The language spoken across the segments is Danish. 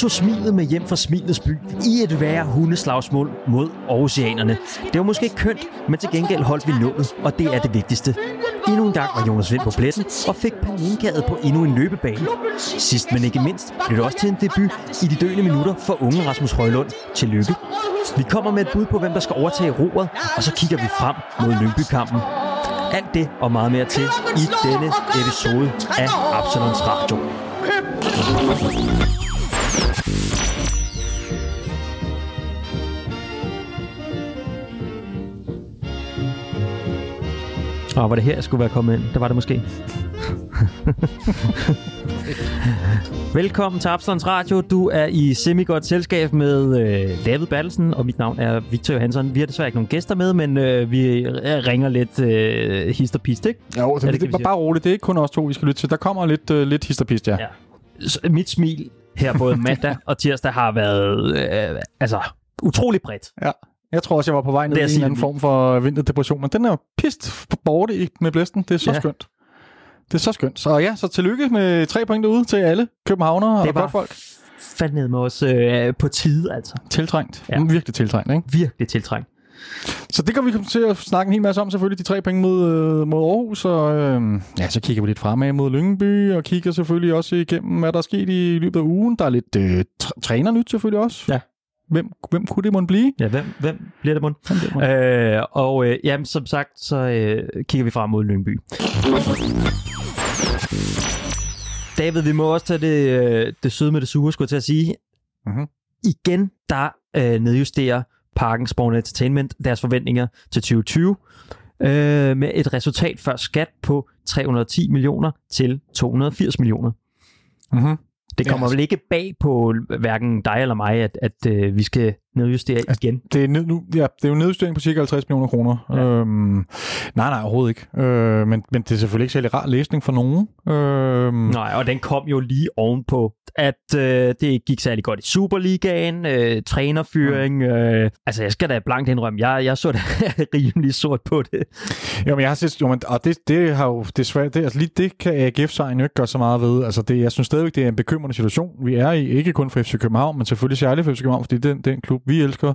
tog smilet med hjem fra Smilets by i et værre hundeslagsmål mod oceanerne. Det var måske kønt, men til gengæld holdt vi nullet, og det er det vigtigste. Endnu en gang var Jonas Vind på pletten og fik paninkaget på endnu en løbebane. Sidst men ikke mindst blev det også til en debut i de døende minutter for unge Rasmus Højlund. Tillykke. Vi kommer med et bud på, hvem der skal overtage roret, og så kigger vi frem mod Lyngby-kampen. Alt det og meget mere til i denne episode af Absalons Radio. Og var det her, jeg skulle være kommet ind? Det var det måske. Velkommen til Absalons Radio. Du er i semi-godt selskab med øh, David Battelsen, og mit navn er Victor Johansson. Vi har desværre ikke nogen gæster med, men øh, vi ringer lidt øh, hist og pist, ikke? Jo, det, det, det, det sige? bare roligt. Det er ikke kun os to, vi skal lytte til. Der kommer lidt, øh, lidt histerpist, ja. Ja. Så mit smil her både mandag og tirsdag har været øh, altså utrolig bredt. ja. Jeg tror også, jeg var på vej ned i en eller anden form for vinterdepression, men den er pist borte med blæsten. Det er så Ja. skønt. Det er så skønt. Så ja, så tillykke med tre point derude til alle københavnere og godt folk. fandme med os øh, på tide, altså. Tiltrængt. Ja. Ja. Virkelig tiltrængt, ikke? Virkelig tiltrængt. Så det kan vi komme til at snakke en hel masse om, selvfølgelig de tre point mod, øh, mod Aarhus, og øh, ja, så kigger vi lidt fremad mod Lyngby, og kigger selvfølgelig også igennem, hvad der er sket i løbet af ugen. Der er lidt øh, tr- trænernyt selvfølgelig også. Ja. Hvem, hvem kunne det måtte blive? Ja, hvem, hvem bliver det måtte- Øh, og øh, jamen, som sagt, så øh, kigger vi frem mod Lyngby. David, vi må også tage det, øh, det søde med det sure, skulle jeg til at sige. Mhm. Igen, der øh, nedjusterer Parken Spawn Entertainment deres forventninger til 2020 øh, med et resultat før skat på 310 millioner til 280 millioner. Mm-hmm. Det Ja, kommer altså- vel ikke bag på hverken dig eller mig, at, at øh, vi skal nedjustere Altså, igen. Det er, ned, nu, ja, det er jo nedjustering på cirka 50 millioner kroner. Ja. Øhm, nej, nej, overhovedet ikke. Øh, men, men det er selvfølgelig ikke særlig rar læsning for nogen. Øhm, Nej, og den kom jo lige ovenpå, at øh, det gik særlig godt i Superligaen, øh, trænerfyring. Mm. Øh, altså, jeg skal da blankt indrømme, jeg, jeg så da rimelig sort på det. Jo, men jeg har set, jo, men, og det, det har jo desværre, det, altså lige det kan AGF-sejren jo ikke gøre så meget ved. Altså det, jeg synes stadigvæk, det er en bekymrende situation, vi er i. Ikke kun for FC København, men selvfølgelig særligt for FC København, fordi den, den klub, vi elsker.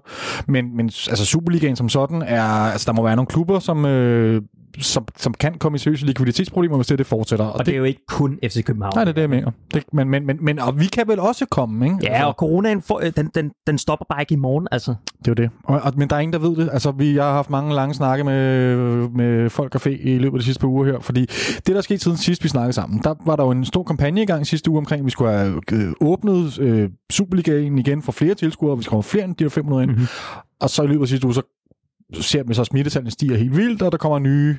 Men, men altså Superligaen som sådan er, altså der må være nogle klubber, som, øh, som, som kan komme i seriøse likviditetsproblemer, hvis det, det fortsætter. Og det er jo ikke kun FC København. Nej, det er det, jeg mener. Det, men, men, men, men, og vi kan vel også komme, ikke? Ja, og coronaen, får, øh, den, den, den stopper bare ikke i morgen, altså. Det er jo det. Og, og, men der er ingen, der ved det. Altså, vi, jeg har haft mange lange snakke med, med folk og fe i løbet af de sidste par uger her, fordi det, der skete siden sidst, vi snakkede sammen, der var der jo en stor kampagne i gang sidste uge omkring, at vi skulle have øh, åbnet øh, Superligaen igen for flere tilskuere, vi skal have flere end de her 500 ind. Mhm. Mm-hmm. Og så i løbet af sidste uge, så ser man så, at smittetallene stiger helt vildt, og der kommer nye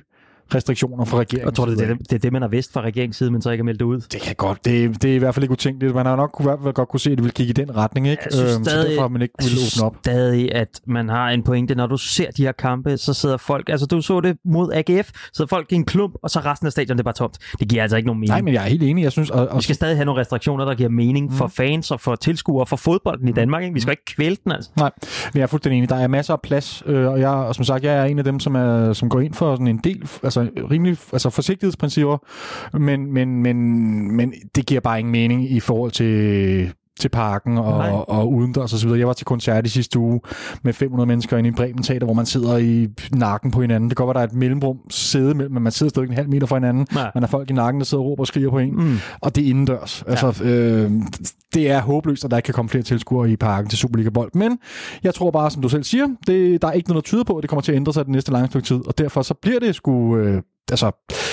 restriktioner fra regeringen. Jeg tror, det er det, det, er det man har vidst fra regeringens side, men så ikke har meldt det ud. Det kan godt. Det, det er i hvert fald ikke utænkeligt. Man har nok kunne, i hvert fald godt kunne se, at det vil kigge i den retning, ikke? Jeg synes så stadig- derfor har man ikke ville åbne op. stadig, at man har en pointe. Når du ser de her kampe, så sidder folk... Altså, du så det mod AGF, så folk i en klump, og så resten af stadion, det er bare tomt. Det giver altså ikke nogen mening. Nej, men jeg er helt enig. Jeg synes, og, og Vi skal stadig have nogle restriktioner, der giver mening for fans og for tilskuere for fodbolden i Danmark. Ikke? Vi skal ikke kvæle den, altså. Nej, men jeg er fuldstændig enig. Der er masser af plads, øh, og jeg, og som sagt, jeg er en af dem, som, er, som går ind for sådan en del, altså Altså, rimelig altså forsigtighedsprincipper, men, men, men, men det giver bare ingen mening i forhold til til parken Nej. og, og udendørs og så videre. Jeg var til koncert i sidste uge med 500 mennesker inde i Bremen Teater, hvor man sidder i nakken på hinanden. Det kan godt være, der er et mellemrum sæde mellem, men man sidder stadig en halv meter fra hinanden. Nej. Man har folk i nakken, der sidder og råber og skriger på en. Mm. Og det er indendørs. Altså, øh, det er håbløst, at der ikke kan komme flere tilskuere i parken til Superliga-bold. Men jeg tror bare, som du selv siger, det, der er ikke noget, der tyder på, at det kommer til at ændre sig det næste lange stykke tid. Og derfor så bliver det sgu... Øh, altså,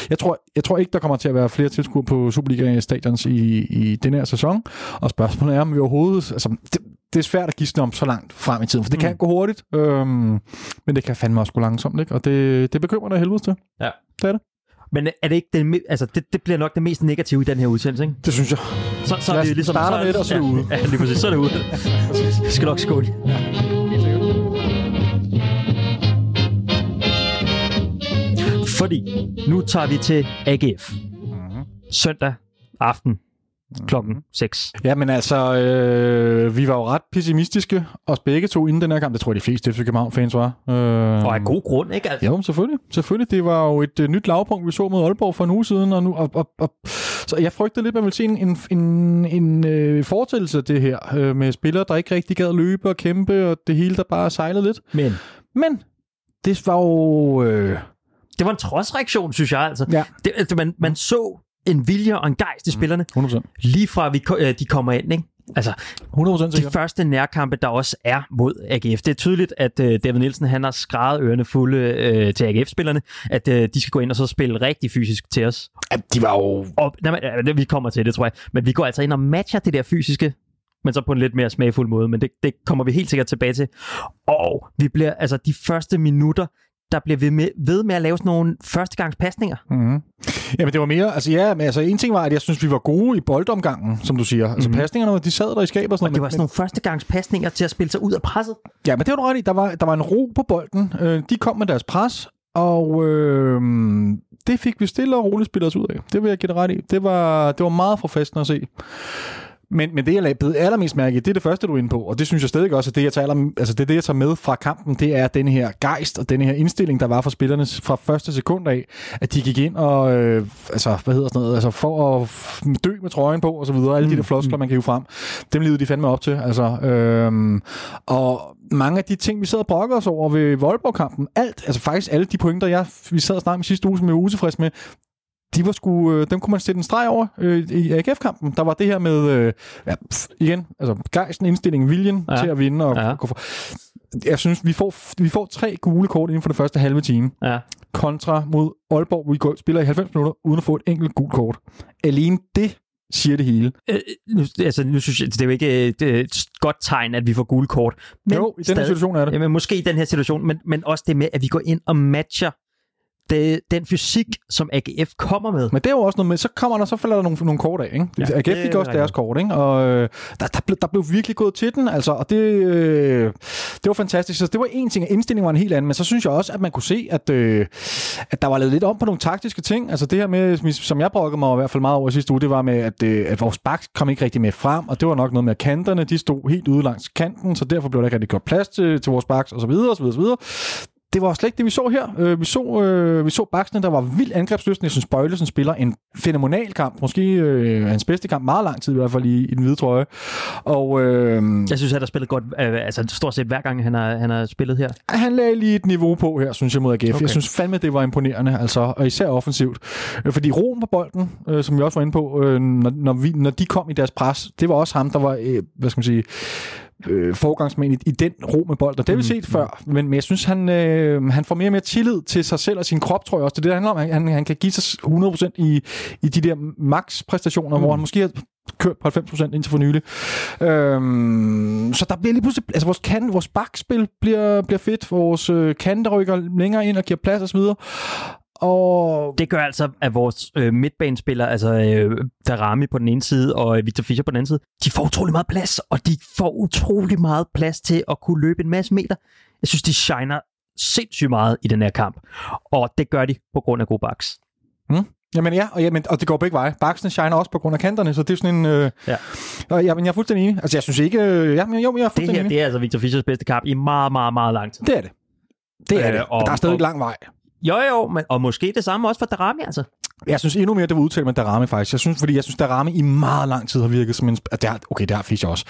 jeg tror, jeg tror ikke, der kommer til at være flere tilskuere på Superliga-stadions i, i den her sæson. Og spørgsmålet er, om vi overhovedet... Altså, det, det er svært at gisne om så langt frem i tiden, for det kan Mm. gå hurtigt, øhm, men det kan fandme også gå langsomt, ikke? og det, det bekymrer dig helvede til. Ja. Det er det. Men er det ikke den, altså det, det bliver nok det mest negative i den her udsendelse, ikke? Det synes jeg. Så, så er det ligesom starte så, det, og så er det ja, ude. Ja, lige præcis, så er det ude. Det skal nok skåle. Fordi nu tager vi til AGF. Mhm. Søndag aften klokken 6. Ja, men altså, øh, vi var jo ret pessimistiske, os begge to inden den her kamp. Det tror jeg, de fleste FC København-fans var. Øh, Og af god grund, ikke? Altså, Jo, selvfølgelig. selvfølgelig. Det var jo et øh, nyt lavpunkt, vi så mod Aalborg for en uge siden, og, nu, og, og, og Så jeg frygter lidt, at man vil se en, en, en, en øh, fortællelse af det her, øh, med spillere, der ikke rigtig gad løbe og kæmpe, og det hele, der bare sejlede lidt. Men Men det var jo... Øh, det var en trodsreaktion, synes jeg altså. ja, Det, altså, man, man så en vilje og en gejst i spillerne, 100%. lige fra vi, øh, de kommer ind, ikke? Altså, 100% de sikkert. første nærkampe, der også er mod AGF. Det er tydeligt, at øh, David Nielsen han har skrevet ørerne fulde øh, til AGF-spillerne, at øh, de skal gå ind og så spille rigtig fysisk til os. Ja, de var jo... Og, nej, men, vi kommer til det, tror jeg. Men vi går altså ind og matcher det der fysiske, men så på en lidt mere smagfuld måde. Men det, det kommer vi helt sikkert tilbage til. Og vi bliver, altså de første minutter, der bliver vi med, ved med at lave sådan nogle førstegangspasninger. Mm-hmm. Jamen, det var mere... Altså, ja, men altså, en ting var, at jeg synes, vi var gode i boldomgangen, som du siger. Altså, Mhm. pasningerne, de sad der i skabet og sådan Og det var sådan nogle førstegangspasninger til at spille sig ud af presset. Ja, men det var du ret i. Der var, der var en ro på bolden. Øh, de kom med deres pres, og øh, det fik vi stille og roligt spillet os ud af. Det vil jeg give dig ret i. Det var, det var meget forfriskende at se. Men, men det, jeg lagde allermest mærke i, det er det første, du er inde på, og det synes jeg stadig også, at det, jeg tager, aller- altså, det, det, jeg tager med fra kampen, det er den her gejst og den her indstilling, der var for spillerne fra første sekund af, at de gik ind og, øh, altså, hvad hedder sådan noget, altså for at dø med trøjen på, og så videre, alle de der floskler, man kan hive frem, dem levede de fandme op til, altså, øhm, og mange af de ting, vi sad og brokkede os over ved Voldborg-kampen, alt, altså faktisk alle de pointer, jeg, vi sad og snakkede med sidste uge, som jeg var utilfreds med, de var sgu, øh, dem kunne man sætte en streg over øh, i AGF-kampen. Der var det her med, øh, ja, pff, igen, altså gejsten, indstillingen, viljen Ja. til at vinde. Og, Ja. for. Jeg synes, vi får, vi får tre gule kort inden for den første halve time, Ja. kontra mod Aalborg, hvor vi går, spiller i 90 minutter, uden at få et enkelt gult kort. Alene det siger det hele. Øh, nu, altså, nu synes jeg, det er jo ikke øh, er et godt tegn, at vi får gule kort. Men jo, i den her situation er det. Jamen, måske i den her situation, men, men også det med, at vi går ind og matcher det, den fysik, som AGF kommer med. Men det er jo også noget med, så kommer der, så falder der nogle, nogle kort af, ikke? Ja, AGF fik også deres kort, ikke? Og øh, der, der, blev, der blev virkelig gået til den, altså, og det, øh, det var fantastisk. Så det var en ting, at indstillingen var en helt anden, men så synes jeg også, at man kunne se, at, øh, at der var lavet lidt om på nogle taktiske ting. Altså det her med, som jeg brokkede mig i hvert fald meget over sidste uge, det var med, at, øh, at vores bak kom ikke rigtig med frem, og det var nok noget med, at kanterne, de stod helt ude langs kanten, så derfor blev der ikke rigtig gjort plads til, til vores baks, og så videre, og så videre, og så videre det var slet ikke det, vi så her. Øh, vi, så, øh, vi så Baksene, der var vildt angrebsløsende. Jeg synes, Bøjlesen spiller en fenomenal kamp. Måske øh, hans bedste kamp meget lang tid, i hvert fald i, i den hvide trøje. Og øh, Jeg synes, han har spillet godt, øh, altså stort set hver gang, han har, han har spillet her. han lagde lige et niveau på her, synes jeg, mod AGF. Okay. Okay. Jeg synes fandme, det var imponerende, altså, og især offensivt. Øh, Fordi roen på bolden, øh, som vi også var inde på, øh, når, når, vi, når de kom i deres pres, det var også ham, der var, øh, hvad skal man sige, øh, forgangsmænd i, i den ro med bolden. Og det har vi set før, men, men jeg synes, han, øh, han får mere og mere tillid til sig selv og sin krop, tror jeg også. Det er det, det handler om. Han, han, han kan give sig 100% i, i de der max-præstationer, mm. hvor han måske har kørt på 90% indtil for nylig. Øhm, så der bliver lige pludselig... Altså, vores, kan, vores bakspil bliver, bliver fedt. Vores øh, kanter rykker længere ind og giver plads osv. Og Det gør altså, at vores øh, midtbanespillere, altså øh, Darami på den ene side og øh, Victor Fischer på den anden side, de får utrolig meget plads, og de får utrolig meget plads til at kunne løbe en masse meter. Jeg synes, de shiner sindssygt meget i den her kamp, og det gør de på grund af gode backs. Jamen ja, og, jamen, og det går begge veje. Baksene shiner også på grund af kanterne, så det er sådan en... Øh, Ja. og, ja, men jeg er fuldstændig enig. Altså, jeg synes ikke... Øh, ja, men jo, jeg er Det fuldstændig her, enig. det er altså Victor Fischers bedste kamp i meget, meget, meget lang tid. Det er det. Det er Øh, det. og- Og, der er stadig og- lang vej. Jo, jo, men, og måske det samme også for Darami, altså. Jeg synes endnu mere, det var udtalt med Darami faktisk. Jeg synes, fordi jeg synes, Darami i meget lang tid har virket som en... Det har, okay, det har Fischer også.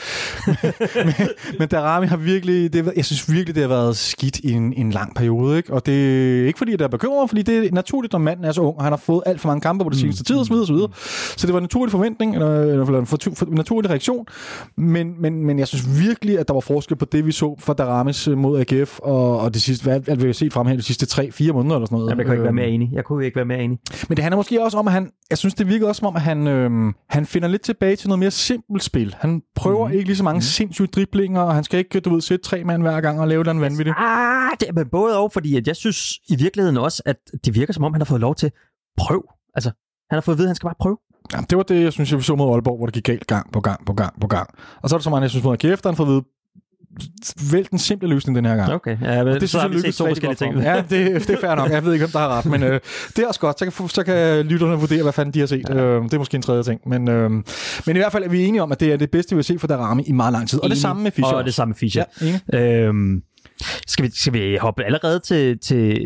men, men Darami har virkelig... Det, jeg synes virkelig, det har været skidt i en, en lang periode. Ikke? Og det er ikke fordi, jeg er bekymret, fordi det er naturligt, når manden er så ung, og han har fået alt for mange kampe på det seneste tid, osv. osv. Så det var en naturlig forventning, eller, eller en for, for, naturlig reaktion. Men, men, men jeg synes virkelig, at der var forskel på det, vi så fra Daramis øh, mod AGF, og, og det sidste, hvad, hvad vi har set frem her de sidste 3-4 måneder, eller sådan noget. Jeg kan ikke være Øhm, mere enig. Jeg kunne ikke være mere enig. men det handler måske også om, at han, jeg synes, det virker også som om, at han, øhm, han finder lidt tilbage til noget mere simpelt spil. Han prøver mm-hmm. ikke lige så mange mm-hmm. sindssyge driblinger, og han skal ikke, du ved, sætte tre mand hver gang og lave den vanvittigt. Ah, det er men både og, fordi at jeg synes i virkeligheden også, at det virker som om, han har fået lov til prøv. Altså, han har fået at vide, at han skal bare prøve. Ja, det var det, jeg synes, jeg så mod Aalborg, hvor det gik galt gang på gang på gang på gang. Og så er det så meget, jeg synes, mod AGF, der han får at vide, vælg den simple løsning den her gang. Okay, ja, men Det så synes har jeg vi set to forskellige ting. Ja, det, det er fair nok. Jeg ved ikke, om der har ret, men øh, det er også godt. Så kan, så kan lytterne vurdere, hvad fanden de har set. Ja. Øh, det er måske en tredje ting. Men, øh, men i hvert fald er vi enige om, at det er det bedste, vi har set for Darami i meget lang tid. Og det Enig. samme med Fischer. Og det samme med Fischer. Ja. Øhm, skal, vi, skal vi hoppe allerede til, til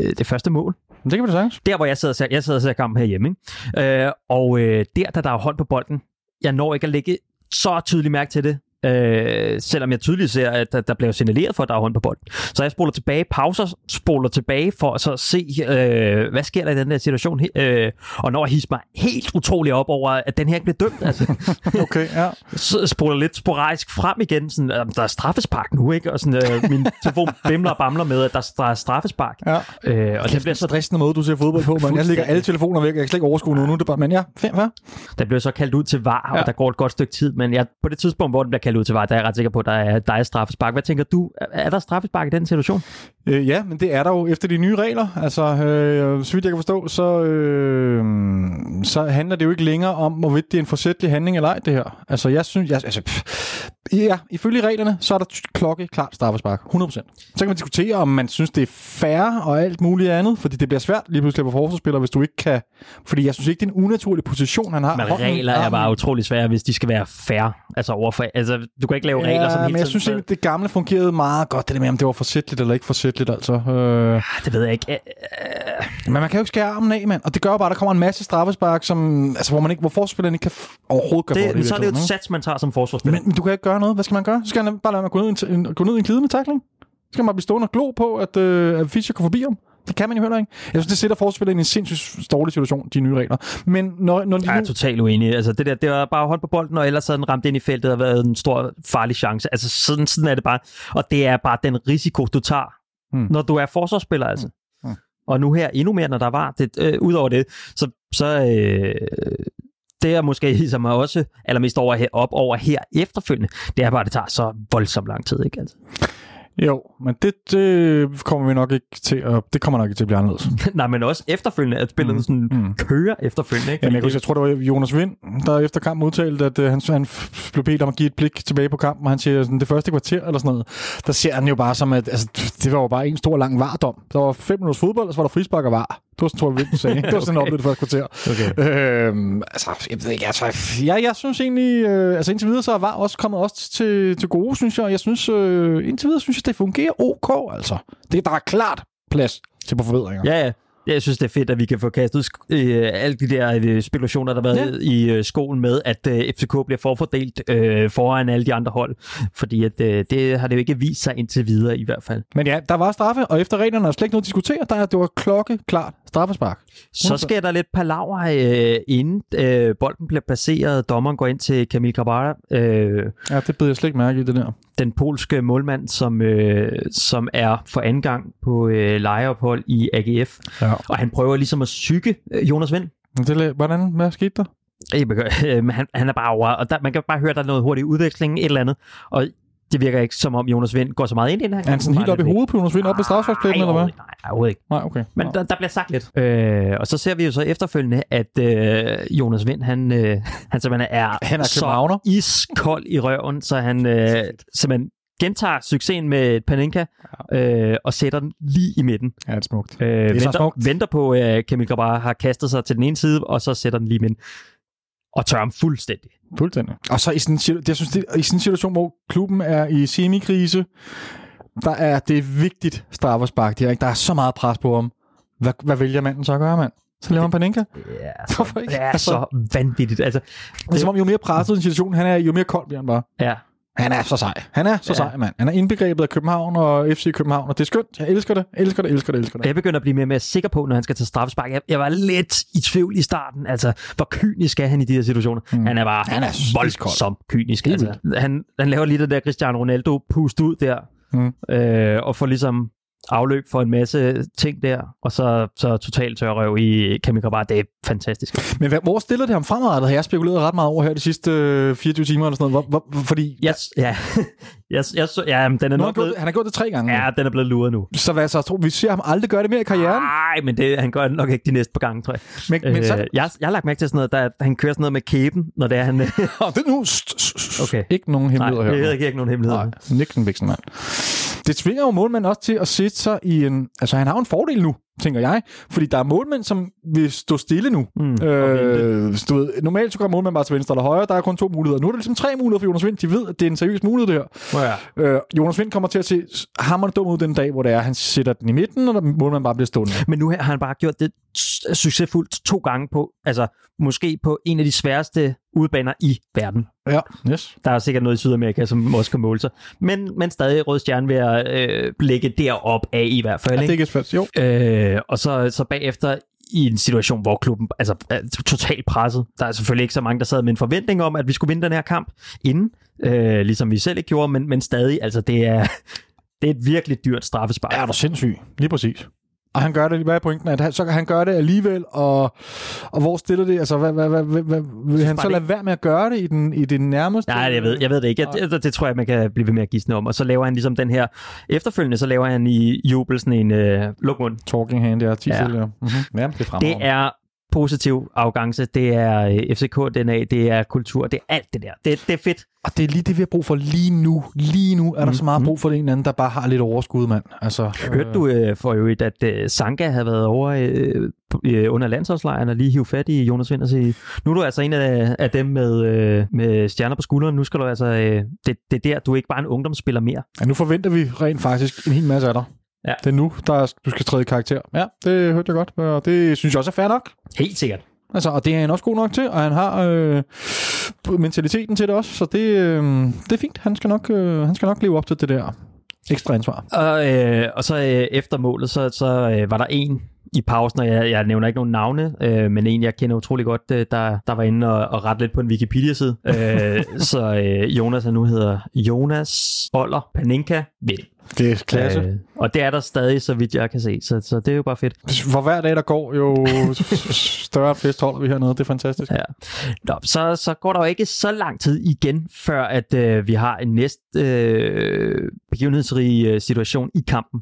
øh, det første mål? Det kan vi da sagtens. Der, hvor jeg sidder og ser, jeg sidder og ser kampen herhjemme. Ikke? Øh, og øh, der, da der er hånd på bolden, jeg når ikke at lægge så tydeligt mærke til det, Øh, selvom jeg tydeligt ser, at der, der bliver signaleret for, at der er hånd på bolden. Så jeg spoler tilbage, pauser, spoler tilbage for at så se, øh, hvad sker der i den der situation. Øh, og når jeg hisser mig helt utroligt op over, at den her ikke bliver dømt. Altså. okay, ja. Så spoler lidt sporadisk frem igen. Sådan, øh, der er straffespark nu, ikke? Og sådan, øh, min telefon bimler og bamler med, at der, der er straffespark. Ja. Øh, og det bliver så stressende måde, du ser fodbold på, men jeg lægger alle telefoner væk, jeg kan slet ikke overskue noget nu. Det bare, men ja, fem, hvad? Der bliver så kaldt ud til var, ja. og der går et godt stykke tid, men jeg, på det tidspunkt, hvor den bliver kaldt ud til vej, der er jeg ret sikker på, at der er, dig straffespark. Hvad tænker du? Er der straffespark i den situation? Øh, ja, men det er der jo efter de nye regler. Altså, øh, så vidt jeg kan forstå, så, øh, så handler det jo ikke længere om, hvorvidt det er en forsætlig handling eller ej, det her. Altså, jeg synes... Jeg, altså, pff, ja, ifølge reglerne, så er der klokke klart straffespark. 100%. Så kan man diskutere, om man synes, det er fair og alt muligt andet, fordi det bliver svært lige pludselig på forsvarsspiller, hvis du ikke kan... Fordi jeg synes ikke, det er en unaturlig position, han har. Men regler er bare utrolig svære, hvis de skal være fair. Altså, overfor, altså du kan ikke lave regler ja, som men jeg synes ikke, det gamle fungerede meget godt, det der med, om det var forsætligt eller ikke forsætligt, altså. Øh... Det ved jeg ikke. Men man kan jo ikke skære armen af, mand. Og det gør jo bare, at der kommer en masse straffespark, som, altså, hvor, man ikke, hvor forsvarsspilleren ikke kan overhovedet kan det, det. Så er det jo et sats, man tager som forsvarsspiller. Men, men, du kan ikke gøre noget. Hvad skal man gøre? Så skal han bare lade mig gå ned, i en, gå ned i en glidende takling. Så skal man bare blive stående og glo på, at, øh, at Fischer går forbi ham. Det kan man jo heller ikke. Jeg synes, det sætter forspillet i en sindssygt dårlig situation, de nye regler. Men når, når de jeg er nu... totalt uenig. Altså, det der, det var bare hold på bolden, og ellers havde den ramt ind i feltet og været en stor farlig chance. Altså, sådan, sådan er det bare. Og det er bare den risiko, du tager, hmm. når du er forsvarsspiller, altså. Hmm. Hmm. Og nu her endnu mere, når der var det. Øh, Udover det, så, så øh, det er måske hisser mig også allermest over her, op over her efterfølgende, det er bare, at det tager så voldsomt lang tid, ikke altså? Jo, men det, det kommer vi nok ikke til at, det kommer nok ikke til at blive anderledes. Nej, men også efterfølgende, at spillet mm. sådan mm. kører efterfølgende. Ikke? Jamen, jeg, det... jeg tror, det var Jonas Vind, der efter kampen udtalte, at uh, han, han blev bedt om at give et blik tilbage på kampen, og han siger, sådan, det første kvarter eller sådan noget, der ser han jo bare som, at altså, det var jo bare en stor lang vardom. Der var fem minutters fodbold, og så var der frispark og var. Det var sådan, tror jeg, Vind sagde. Det var sådan, okay. det første kvarter. Okay. Øhm, altså, jeg ved ikke, altså, jeg, jeg synes egentlig, øh, altså indtil videre, så var også kommet også til, til gode, synes jeg. Jeg synes, øh, indtil videre, synes jeg, det fungerer ok, altså. Det, der er klart plads til på forbedringer. Ja, ja. Jeg synes, det er fedt, at vi kan få kastet øh, alle de der øh, spekulationer, der har været ja. i øh, skolen med, at øh, FCK bliver forfordelt øh, foran alle de andre hold. Fordi at, øh, det har det jo ikke vist sig indtil videre i hvert fald. Men ja, der var straffe, og efter reglerne er slet ikke noget at diskutere. Der, det var klokke klart straffespark. Så sker der lidt palaver, øh, inden øh, bolden bliver placeret. Dommeren går ind til Kamil Kabara. Øh, ja, det beder jeg slet ikke mærke i det der. Den polske målmand, som, øh, som er for anden gang på øh, lejeophold i AGF. Ja. Og han prøver ligesom at syge øh, Jonas Vind. Det, hvordan? Hvad skete der? Men han, han er bare over, og der, man kan bare høre, der er noget hurtigt udveksling, et eller andet. Og det virker ikke som om Jonas Vind går så meget ind i den her. Er han sådan helt op i hovedet på Jonas Vind, op på strafsparkspladsen, eller hvad? Nej, overhovedet ikke. Nej, okay. Men der, der bliver sagt lidt. Øh, og så ser vi jo så efterfølgende, at øh, Jonas Vind, han, øh, han simpelthen er, han er så iskold i røven, så han øh, simpelthen gentager succesen med Panenka øh, og sætter den lige i midten. Ja, det er smukt. Øh, det er venter, smukt. venter på, at øh, Kamil Grabar har kastet sig til den ene side, og så sætter den lige i midten. Og tør ham fuldstændig. Fuldstændig. Og så i sådan, jeg synes, det, i sådan en situation, hvor klubben er i semikrise, der er det vigtigt straffespark. Der, ikke? der er så meget pres på ham. Hvad, hvad vælger manden så at gøre, mand? Så laver man Panenka? Ja, så, Hvorfor ikke? Det er altså, så vanvittigt. Altså, det, det er som om, jo mere presset en situation han er, jo mere kold bliver han bare. Ja, han er så sej. Han er så ja. sej, mand. Han er indbegrebet af København og FC København, og det er skønt. Jeg elsker det, elsker det, elsker det, elsker det. Jeg begynder at blive mere og mere sikker på, når han skal tage straffespark. Jeg, jeg var lidt i tvivl i starten. Altså, hvor kynisk er han i de her situationer? Mm. Han er bare han er voldsomt kynisk. Altså, han, han laver lige det der Cristiano Ronaldo pust ud der, mm. øh, og får ligesom afløb for en masse ting der, og så, så totalt tørrøv i Kamil Grabar. Det er fantastisk. Men hvor stiller det ham fremadrettet? Har jeg spekuleret ret meget over her de sidste 24 øh, timer eller sådan noget? Hvor, hvor, fordi... Yes, ja, yes, yes, ja den er nu blevet, han har gjort det tre gange. Ja, den er blevet luret nu. Så hvad så? Tror, vi ser ham aldrig gøre det mere i karrieren? Nej, men det, han gør det nok ikke de næste par gange, tror jeg. Men, men så... Øh, jeg, jeg har lagt mærke til sådan noget, der, han kører sådan noget med kæben, når det er han... det er nu... Okay. Ikke nogen hemmeligheder her. Nej, det er ikke nogen hemmeligheder. Nej, Nikken mand. Det tvinger jo målmanden også til at sætte sig i en... Altså, han har jo en fordel nu tænker jeg. Fordi der er målmænd, som vil stå stille nu. Mm, øh, du ved, normalt så går målmænd bare til venstre eller højre. Der er kun to muligheder. Nu er der ligesom tre muligheder for Jonas Vind. De ved, at det er en seriøs mulighed, det her. Ja. Øh, Jonas Vind kommer til at se hammerende dum ud den dag, hvor det er, han sætter den i midten, og der målmanden bare bliver stående. Men nu har han bare gjort det succesfuldt to gange på, altså måske på en af de sværeste udbaner i verden. Ja, yes. Der er sikkert noget i Sydamerika, som også kan måle sig. Men, men stadig Rød Stjerne ved at øh, lægge derop af i hvert fald. Ja, det er ikke? ikke svært. Jo. Øh, og så, så bagefter i en situation, hvor klubben altså, er totalt presset. Der er selvfølgelig ikke så mange, der sad med en forventning om, at vi skulle vinde den her kamp inden, øh, ligesom vi selv ikke gjorde, men, men stadig, altså det er, det er et virkelig dyrt straffespark. Ja, er du sindssyg. Lige præcis. Og han gør det, hvad er pointen? At han, så kan han gøre det alligevel, og, og hvor stiller det? Altså, hvad, hvad, hvad, hvad, hvad, vil han så lade være med at gøre det i, den, i det nærmeste? Nej, jeg ved, jeg ved det ikke. Jeg, det, det tror jeg, man kan blive ved med at gisne om. Og så laver han ligesom den her, efterfølgende, så laver han i jubel sådan en øh, lukmund. Talking hand, ja. 10 Ja. ja. Mm-hmm. ja, det er Det er positiv afgangse, det er øh, FCK-DNA, det er kultur, det er alt det der. Det, det er fedt. Og det er lige det, vi har brug for lige nu. Lige nu er der så meget brug for en anden, der bare har lidt overskud, mand. Altså, Hørte du øh, for øvrigt, at øh, Sanka havde været over øh, øh, under landsholdslejren og lige hive fat i Jonas Vind og sige, nu er du altså en af, af dem med, øh, med stjerner på skulderen, nu skal du altså, øh, det, det er der, du er ikke bare en ungdomsspiller mere. Ja, nu forventer vi rent faktisk en hel masse af dig. Ja. Det er nu, der er, du skal træde i karakter. Ja, det hørte jeg godt, og det synes jeg også er fair nok. Helt sikkert. Altså, og det er han også god nok til, og han har øh, mentaliteten til det også, så det, øh, det er fint. Han skal, nok, øh, han skal nok leve op til det der ekstra ansvar. Og, øh, og så øh, efter målet, så, så øh, var der en i pausen, og jeg, jeg nævner ikke nogen navne, øh, men en, jeg kender utrolig godt, øh, der, der var inde og, og rette lidt på en Wikipedia-side. Øh, så øh, Jonas, han nu hedder Jonas Oller Paninka Vind. Det er klasse. Øh. Og det er der stadig, så vidt jeg kan se, så, så det er jo bare fedt. For hver dag, der går, jo større fest holder vi hernede. Det er fantastisk. Ja. Nå, så, så går der jo ikke så lang tid igen, før at øh, vi har en næst øh, begivenhedsrig øh, situation i kampen.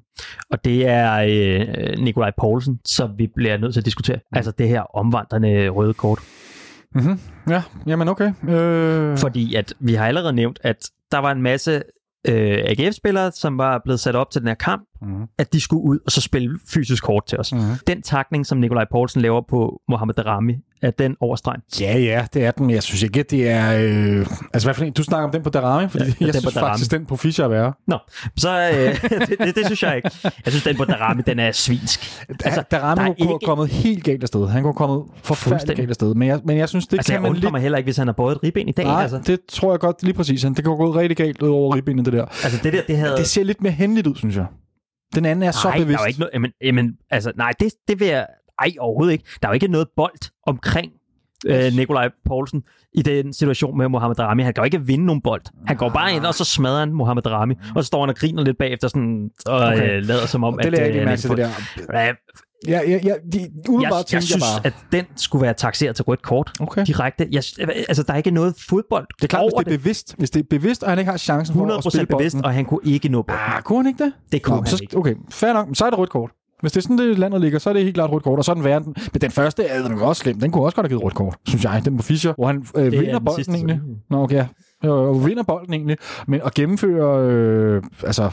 Og det er øh, Nikolaj Poulsen, som vi bliver nødt til at diskutere. Altså det her omvandrende røde kort. Mm-hmm. Ja, jamen okay. Øh, Fordi at vi har allerede nævnt, at der var en masse øh, AGF-spillere, som var blevet sat op til den her kamp, mm-hmm. at de skulle ud og så spille fysisk kort til os. Mm-hmm. Den takning, som Nikolaj Poulsen laver på Mohamed Darami, er den overstregen. Ja, ja, det er den, men jeg synes ikke, at det er... Øh... Altså, hvad for en? Du snakker om den på Darami, fordi Ja, jeg synes Darami. faktisk, den på Fischer er værre. Nå, så øh, det, det, det, synes jeg ikke. Jeg synes, den på Darami, den er svinsk. Altså, Darami der er kunne ikke... kommet helt galt afsted. Han kunne kommet forfærdeligt Fuldstændig. galt afsted. Men jeg, men jeg synes, det Altså, kan man lidt... mig heller ikke, hvis han har båret et ribben i dag. Nej, altså. det tror jeg godt lige præcis. Han- Det kan gå rigtig galt ud over ribbenet, det der. altså, det der, det havde... Det ser lidt mere hændeligt ud, synes jeg. Den anden er så nej, der bevidst. er jo ikke noget... Jamen, jamen, altså, nej, det, det vil jeg... Ej, overhovedet ikke. Der er jo ikke noget bold omkring øh, Nikolaj Poulsen i den situation med Mohamed Darami. Han kan jo ikke vinde nogen bold. Han går bare ind, og så smadrer han Mohamed Darami. Og så står han og griner lidt bagefter sådan, og Okay. øh, lader som om, det at... lader jeg øh, ikke mærke det der. Ja, Ja, ja, de, jeg, jeg tænkte synes, jeg bare... at den skulle være taxeret til rødt kort. Okay. Direkte. Jeg, altså, der er ikke noget fodbold Det er klart, hvis det er bevidst. Hvis det er bevidst, og han ikke har chancen for at 100% spille bevidst, bolden. og han kunne ikke nå bolden. Ah, kunne han ikke det? Det kunne Nå, han så, ikke. Okay, fair nok. Så er det rødt kort. Hvis det er sådan, det landet ligger, så er det helt klart rødt kort. Og så er den værre. Men den første er den også slem. Den kunne også godt have givet rødt kort, synes jeg. Den på Fischer, hvor han øh, er vinder den bolden sidste, egentlig. Nå, okay. Og vinder bolden egentlig. Men at gennemføre øh, altså,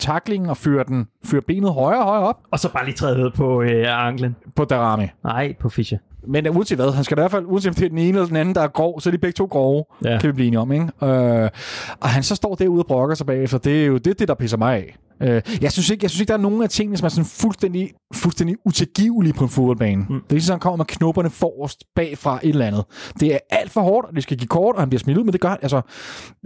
taklingen og føre, den, føre benet højere og højere op Og så bare lige træde ned på øh, anklen. på Darami. Nej, på Fischer. Men øh, uanset hvad, han skal i hvert fald, uanset om det er den ene eller den anden, der er grov, så er de begge to grove, ja. kan vi blive enige om, ikke? Øh, og han så står derude og brokker sig bagefter, det er jo det, det der pisser mig af. Øh, jeg, synes ikke, jeg synes ikke, der er nogen af tingene, som er sådan fuldstændig, fuldstændig utilgivelige på en fodboldbane. Mm. Det er ligesom, at han kommer med knopperne forrest bagfra et eller andet. Det er alt for hårdt, og det skal give kort, og han bliver smidt ud, men det gør. Altså,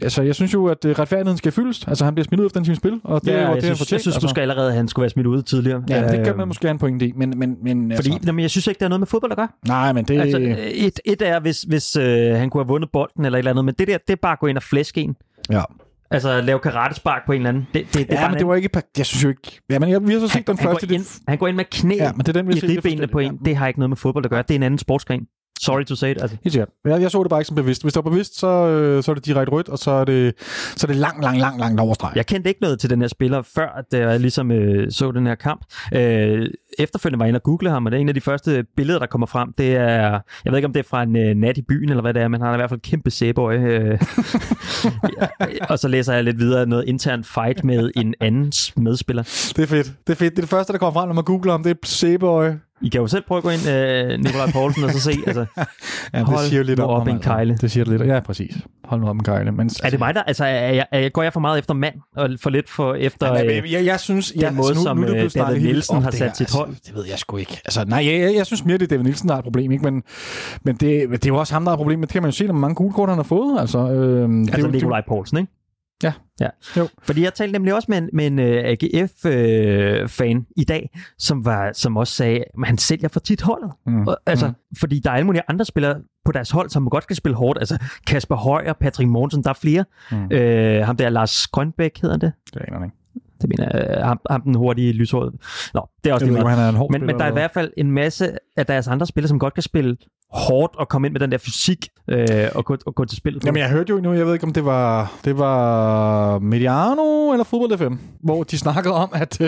altså jeg synes jo, at øh, retfærdigheden skal fyldes. Altså, han bliver smidt ud efter den time spil, og det er jo jeg, det, synes, fortjent. jeg synes altså. måske allerede, at han skulle være smidt ud tidligere. Ja, det kan Øh, man måske have en pointe i, men, men, men Fordi, altså, jamen, jeg synes ikke, det har noget med fodbold at gøre. nej, men det... Altså, et, et er, hvis, hvis øh, han kunne have vundet bolden eller et eller andet, men det der, det er bare at gå ind og flæske en. ja. Altså lave karatespark på en eller anden. Det, det, det Ja, men en det var ikke... Jeg synes jo ikke... Ja, men jeg, vi har så han, set den han, første... går ind, han går ind med knæ Ja, men det er den, vi i det ribbenene på en. forskelligt, Det har ikke noget med fodbold at gøre. Det er en anden sportsgren. Sorry to say it. Altså. Helt sikkert. Jeg, jeg så det bare ikke som bevidst. Hvis det var bevidst, så, øh, så er det direkte rødt, og så er det, så er det lang, lang, lang, langt overstreg. Jeg kendte ikke noget til den her spiller, før at jeg ligesom øh, så den her kamp. Øh, efterfølgende var inde og google ham, og det er en af de første billeder, der kommer frem. Det er, jeg ved ikke, om det er fra en uh, nat i byen, eller hvad det er, men han har i hvert fald kæmpe sæbøj. Uh, og så læser jeg lidt videre noget intern fight med en anden medspiller. Det er fedt. Det er fedt. Det er det første, der kommer frem, når man googler om det er sæbøj. I kan jo selv prøve at gå ind, uh, Nikolaj Poulsen, og så se, altså, ja, det siger lidt om, op en altså. kejle. Det siger lidt, ja, præcis. Hold nu op en kejle. Men, er det mig, der, altså, er jeg, er jeg, går jeg for meget efter mand, og for lidt for efter ja, jeg, jeg, jeg synes, den jeg, måde, altså, nu, som nu, nu, David Nielsen har sat sit hold? Altså, det ved jeg sgu ikke. Altså, nej, jeg, jeg, jeg synes mere, det er David Nielsen, der er et problem, ikke? Men, men det, det er jo også ham, der er et problem. Men det kan man jo se, hvor mange gule kort han har fået. Altså, øh, altså det, er Nikolaj Poulsen, ikke? Ja. ja. Jo. Fordi jeg talte nemlig også med en, med en uh, AGF-fan uh, i dag, som, var, som også sagde, at han sælger for tit holdet. Mm. Og, altså, mm. Fordi der er alle mulige andre spillere på deres hold, som godt skal spille hårdt. Altså Kasper Højer, Patrick Mortensen, der er flere. Mm. Uh, ham der Lars Grønbæk hedder det. Det er ikke. Det mener jeg, ham, ham den hurtige lyshårede. Nå, det er også jeg det ved, han er en hård men, men der er i hvert fald en masse af deres andre spillere, som godt kan spille hårdt og komme ind med den der fysik øh, og, gå, og gå til spillet. Jamen, jeg hørte jo nu, jeg ved ikke, om det var, det var Mediano eller Fodbold FM, hvor de snakkede om, at,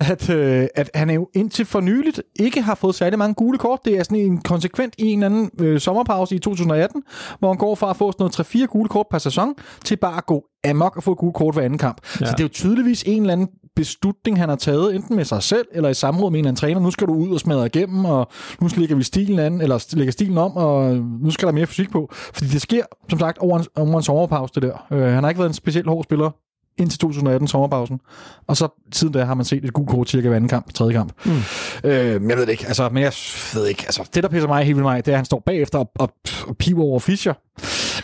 at, at han er jo indtil for nyligt ikke har fået særlig mange gule kort. Det er sådan en konsekvent i en anden øh, sommerpause i 2018, hvor han går fra at få sådan noget 3-4 gule kort per sæson, til bare at gå amok og få et gule kort hver anden kamp. Ja. Så det er jo tydeligvis en eller anden beslutning, han har taget, enten med sig selv eller i samråd med en eller anden træner. Nu skal du ud og smadre igennem, og nu lægger vi stilen an, eller lægger stilen om, og nu skal der mere fysik på. Fordi det sker, som sagt, over en, over en sommerpause, det der. Øh, han har ikke været en specielt hård spiller indtil 2018 sommerpausen. Og så siden da har man set et gult kort cirka hver anden kamp, tredje kamp. Mm. Øh, jeg ved det ikke. Altså, men jeg ved ikke. Altså, det, der pisser mig helt vildt mig, det er, at han står bagefter og, og, og piver over Fischer.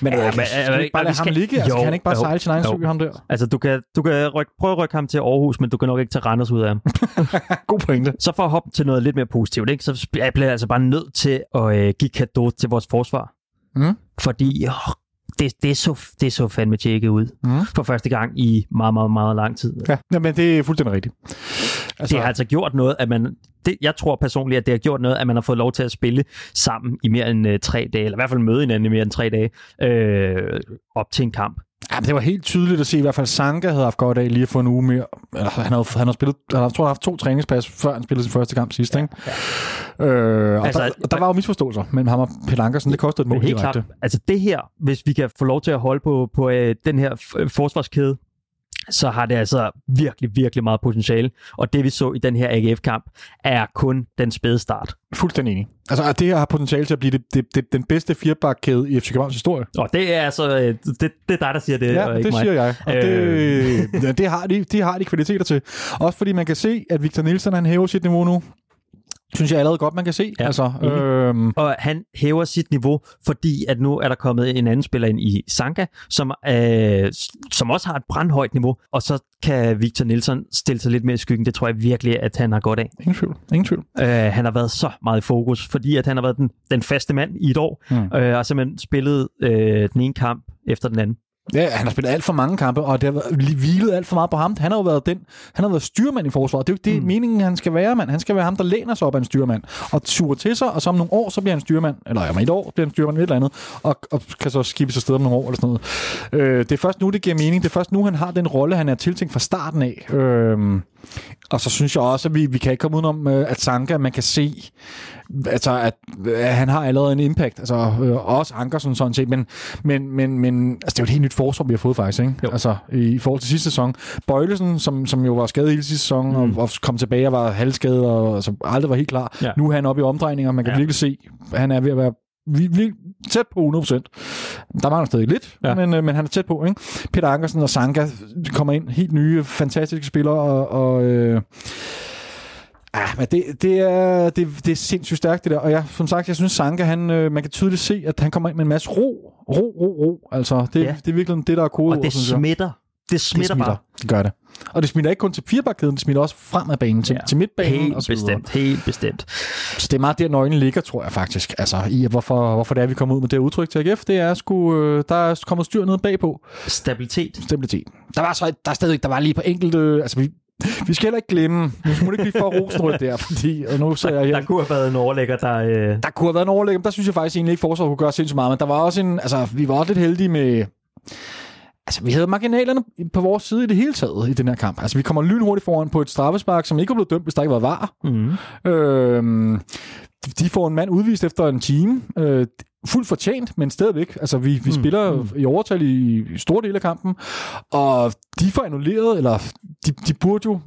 Men, ja, men skal ikke bare lade ham ligge? Altså, kan han ikke bare jo, sejle sin egen sø, ham der? Altså, du kan, du kan rykke, prøve at rykke ham til Aarhus, men du kan nok ikke tage Randers ud af ham. God pointe. Så for at hoppe til noget lidt mere positivt, ikke? så jeg bliver altså bare nødt til at øh, give kado til vores forsvar. Mm. Fordi åh, det, det, så, det så fandme tjekke ud mm. for første gang i meget, meget, meget lang tid. Ja, men det er fuldstændig rigtigt. Altså, det har altså gjort noget, at man... Det, jeg tror personligt, at det har gjort noget, at man har fået lov til at spille sammen i mere end uh, tre dage, eller i hvert fald møde hinanden i mere end tre dage, øh, op til en kamp. Ja, det var helt tydeligt at se, i hvert fald Sanka havde haft godt af lige at få en uge mere. Eller, han havde, han havde spillet, han havde, tror, han haft to træningspas, før han spillede sin første kamp sidst, ikke? Ja. Øh, og altså, der, og der var jo misforståelser mellem ham og Peter Ankersen. Det kostede et mål helt direkte. Klart. Altså det her, hvis vi kan få lov til at holde på, på øh, den her forsvarskæde, så har det altså virkelig, virkelig meget potentiale. Og det vi så i den her AGF-kamp, er kun den spæde start. Fuldstændig enig. Altså, det her har potentiale til at blive det, det, det, den bedste firebakkæde i FC Københavns historie. Og det er altså, det, det er dig, der siger det, ja, og ikke det mig. siger jeg. Og øh... det, det, har de, de har de kvaliteter til. Også fordi man kan se, at Victor Nielsen, han hæver sit niveau nu synes jeg allerede godt, man kan se. Ja, altså, øhm. Og han hæver sit niveau, fordi at nu er der kommet en anden spiller ind i Sanka, som, øh, som også har et brandhøjt niveau, og så kan Victor Nielsen stille sig lidt mere i skyggen. Det tror jeg virkelig, at han har godt af. Ingen tvivl. Ingen tvivl. Øh, han har været så meget i fokus, fordi at han har været den, den faste mand i et år, mm. øh, og simpelthen spillet øh, den ene kamp efter den anden. Ja, han har spillet alt for mange kampe, og det har hvilet alt for meget på ham. Han har jo været den, han har været styrmand i forsvaret. Det er jo ikke det, mm. meningen, han skal være, mand. Han skal være ham, der læner sig op af en styrmand, og suger til sig, og så om nogle år, så bliver han styrmand, eller om et år bliver han styrmand, et eller andet, og, og kan så skibbe sig sted om nogle år, eller sådan noget. Øh, det er først nu, det giver mening. Det er først nu, han har den rolle, han er tiltænkt fra starten af. Øh, og så synes jeg også, at vi, vi kan ikke komme udenom, at Sanka, man kan se, altså, at, at han har allerede en impact. Altså, øh, også Ankersen sådan set, men, men, men, men altså, det er jo et helt nyt forsvar, vi har fået faktisk, ikke? Altså, i, i forhold til sidste sæson. Bøjlesen, som, som jo var skadet hele sidste sæson, mm. og, og kom tilbage og var halvskadet, og altså, aldrig var helt klar. Ja. Nu er han oppe i omdrejninger, man kan ja. virkelig se, at han er ved at være vi, vi tæt på 100%. Der mangler stadig lidt, ja. men, øh, men han er tæt på. Ikke? Peter Ankersen og Sanka kommer ind, helt nye, fantastiske spillere, og, og øh, Ah, men det, det, er, det, det er sindssygt stærkt, det der. Og jeg, som sagt, jeg synes, Sanka, han, øh, man kan tydeligt se, at han kommer ind med en masse ro. Ro, ro, ro. Altså, det, ja. det er virkelig det, der er kodet. Og det smitter. Det smitter, det smitter bare. Det gør det. Og det smitter ikke kun til firebakkæden, det smitter også frem ad banen, til, ja. til midtbanen. Helt og så bestemt, helt bestemt. Så det er meget der, nøglen ligger, tror jeg faktisk. Altså, i hvorfor, hvorfor det er, vi kommer ud med det udtryk til AGF, det er sgu, øh, der er kommet styr ned bagpå. Stabilitet. Stabilitet. Der var så, der er stadig, der var lige på enkelte, altså vi, vi skal heller ikke glemme, nu må ikke blive for rosenrødt der, fordi og nu ser jeg her. Der kunne have været en overlægger, der... Øh... Der kunne have været en overlægger, men der synes jeg faktisk egentlig ikke, forsvaret kunne gøre sindssygt meget, men der var også en, altså vi var også lidt heldige med, Altså, vi havde marginalerne på vores side i det hele taget i den her kamp. Altså, vi kommer lynhurtigt foran på et straffespark, som ikke var blevet dømt, hvis der ikke var var. Mm. Øhm, de får en mand udvist efter en time. Øh, fuldt fortjent, men stadigvæk. Altså, vi, vi mm. spiller mm. i overtal i, i store dele af kampen, og de får annulleret, eller de, de burde jo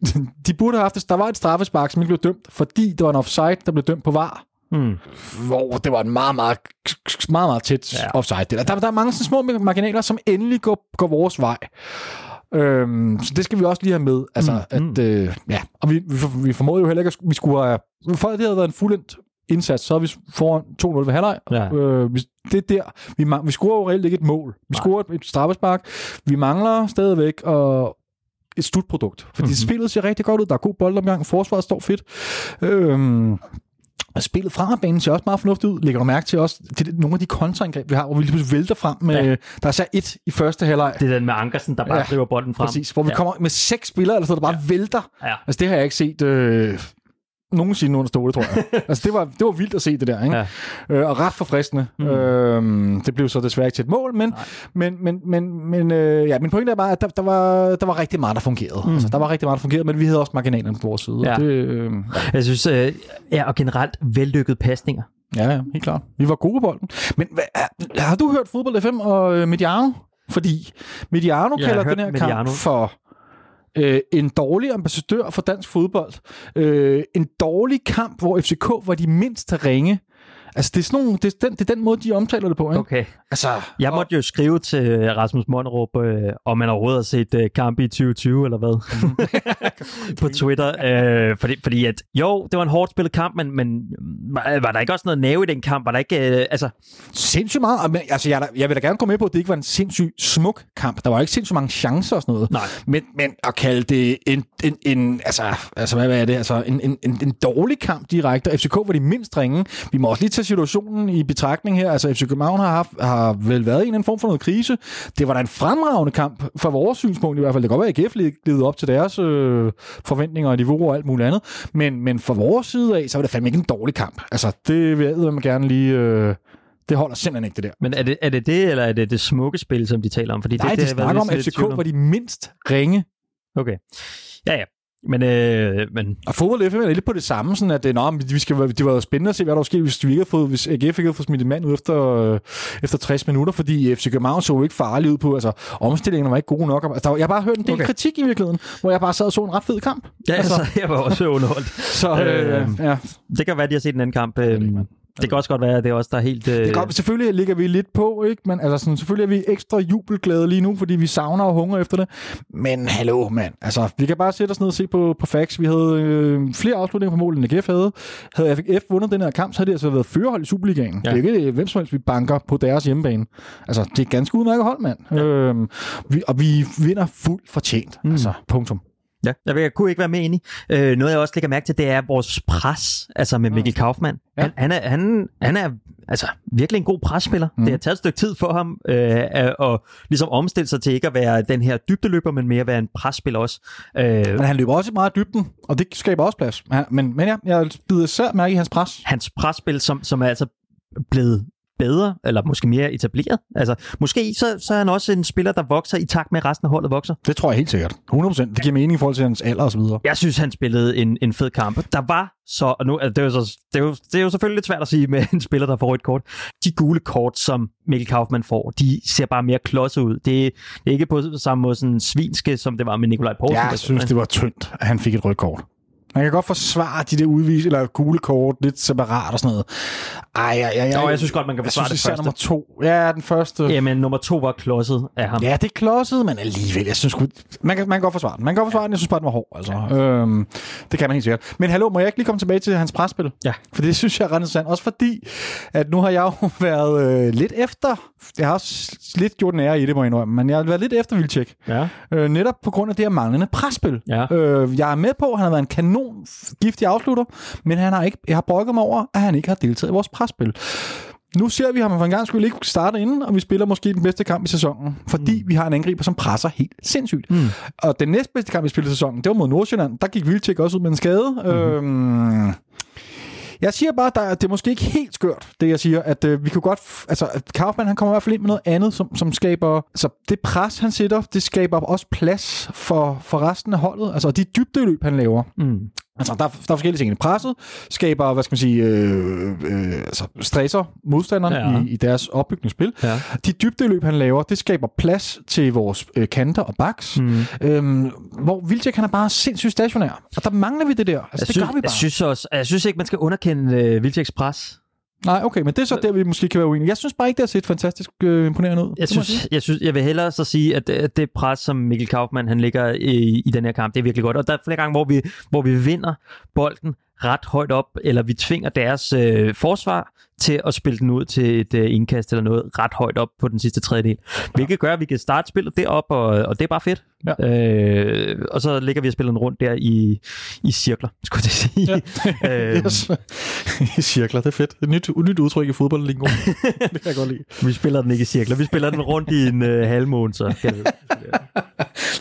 de burde have haft, der var et straffespark, som ikke blev dømt, fordi der var en offside, der blev dømt på var. Mm. Hvor det var en meget, meget, meget, meget tæt ja. offside. Der, der, der er mange sådan små marginaler, som endelig går, går vores vej. Øhm, så det skal vi også lige have med. Altså, mm. at, mm. øh, ja. Og vi, vi, vi formåede jo heller ikke, at vi skulle have... For det havde været en fuldendt indsats, så er vi foran 2-0 ved halvleg. Ja. Øh, det er der. Vi, vi scorer jo reelt ikke et mål. Vi Nej. scorer et straffespark. Vi mangler stadigvæk og et slutprodukt. Fordi mm-hmm. spillet ser rigtig godt ud. Der er god boldomgang. Forsvaret står fedt. Øhm, og spillet fra banen ser også meget fornuftigt ud. Lægger du mærke til også til nogle af de kontraangreb, vi har, hvor vi lige vælter frem med... Ja. Der er så et i første halvleg. Det er den med Ankersen, der bare ja, driver bolden frem. Præcis, hvor vi ja. kommer med seks spillere, eller så der bare ja. vælter. Ja. Altså det har jeg ikke set... Øh, nogensinde under stålet, tror jeg. altså, det var, det var vildt at se det der, ikke? Ja. Øh, og ret forfriskende. Mm. Øh, det blev så desværre ikke til et mål, men, men, men, men, men øh, ja, min pointe er bare, at der, der, var, der var rigtig meget, der fungerede. Mm. Altså, der var rigtig meget, der fungerede, men vi havde også marginalerne på vores side. Ja. Det, øh. Jeg synes, øh, ja, og generelt vellykket pasninger. Ja, ja, helt klart. Vi var gode på bolden. Men hvad, har du hørt Fodbold FM og øh, Mediano? Fordi Mediano ja, kalder den her Mediano. kamp for øh, en dårlig ambassadør for dansk fodbold. Øh, en dårlig kamp, hvor FCK var de mindst ringe. Altså, det er, sådan nogle, det, er den, det er den måde, de omtaler det på, ikke? Okay. Altså, jeg måtte og... jo skrive til Rasmus Monderup, øh, om man overhovedet har set øh, kamp i 2020, eller hvad? på Twitter. Øh, fordi, fordi at, jo, det var en hårdt spillet kamp, men, men var, var der ikke også noget nerve i den kamp? Var der ikke, øh, altså... Sindssygt meget. Men, altså, jeg, jeg vil da gerne komme med på, at det ikke var en sindssygt smuk kamp. Der var ikke sindssygt mange chancer og sådan noget. Nej. Men, men at kalde det en, en, en altså, altså, hvad, hvad er det? Altså, en, en, en, en dårlig kamp direkte. FCK var de mindst ringe. Vi må også lige tage situationen i betragtning her. Altså, FC København har, haft, har vel været i en form for noget krise. Det var da en fremragende kamp, fra vores synspunkt i hvert fald. Det kan godt være, at AGF levede op til deres øh, forventninger og niveau og alt muligt andet. Men, men fra vores side af, så var det fandme ikke en dårlig kamp. Altså, det vil jeg gerne lige... Øh, det holder simpelthen ikke, det der. Men er det, er det det, eller er det det smukke spil, som de taler om? Fordi Nej, det, det de snakker om, at FCK var de mindst ringe. Okay. Ja, ja. Men, øh, men... Og fodbold FM er lidt på det samme, sådan at nå, vi skal, det var spændende at se, hvad der var sket, hvis, vi ikke havde fået, hvis AGF ikke havde fået smidt en mand ud efter, øh, efter 60 minutter, fordi FC København så jo ikke farligt ud på, altså omstillingen var ikke gode nok. Altså, der, jeg har bare hørt en del okay. kritik i virkeligheden, hvor jeg bare sad og så en ret fed kamp. Ja, altså, altså jeg var også underholdt. så, øh, øh, ja. Det kan være, at de har set en anden kamp. Øh, det kan også godt være, at det er også der er helt... Øh... Det kan, selvfølgelig ligger vi lidt på, ikke? Men altså, sådan, selvfølgelig er vi ekstra jubelglade lige nu, fordi vi savner og hungrer efter det. Men hallo, mand. Altså, vi kan bare sætte os ned og se på, på facts. Vi havde øh, flere afslutninger på mål, end AGF havde. Havde AGF vundet den her kamp, så havde det altså været førerhold i Superligaen. Ja. Det er ikke øh, hvem som helst, vi banker på deres hjemmebane. Altså, det er ganske udmærket hold, mand. Ja. Øhm, vi, og vi vinder fuldt fortjent. Mm. Altså, punktum. Ja, jeg, jeg kunne ikke være med enig. Øh, noget, jeg også lægger mærke til, det er vores pres, altså med Mikkel Kaufmann. Ja. Han, han, er, han, han er altså virkelig en god presspiller. Mm. Det har taget et stykke tid for ham øh, at ligesom omstille sig til ikke at være den her dybdeløber, men mere at være en presspiller også. Øh, men han løber også meget dybden, og det skaber også plads. Men, men ja, jeg bider især mærke i hans pres. Hans presspil, som, som er altså blevet bedre, eller måske mere etableret. Altså, måske så, så er han også en spiller, der vokser i takt med, at resten af holdet vokser. Det tror jeg helt sikkert. 100%. Det giver mening i forhold til hans alder og så videre. Jeg synes, han spillede en, en fed kamp. Der var så, og nu, altså, det, er jo så, det, er jo, det er jo selvfølgelig lidt svært at sige med en spiller, der får et kort. De gule kort, som Mikkel Kaufmann får, de ser bare mere klodset ud. Det, er, det er ikke på samme måde sådan svinske, som det var med Nikolaj Poulsen. Jeg synes, det var tyndt, at han fik et rødt kort. Man kan godt forsvare de der udvis eller gule kort lidt separat og sådan noget. Ej, ja, ja, ja. Jo, jeg synes godt, man kan forsvare jeg synes, det første. nummer to. Ja, den første. Jamen, nummer to var klodset af ham. Ja, det er klodset, men alligevel, jeg synes godt, man kan, man kan godt forsvare den. Man kan godt forsvare den, jeg synes bare, den var hård. Altså. Ja. Øhm, det kan man helt sikkert. Men hallo, må jeg ikke lige komme tilbage til hans presspil? Ja. For det synes jeg er ret interessant. Også fordi, at nu har jeg jo været øh, lidt efter, jeg har også lidt gjort en ære i det, må jeg indrømme, men jeg har været lidt efter Vildtjek. Ja. Øh, netop på grund af det her manglende presspil. Ja. Øh, jeg er med på, at han har været en kanon giftig afslutter, men han har ikke, jeg har brokket mig over, at han ikke har deltaget i vores presspil. Nu ser vi ham for en gang skulle ikke starte inden, og vi spiller måske den bedste kamp i sæsonen, fordi mm. vi har en angriber, som presser helt sindssygt. Mm. Og den næstbedste kamp, vi spillede i sæsonen, det var mod Nordsjælland. Der gik Vildtjek også ud med en skade. Mm. Øhm, jeg siger bare, at det er måske ikke helt skørt, det jeg siger, at øh, vi kunne godt... Altså, Kaufmann, han kommer i hvert fald ind med noget andet, som, som skaber... Altså, det pres, han sætter, det skaber også plads for, for resten af holdet. Altså, de dybdeløb, han laver. Mm. Altså, der, der er forskellige ting. Presset skaber, hvad skal man sige, øh, øh, altså stresser modstanderne ja. i, i deres opbygningsspil. Ja. De dybdeløb, han laver, det skaber plads til vores øh, kanter og baks. Mm. Øhm, hvor Vildtjek, han er bare sindssygt stationær. Og der mangler vi det der. Altså, jeg det synes, gør vi bare. Jeg synes, også, jeg synes ikke, man skal underkende øh, Vildtjeks pres. Nej, okay, men det er så der, vi måske kan være uenige. Jeg synes bare ikke, det har set fantastisk øh, imponerende ud. Jeg synes, jeg, synes, jeg vil hellere så sige, at det, det pres, som Mikkel Kaufmann han ligger i, i den her kamp, det er virkelig godt. Og der er flere gange, hvor vi, hvor vi vinder bolden ret højt op, eller vi tvinger deres øh, forsvar til at spille den ud til et øh, indkast eller noget ret højt op på den sidste tredjedel. Hvilket gør, at vi kan starte spillet derop, og, og det er bare fedt. Ja. Øh, og så ligger vi og spiller den rundt der i, i cirkler, skulle jeg sige. Ja. øh, yes. I cirkler, det er fedt. Et nyt, nyt udtryk i fodbold, det kan jeg godt lide. Vi spiller den ikke i cirkler, vi spiller den rundt i en øh, halvmåne, så kan det,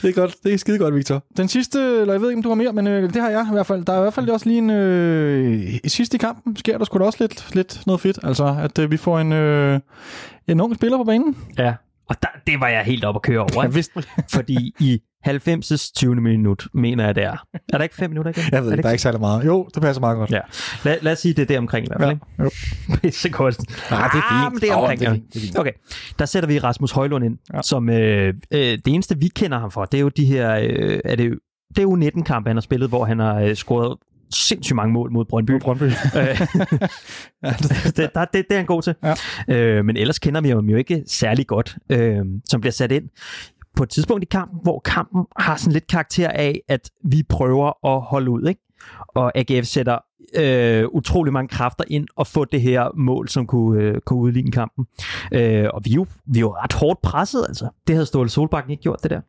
det er godt, det er skide godt, Victor. Den sidste, eller jeg ved ikke, om du har mere, men øh, det har jeg i hvert fald. Der er i hvert fald også lige en... Øh, I sidste i kampen sker der sgu da også lidt, lidt noget fedt. Altså, at øh, vi får en, øh, en ung spiller på banen. Ja, og der, det var jeg helt op at køre over. Jeg vidste Fordi i 90. 20. minut, mener jeg, det er. Er der ikke 5 minutter igen? Jeg ved ikke, der er ikke særlig meget. Jo, det passer meget godt. Ja. Lad, lad os sige, det er der omkring i hvert fald. Ja. Ikke? Jo. Pissegodt. Nej, det er fint. Ah, men det er omkring. Oh, det er fint. Det er fint. Okay, der sætter vi Rasmus Højlund ind, ja. som øh, øh, det eneste, vi kender ham for, det er jo de her, øh, er det, det er jo 19 kampe, han har spillet, hvor han har øh, scoret sindssygt mange mål mod Brøndby. Mod Brøndby. ja, det, det, det, det er han god til. Ja. Øh, men ellers kender vi ham jo ikke særlig godt, øh, som bliver sat ind på et tidspunkt i kampen, hvor kampen har sådan lidt karakter af, at vi prøver at holde ud, ikke? Og AGF sætter øh, utrolig mange kræfter ind og få det her mål, som kunne, øh, kunne udligne kampen. Øh, og vi er, jo, vi er jo ret hårdt presset, altså. Det havde Ståle Solbakken ikke gjort, det der.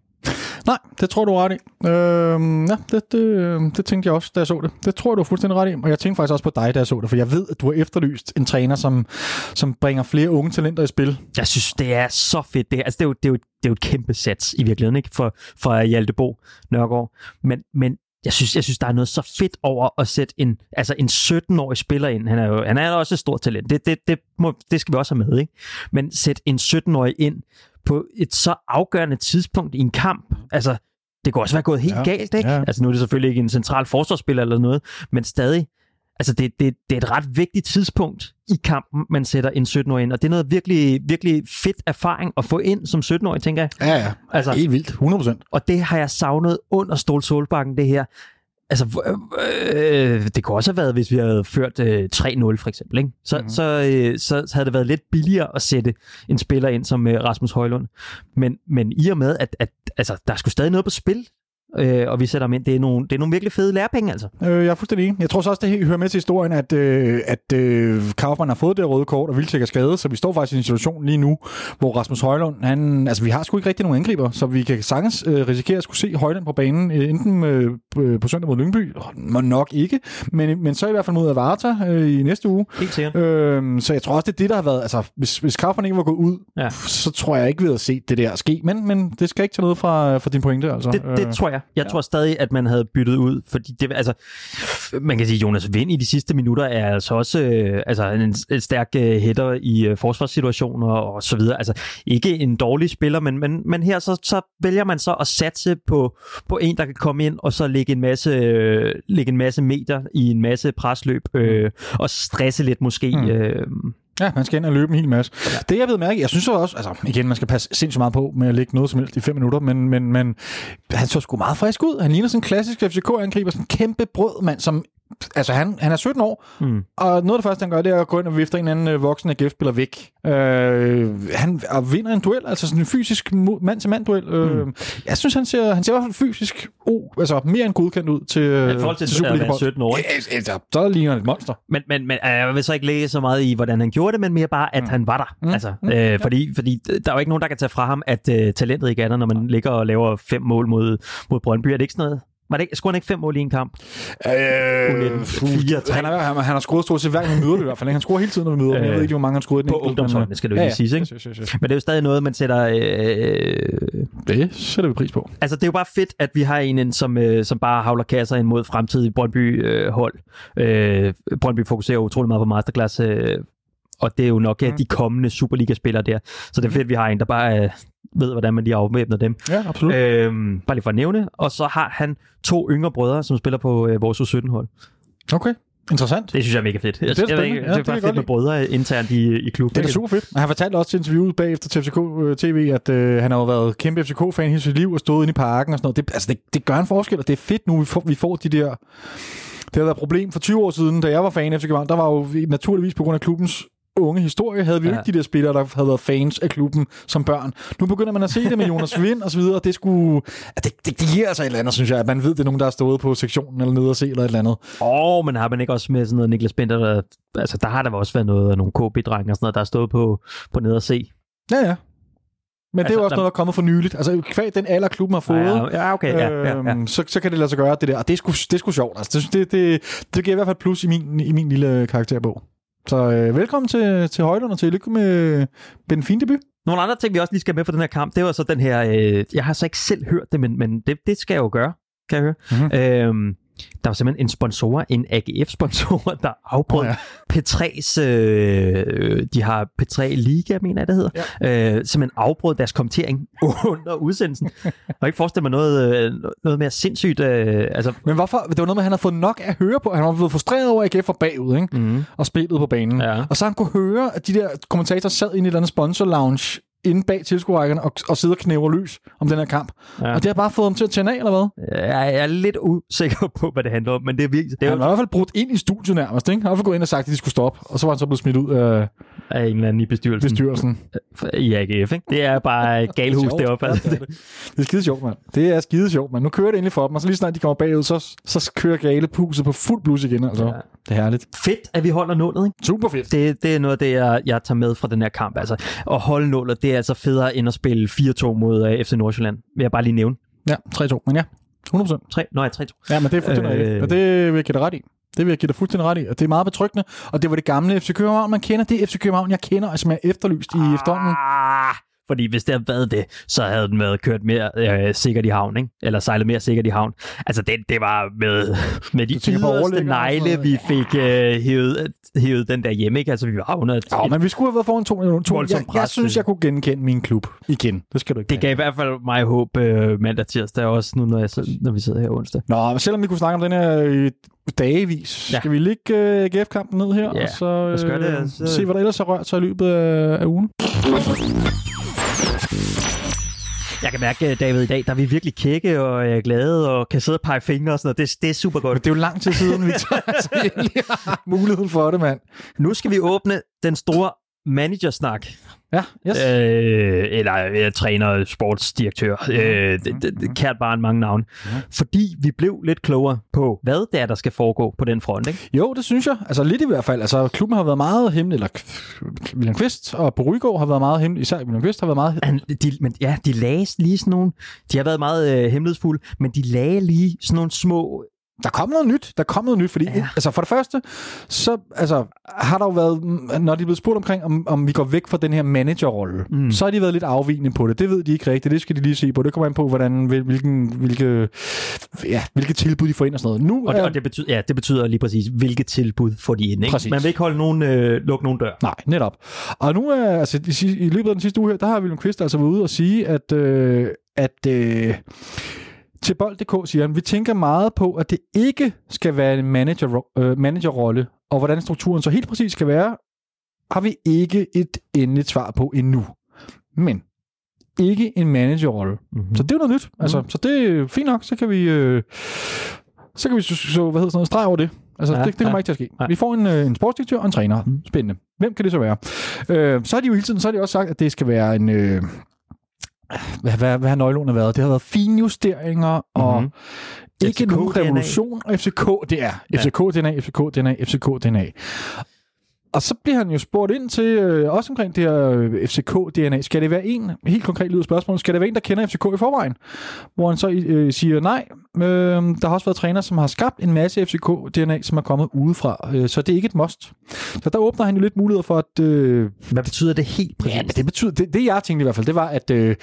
Nej, det tror du ret i. Øh, ja, det, det, øhm, det tænkte jeg også, da jeg så det. Det tror jeg, du er fuldstændig ret i. Og jeg tænkte faktisk også på dig, da jeg så det, for jeg ved, at du har efterlyst en træner, som, som bringer flere unge talenter i spil. Jeg synes, det er så fedt. Det, altså, det, er, jo, det, er, jo, det er jo et kæmpe sats i virkeligheden, ikke? For, for Hjaltebo Nørgaard. Men, men jeg synes, jeg synes, der er noget så fedt over at sætte en, altså en 17-årig spiller ind. Han er jo han er også et stort talent. Det, det, det, må, det skal vi også have med, ikke? Men sæt en 17-årig ind på et så afgørende tidspunkt i en kamp. Altså, det kunne også være gået helt ja, galt, ikke? Ja. Altså, nu er det selvfølgelig ikke en central forsvarsspiller eller noget, men stadig. Altså, det, det, det er et ret vigtigt tidspunkt i kampen, man sætter en 17-årig ind, og det er noget virkelig, virkelig fedt erfaring at få ind som 17-årig, tænker jeg. Ja, ja. Altså, helt vildt. 100%. Og det har jeg savnet under Stål Solbakken, det her. Altså, øh, det kunne også have været, hvis vi havde ført øh, 3-0 for eksempel. Ikke? Så, mm-hmm. så, øh, så, så havde det været lidt billigere at sætte en spiller ind som øh, Rasmus Højlund. Men, men i og med, at, at altså, der skulle stadig noget på spil, øh, og vi sætter dem ind. Det er nogle, det er nogle virkelig fede lærepenge, altså. Øh, jeg er fuldstændig enig. Jeg tror så også, det hører med til historien, at, øh, at øh, Kaufmann har fået det røde kort, og Vildtjek er skadet, så vi står faktisk i en situation lige nu, hvor Rasmus Højlund, han, altså vi har sgu ikke rigtig nogen angriber, så vi kan sagtens øh, risikere at skulle se Højlund på banen, øh, enten øh, på søndag mod Lyngby, må nok ikke, men, men så i hvert fald mod Avarta øh, i næste uge. Helt sikkert. Øh, så jeg tror også, det er det, der har været, altså hvis, hvis Kaufmann ikke var gået ud, ja. så tror jeg ikke, vi havde set det der ske, men, men det skal ikke tage noget fra, fra din pointe, altså. Det, det tror jeg. Jeg ja. tror stadig, at man havde byttet ud, fordi det, altså, man kan sige, Jonas Vind i de sidste minutter er altså også øh, altså en, en stærk øh, hætter i øh, forsvarssituationer og så videre. Altså, ikke en dårlig spiller, men, men, men her så, så vælger man så at satse på, på en, der kan komme ind og så lægge en masse, øh, lægge en masse meter i en masse presløb øh, og stresse lidt måske. Mm. Øh, Ja, man skal ind og løbe en hel masse. Ja. Det jeg ved mærke, jeg synes også, altså igen, man skal passe sindssygt meget på med at lægge noget som helst i fem minutter, men, men, men han så sgu meget frisk ud. Han ligner sådan en klassisk FCK-angriber, sådan en kæmpe brød, mand, som altså han, han er 17 år, mm. og noget af det første, han gør, det er at gå ind og vifte en anden øh, voksen AGF-spiller væk. Øh, han og vinder en duel, altså sådan en fysisk mand-til-mand-duel. Øh, mm. Jeg synes, han ser, han ser i hvert fald fysisk oh, altså mere end godkendt ud til, ja, forhold til, til Superliga 17 år. Ja, ja, så ligner han et monster. Men, men, men øh, jeg vil så ikke læse så meget i, hvordan han gjorde det, men mere bare, at mm. han var der. Mm. Altså, mm. Øh, fordi, fordi der er jo ikke nogen, der kan tage fra ham, at uh, talentet ikke er der, når man ligger og laver fem mål mod, mod Brøndby. Er det ikke sådan noget? Var det ikke, scorede han ikke fem mål i en kamp? Øh, U19, fire, tre. han, har, han, han har scoret stort set hver gang, vi møder det i hvert fald. Han scorer hele tiden, når vi møder øh, Jeg ved ikke, hvor mange han scorede i den På ungdomsholdene, skal det jo lige siges, ikke? Yes, yes, yes. Men det er jo stadig noget, man sætter... Øh, Det sætter vi pris på. altså, det er jo bare fedt, at vi har en, som, øh, som bare havler kasser ind mod fremtidige Brøndby-hold. Øh, Brøndby fokuserer utrolig meget på masterclass, øh, og det er jo nok mm. Mm. de kommende Superliga-spillere der. Så det er fedt, at vi har en, der bare øh, ved, hvordan man lige afvæbner dem. Ja, absolut. Øhm, bare lige for at nævne. Og så har han to yngre brødre, som spiller på øh, vores U17-hold. Okay, interessant. Det synes jeg er mega fedt. Jeg, Det er jeg ved spændende. ikke, Ja, det er det bare jeg fedt med brødre internt i, i klubben. Det er super fedt. Han fortalte også til interviewet bagefter til FCK øh, TV, at øh, han har jo været kæmpe FCK-fan hele sit liv og stået inde i parken og sådan noget. Det, altså, det, det gør en forskel, og det er fedt nu, vi får, vi får de der... Det har været et problem for 20 år siden, da jeg var fan af FC København. Der var jo vi- naturligvis på grund af klubbens unge historie, havde vi jo Ja. ikke de der spillere, der havde været fans af klubben som børn. Nu begynder man at se det med Jonas Vind og så videre, det skulle... Det, det, det giver altså et eller andet, synes jeg, at man ved, det er nogen, der har stået på sektionen eller nede og se eller et eller andet. Åh, oh, men har man ikke også med sådan noget Niklas Bender, der, altså der har der også været noget af nogle KB-drenge og sådan noget, der er stået på, på ned og se. Ja, ja. Men det er Altså, jo også der- noget, der er kommet for nyligt. Altså, kvæg den alder, klubben har fået, Ja, ja, okay, ja, ja, ja. Øhm, så, så kan det lade sig gøre det der. Og det er sgu, det er sgu sjovt. Altså, det, det, det, det giver i hvert fald plus i min, i min lille karakterbog. Så øh, velkommen til, til Højlund og til lykke med, fine debut. Nogle andre ting, vi også lige skal med for den her kamp, det var så den her, øh, jeg har så ikke selv hørt det, men, men det, det skal jeg jo gøre, kan jeg høre. Mhm. Øhm, der var simpelthen en sponsor, en AGF-sponsor, der afbrød oh, ja. P3's, øh, de har P3 Liga, mener jeg det hedder, ja. øh, simpelthen afbrød deres kommentering under udsendelsen. Jeg kan ikke forestille mig noget, øh, noget mere sindssygt. Øh, altså, Men hvorfor? Det var noget med, at han havde fået nok at høre på. Han var blevet frustreret over, at AGF var bagud, ikke? mm, og spillet på banen. Ja. Og så han kunne høre, at de der kommentatorer sad i en eller anden sponsor-lounge inde bag tilskuerrækkerne og, og sidder og knæver løs om den her kamp. ja. Og det har bare fået ham til at tænde af, eller hvad? Jeg er lidt usikker på, hvad det handler om, men det er virkelig... Det er Han jo i hvert fald brudt ind i studiet nærmest, ikke? Han har i hvert fald gået ind og sagt, at de skulle stoppe, og så var han så blevet smidt ud af af en eller anden i bestyrelsen. bestyrelsen. I AGF, ikke? Det er bare galhus deroppe. Ja, det, er det. det er skide sjovt, mand. Det er skide sjovt, mand. Nu kører det endelig for dem, og så lige snart de kommer bagud, så, så kører gale puset på fuld blus igen. Altså. Ja. Det er herligt. Fedt, at vi holder nullet, ikke? Super fedt. Det, det er noget af det, jeg, jeg tager med fra den her kamp. Altså, at holde nullet, det er altså federe end at spille 4-2 mod uh, FC Nordsjælland. Vil jeg bare lige nævne. Ja, 3-2. Men ja, 100%. 3, nå, ja, 3-2. Ja, men det er fuldstændig Øh. øh... rigtigt. Og det vil jeg give dig ret i. Det vil jeg give dig fuldstændig ret i, og det er meget betryggende. Og det var det gamle FC København, man kender. Det FC København, jeg kender, og som er efterlyst i. Ah, fordi hvis det havde været det, så havde den været kørt mere øh, sikkert i havn, ikke? Eller sejlet mere sikkert i havn. Altså, det, det var med, med de yderste negle, vi fik øh, hævet, hævet den der hjemme, ikke? Altså, vi var under Ja, men vi skulle have været foran 2 to. Voldsomt Jeg, jeg synes, øh. jeg kunne genkende min klub igen. Det skal du ikke Det gav i hvert fald mig håb øh, mandag tirsdag også, nu når, jeg, når vi sidder her onsdag. Nå, selvom vi kunne snakke om den her øh, dagevis, Ja. skal vi lægge øh, AGF-kampen ned her, Ja, og så øh, lad os det, altså. se, hvad der ellers har rørt sig i løbet af, af ugen. Jeg kan mærke, David, i dag, der er vi virkelig kække og øh, glade og kan sidde og pege fingre og sådan noget. Det, det er super Men godt. det er jo lang tid siden, vi har muligheden for det, mand. Nu skal vi åbne den store managersnak. Ja, yes. Øh, eller øh, træner, sportsdirektør. Øh, det, det, det kært barn mange navne. Fordi vi blev lidt klogere på, hvad det er, der skal foregå på den front. Ikke? Jo, det synes jeg. Altså lidt i hvert fald. Altså klubben har været meget hemmelig, eller William Kvist og på Rygaard har været meget hemmelig. Især William Kvist har været meget Han, de, men ja, de lagde lige sådan nogle... De har været meget øh, hemmelighedsfulde, men de lagde lige sådan nogle små... Der kom noget nyt. Der kom noget nyt, fordi Ja. altså for det første, så altså, har der jo været, når de er blevet spurgt omkring, om, om vi går væk fra den her managerrolle, Mm. så har de været lidt afvigende på det. Det ved de ikke rigtigt. Det skal de lige se på. Det kommer an på, hvordan, hvil- hvilken, hvilke, ja, hvilke tilbud de får ind og sådan noget. Nu Og, det, og det, betyder, ja, det betyder lige præcis, hvilket tilbud får de ind. Ikke? Præcis. Man vil ikke holde nogen, øh, lukke nogen dør. Nej, netop. Og nu er, altså, i, i løbet af den sidste uge her, der har William Kvist altså været ude og sige, at, øh, at øh, til bold.dk siger han, vi tænker meget på, at det ikke skal være en manager, øh, managerrolle, og hvordan strukturen så helt præcis skal være, har vi ikke et endeligt svar på endnu. Men ikke en managerrolle. Mm-hmm. Så det er jo noget nyt. Altså, Så det er fint nok, så kan vi... Øh, så kan vi så, hvad hedder sådan noget, streg over det. Altså, Ja, ja, det, det kommer ja. ikke til at ske. Nej. Vi får en, øh, en sportsdirektør og en træner. Mm. Spændende. Hvem kan det så være? Øh, så har de jo hele tiden så har de også sagt, at det skal være en... Øh, hvad, hvad, hvad har nøgleorden har været? Det har været finjusteringer og Mhm. ikke FCK nogen revolution. Og FCK, det er Ja. FCK DNA, og så bliver han jo spurgt ind til, øh, også omkring det her øh, FCK-DNA. Skal det være en, helt konkret lyder spørgsmålet, skal det være en, der kender FCK i forvejen? Hvor han så øh, siger nej. Øh, der har også været træner, som har skabt en masse FCK-DNA, som er kommet udefra. Øh, så det er ikke et must. Så der åbner han jo lidt muligheder for, at... Øh, Hvad betyder det helt præcis? Ja, men det betyder, det, det jeg tænkte i hvert fald, det var, at, øh,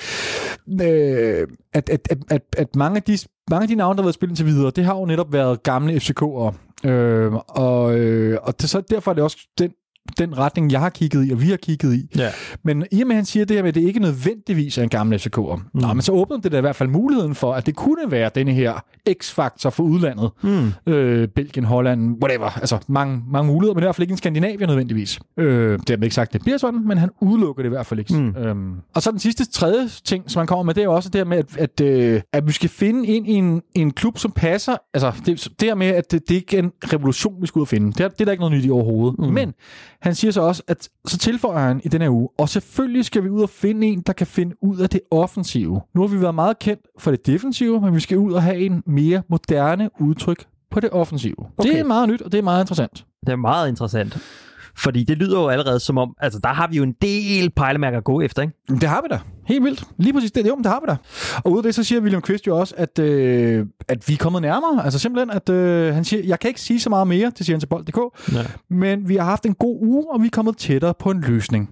øh, at, at, at, at, at mange, af de, mange af de navne, der har været spillet til videre, det har jo netop været gamle FCK'ere. Øh, og, øh, og det, så derfor er det også den den retning, jeg har kigget i, og vi har kigget i. Ja. Men i og med, at han siger det her med, at det ikke nødvendigvis er en gammel FCK'er, mm. Nå, men så åbner det da i hvert fald muligheden for, at det kunne være denne her X-faktor for udlandet. Mm. Øh, Belgien, Holland, whatever. Altså mange, mange muligheder, men i hvert fald ikke en Skandinavien nødvendigvis. Øh, det har ikke sagt, det bliver sådan, men han udelukker det i hvert fald ikke. Mm. Øhm. Og så den sidste tredje ting, som han kommer med, det er også det her med, at, at, øh, at vi skal finde ind i en, en klub, som passer. Altså det, det her med, at det, det ikke er en revolution, vi skal ud og finde. Det er, det er der ikke noget nyt i overhovedet. Mm. Men han siger så også, at så tilføjer han i den her uge, og selvfølgelig skal vi ud og finde en, der kan finde ud af det offensive. Nu har vi været meget kendt for det defensive, men vi skal ud og have en mere moderne udtryk på det offensive. Okay. Det er meget nyt, og det er meget interessant. Det er meget interessant. Fordi det lyder jo allerede som om, altså der har vi jo en del pejlemærker at gå efter, ikke? Det har vi da. Helt vildt. Lige præcis det. Jo, det har vi da. Og ud af det, så siger William Quist jo også, at, øh, at vi er kommet nærmere. Altså simpelthen, at øh, han siger, jeg kan ikke sige så meget mere, det siger han til bold.dk, men vi har haft en god uge, og vi er kommet tættere på en løsning.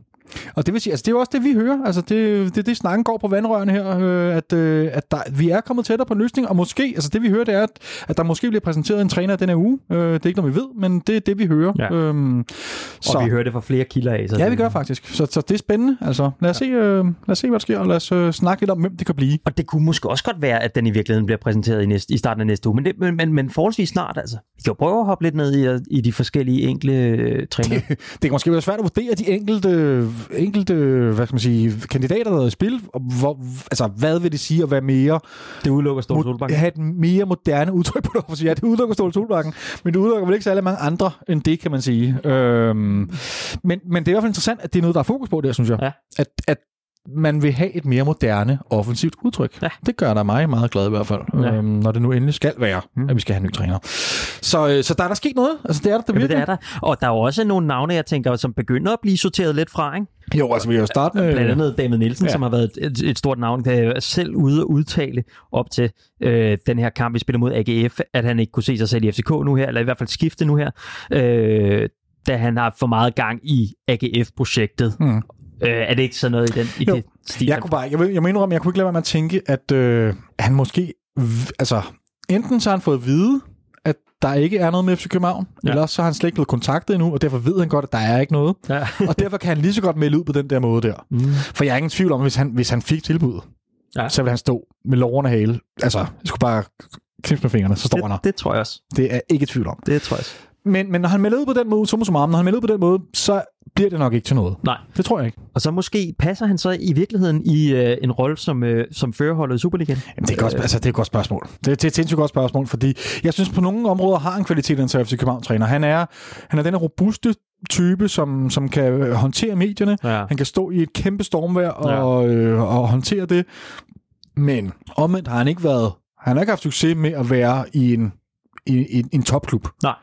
Og det vil sige, altså det er jo også det, vi hører. Altså det, det, det snakken går på vandrørene her, øh, at, øh, at der, vi er kommet tættere på en løsning, og måske, altså det vi hører, det er, at, at der måske bliver præsenteret en træner den her uge. Øh, det er ikke noget, vi ved, men det er det, vi hører. Ja. Øhm, så. Og vi hører det fra flere kilder af. Så ja, vi gør faktisk. Så, så det er spændende. Altså lad os, ja. se, øh, lad os se, hvad der sker, og lad os øh, snakke lidt om, hvem det kan blive. Og det kunne måske også godt være, at den i virkeligheden bliver præsenteret i, næste, i starten af næste uge, men, det, men, men, men forholdsvis snart altså. Vi kan jo prøve at hoppe lidt ned i, i de forskellige enkle øh, træner. det, det kan måske være svært at vurdere de enkelte, enkelte hvad skal man sige, kandidater, der er i spil. Og hvor, altså, hvad vil det sige at være mere... Det udelukker Ståle Solbakken. Have et mere moderne udtryk på det. Ja, det udelukker Ståle Solbakken, men det udelukker vel ikke særlig mange andre end det, kan man sige. Øhm, men, men det er i hvert fald interessant, at det er noget, der er fokus på der, synes jeg. Ja. At, at man vil have et mere moderne, offensivt udtryk. Ja. Det gør der mig meget glad i hvert fald, ja. øhm, når det nu endelig skal være, mm. at vi skal have en ny træner. Så, øh, så der er der sket noget. Altså, det er der, der Jamen, det er der. Og der er jo også nogle navne, jeg tænker, som begynder at blive sorteret lidt fra, ikke? Jo, altså vi kan jo starte med... Blandt andet David Nielsen, ja. som har været et, et stort navn, der er selv ude at udtale op til øh, den her kamp, vi spiller mod AGF, at han ikke kunne se sig selv i FCK nu her, eller i hvert fald skifte nu her, øh, da han har for meget gang i AGF-projektet. Mm. Øh, er det ikke sådan noget i den i det stil? Jeg, kunne bare, jeg, jeg mener om, jeg kunne ikke lade være med at tænke, at øh, han måske... Altså, enten så har han fået at vide, at der ikke er noget med FC København, ja. eller så har han slet ikke blevet kontaktet endnu, og derfor ved han godt, at der er ikke noget. Ja. og derfor kan han lige så godt melde ud på den der måde der. Mm. For jeg er ingen tvivl om, hvis han, hvis han fik tilbuddet, ja. så vil han stå med loverne hale. Altså, jeg skulle bare knipse med fingrene, så står det, han der. Det tror jeg også. Det er ikke tvivl om. Det tror jeg også. Men, men når han melder ud på den måde, så som når han melder ud på den måde, så bliver det nok ikke til noget. Nej. Det tror jeg ikke. Og så måske passer han så i virkeligheden i øh, en rolle som, øh, som førerholdet i Superligaen? Jamen, det er, godt, øh. altså, det er et godt spørgsmål. Det, det er et sindssygt godt spørgsmål, fordi jeg synes, på nogle områder har han kvaliteten til FC København-træner. Han er, han er den robuste type, som, som kan håndtere medierne. Ja. Han kan stå i et kæmpe stormvejr og, ja. øh, og håndtere det. Men omvendt har han ikke været... Han har ikke haft succes med at være i en i, i, en topklub. Nej.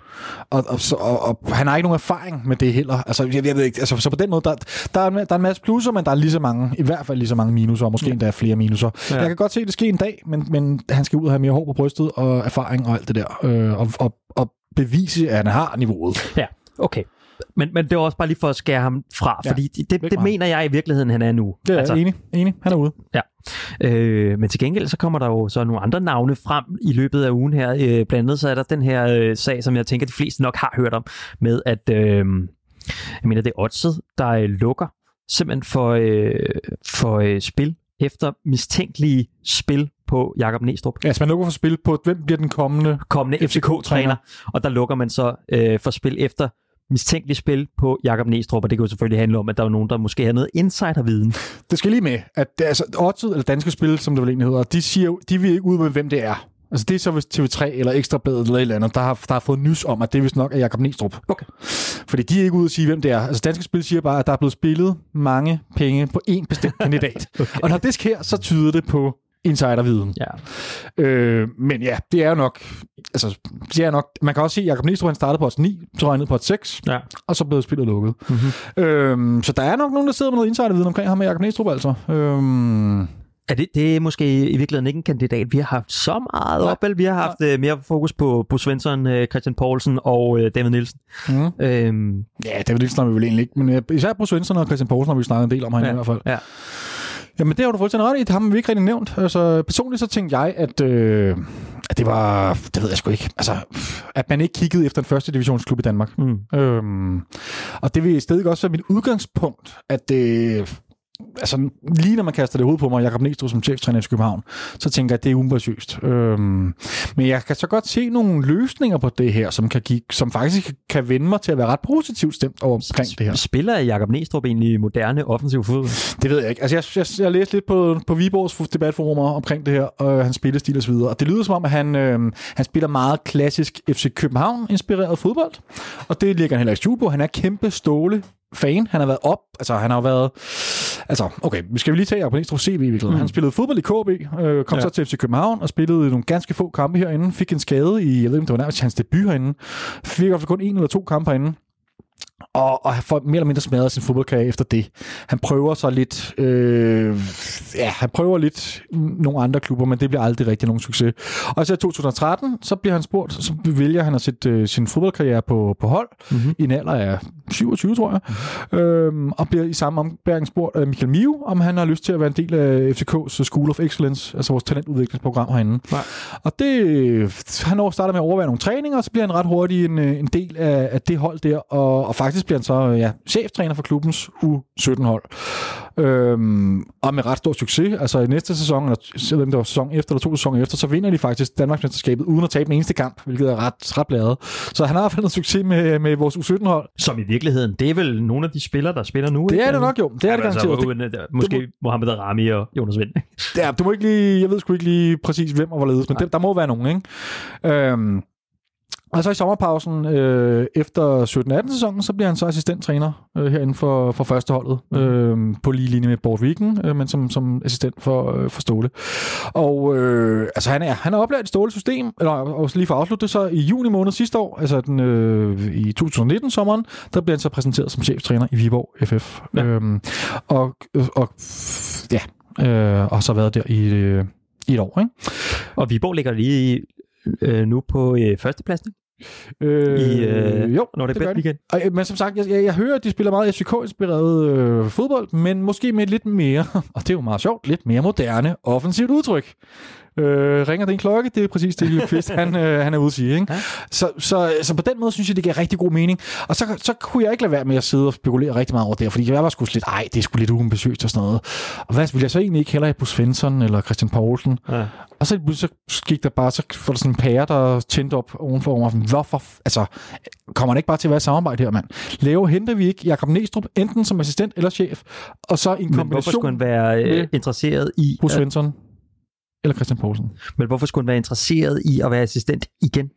Og, og, og, og han har ikke nogen erfaring med det heller. Altså, jeg, jeg ved ikke, altså, så på den måde, der, der, er, der er en masse plusser, men der er lige så mange, i hvert fald lige så mange minuser, og måske ja. endda flere minuser. Ja. Jeg kan godt se, at det sker en dag, men, men han skal ud og have mere hår på brystet, og erfaring og alt det der, øh, og, og, og bevise, at han har niveauet. Ja, okay. Men, men det er også bare lige for at skære ham fra, ja, fordi det, det, det mener jeg i virkeligheden, han er nu. Det er altså, enig, enig. Han er ude. Ja. Øh, men til gengæld så kommer der jo så nogle andre navne frem i løbet af ugen her. Øh, blandt andet så er der den her øh, sag, som jeg tænker, de fleste nok har hørt om, med at, øh, jeg mener det er Oddset, der øh, lukker simpelthen for, øh, for øh, spil efter mistænkelige spil på Jakob Næstrup. Ja, så man lukker for spil på, hvem bliver den kommende, kommende FCK-træner, og der lukker man så øh, for spil efter mistænkeligt spil på Jakob Næstrup, og det kan jo selvfølgelig handle om, at der er nogen, der måske har noget insiderviden. Det skal lige med, at det, altså, Odds, eller Danske Spil, som det vel egentlig hedder, de, siger, de vil ikke ud med, hvem det er. Altså det er så hvis TV3 eller Ekstrabladet eller et eller andet, der har, der har fået nys om, at det vist nok er Jakob Næstrup. Okay. Fordi de er ikke ude at sige, hvem det er. Altså Danske Spil siger bare, at der er blevet spillet mange penge på én bestemt kandidat. okay. Og når det sker, så tyder det på insiderviden. Ja. Øh, men ja, det er jo nok... Altså, det er nok... Man kan også se, at Jacob Næstrup, han startede på et 9, så røg ned på et 6, Ja. og så blev spillet lukket. Mm-hmm. Øhm, så der er nok nogen, der sidder med noget insiderviden omkring ham med Jacob Næstrup, altså. Øhm, Er det, det er måske i virkeligheden ikke en kandidat, vi har haft så meget op, vel? Vi har haft øh, mere fokus på Bo Svensson, øh, Christian Poulsen og øh, David Nielsen. mm. Øhm, Ja, det er snakker vi vel egentlig ikke, men øh, især på Svensson og Christian Poulsen har vi snakket en del om herinde Ja, i hvert fald. ja. Jamen, det har du fuldstændig ret i. Det har vi ikke rigtig nævnt. Altså, personligt så tænkte jeg, at, øh, at det var, det ved jeg sgu ikke, altså, at man ikke kiggede efter en første divisionsklub i Danmark. mm. Øhm, og det vil stadig også være mit udgangspunkt, at det, altså lige når man kaster det i hovedet på mig, Jakob Næstrup som cheftræner i København, så tænker jeg, at det er uambitiøst. Øhm, men jeg kan så godt se nogle løsninger på det her, som, kan give, som faktisk kan vende mig til at være ret positivt stemt over omkring det her. Spiller Jakob Næstrup egentlig moderne offensiv fodbold? Det ved jeg ikke. Altså, jeg, jeg, jeg læste lidt på, på Viborgs debatforumer omkring det her, og hans spillestil og så videre. Og det lyder som om, at han, øh, han spiller meget klassisk FC København-inspireret fodbold. Og det ligger han heller ikke på. Han er kæmpe ståle fan. Han har været op, altså han har været, altså okay, vi skal vi lige tage Jacob Næstrup CV i virkeligheden. Mm. Han spillede fodbold i KB, øh, kom ja. så til FC København og spillede nogle ganske få kampe herinde, fik en skade i, jeg ved ikke, om det var nærmest hans debut herinde, fik i hvert fald kun en eller to kampe herinde, og, og får mere eller mindre smadret sin fodboldkarriere efter det. Han prøver så lidt, øh, ja, han prøver lidt nogle andre klubber, men det bliver aldrig rigtig nogen succes. Og så i 2013, så bliver han spurgt, så vælger han at sætte øh, sin fodboldkarriere på, på hold, Mm-hmm. i en alder af 27, tror jeg, mm. øhm, og bliver i samme ombæring spurgt af Michael Miu, om han har lyst til at være en del af FCK's School of Excellence, altså vores talentudviklingsprogram herinde. Ja. Og det, han starter med at overvære nogle træninger, og så bliver han ret hurtigt en, øh, en del af, af det hold der, og, og faktisk bliver han så ja, cheftræner for klubbens U17-hold. Øhm, og med ret stor succes. Altså i næste sæson, eller om det var sæson efter eller to sæsoner efter, så vinder de faktisk Danmarksmesterskabet uden at tabe den eneste kamp, hvilket er ret, ret bladet. Så han har i hvert fald noget succes med, med vores U17-hold. Som i virkeligheden, det er vel nogle af de spillere, der spiller nu? Det ikke? er det nok jo. Det er det altså, garanteret. Det, uden, øh, måske det Mohamed Rami og Jonas Vind. ja, du må ikke lige, jeg ved sgu ikke lige præcis, hvem og hvorledes, men det, der må være nogen, ikke? Øhm, og så i sommerpausen, øh, efter 17-18 sæsonen, så bliver han så assistenttræner øh, herinde for, for førsteholdet, øh, på lige linje med Bort Viken, øh, men som, som assistent for, øh, for Ståle. Og øh, altså han er, han er oplært et Ståle-system, eller og lige for at afslutte det, så i juni måned sidste år, altså den, øh, i 2019-sommeren, der bliver han så præsenteret som cheftræner i Viborg FF. Ja. Øhm, og, og ja, øh, og har så været der i, øh, i et år, ikke? Og Viborg ligger lige øh, nu på øh, førstepladsen Øh, i øh, jo, når det, det de. igen. Og, men som sagt, jeg, jeg, jeg hører, at de spiller meget FCK-inspireret øh, fodbold, men måske med lidt mere, og det er jo meget sjovt, lidt mere moderne offensivt udtryk. Øh, ringer det en klokke? Det er præcis det, Lille Kvist, han, øh, han er ude at sige. Ikke? Ja. Så, så, så på den måde synes jeg, det giver rigtig god mening. Og så, så kunne jeg ikke lade være med at sidde og spekulere rigtig meget over det, fordi jeg var sgu lidt, ej, det er sgu lidt uambitiøst og sådan noget. Og hvad vil jeg så egentlig ikke heller have på Svensson eller Christian Poulsen? Ja. Og så, så gik der bare, så var der sådan en pære, der tændte op ovenfor mig. Hvorfor? Altså, kommer det ikke bare til at være et samarbejde her, mand? Lave henter vi ikke Jakob Næstrup, enten som assistent eller chef, og så en Men hvorfor skulle kombination han være øh, interesseret i... at, Svensson eller Christian Poulsen. men hvorfor skulle han være interesseret i at være assistent igen?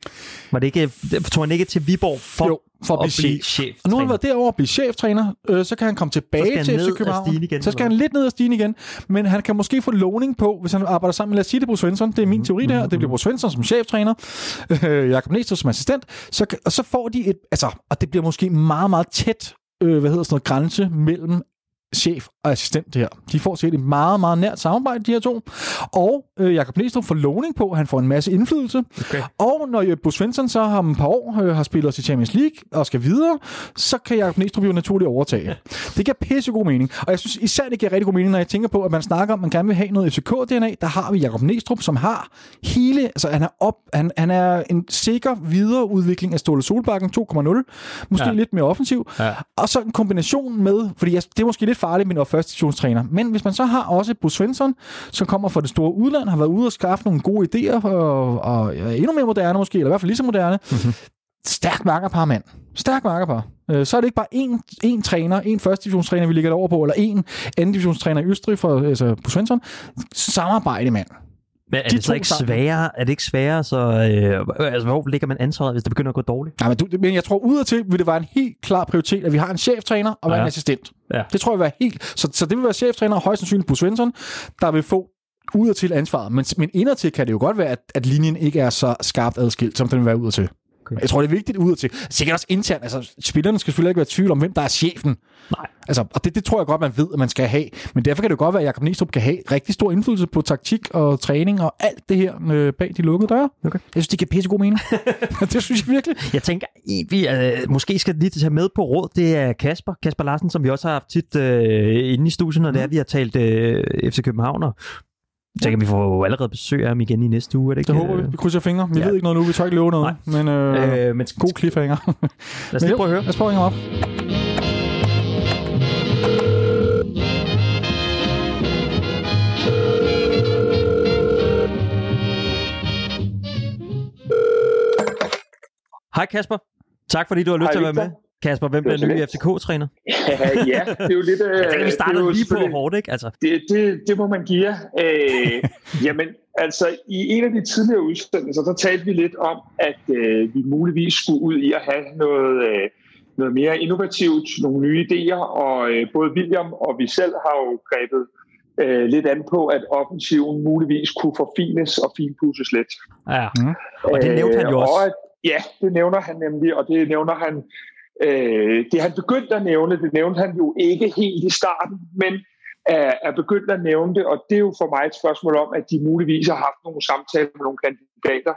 Var det ikke, tog han ikke til Viborg for, jo, for at blive chef. chef? Og nu har han været derovre og blive cheftræner, øh, så kan han komme tilbage Så skal han til FC København. stigen igen, så skal han lidt ned ad stigen igen, men han kan måske få lovning på, hvis han arbejder sammen med, lad os sige det, Bo Svensson, det er min teori det her, det bliver Bo Svensson som cheftræner, øh, Jakob Næstrup som assistent, så, og så får de et, altså, og det bliver måske meget, meget tæt, øh, hvad hedder sådan noget, grænse mellem chef og assistent det her. De får sikkert et meget, meget nært samarbejde, de her to. Og øh, Jakob Næstrup får lovning på, han får en masse indflydelse. Okay. Og når øh, Bo Svensson så om et par år øh, har spillet os i Champions League og skal videre, så kan Jakob Næstrup jo naturligt overtage. Det giver pisse god mening. Og jeg synes især, det giver rigtig god mening, når jeg tænker på, at man snakker om, at man gerne vil have noget FCK-DNA. Der har vi Jakob Næstrup, som har hele... Altså, han er, op, han, han er en sikker videreudvikling af Ståle Solbakken 2.0. Måske Ja. ja. lidt mere offensiv. Ja. Og så en kombination med, fordi jeg, det er måske lidt farligt med en første divisionstræner, men hvis man så har også Bo Svensson, som kommer fra det store udland, har været ude og skaffe nogle gode idéer, og, og endnu mere moderne måske, eller i hvert fald lige så moderne, mm-hmm. stærk makkerpar, mand. Stærk makkerpar. Øh, Så er det ikke bare én, én træner, én første divisionstræner, vi ligger over på, eller én anden divisionstræner i Østrig for altså Bo Svensson. Samarbejde, mand. Men er De det så ikke sværere? Er det ikke sværere, så... Øh, altså, hvor ligger man ansvaret, hvis det begynder at gå dårligt? Nej, men, du, men jeg tror udadtil vil det være en helt klar prioritet, at vi har en cheftræner og ja. En assistent. Ja. Det tror jeg vil være helt... Så, så det vil være cheftræner, højst sandsynligt Bo Svensson, der vil få ud til ansvaret, men, men indadtil kan det jo godt være, at, at linjen ikke er så skarpt adskilt, som den vil være ud til. Okay. Jeg tror, det er vigtigt ud til. Sikkert også internt. Altså, spillerne skal selvfølgelig ikke være i tvivl om, hvem der er chefen. Nej. Altså, og det, det tror jeg godt, man ved, at man skal have. Men derfor kan det godt være, at Jakob Næstrup kan have rigtig stor indflydelse på taktik og træning og alt det her øh, bag de lukkede døre. Okay. Jeg synes, det giver pisse god mening. det synes jeg virkelig. Jeg tænker, vi øh, måske skal lige tage med på råd. Det er Kasper, Kasper Larsen, som vi også har haft tit øh, inde i studiet, når mm. det er, vi har talt øh, FC København og så kan vi få allerede besøg af ham igen i næste uge, er det ikke? Det håber vi. Vi krydser fingre. Vi ja. ved ikke noget nu, vi tør ikke love noget. Nej. Men, øh, øh, men god cliffhanger. lad os lige prøve at høre. Lad os prøve at op. Hej Kasper. Tak fordi du har lyst Hej, til at være med. Kasper, hvem bliver ny FCK-træner? ja, det er jo lidt... Øh, jeg vi starter lige på hårdt, ikke? Altså. Det, det, det må man give jer. Øh, jamen, altså, i en af de tidligere udsendelser, der talte vi lidt om, at øh, vi muligvis skulle ud i at have noget, øh, noget mere innovativt, nogle nye idéer, og øh, både William og vi selv har jo grebet øh, lidt an på, at offensiven muligvis kunne forfines og finpudses lidt. Ja, mm. og det nævnte han jo også. Og at, ja, det nævner han nemlig, og det nævner han Øh, det han begyndte at nævne, det nævnte han jo ikke helt i starten, men er, er begyndt at nævne det, og det er jo for mig et spørgsmål om, at de muligvis har haft nogle samtaler med nogle kandidater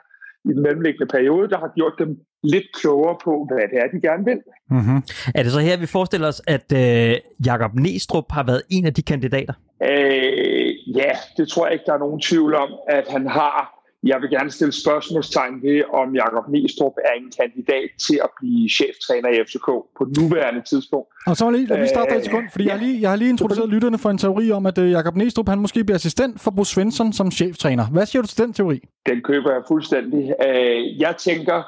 i den mellemliggende periode, der har gjort dem lidt klogere på, hvad det er, de gerne vil. Mm-hmm. Er det så her, vi forestiller os, at øh, Jakob Næstrup har været en af de kandidater? Øh, ja, det tror jeg ikke, der er nogen tvivl om, at han har jeg vil gerne stille spørgsmålstegn ved, om Jakob Næstrup er en kandidat til at blive cheftræner i FCK på nuværende tidspunkt. Og så lige, lad mig starte et sekund, fordi ja. jeg, har lige, jeg har lige introduceret lytterne for en teori om, at uh, Jakob Næstrup han måske bliver assistent for Bo Svensson som cheftræner. Hvad siger du til den teori? Den køber jeg fuldstændig. Uh, jeg tænker,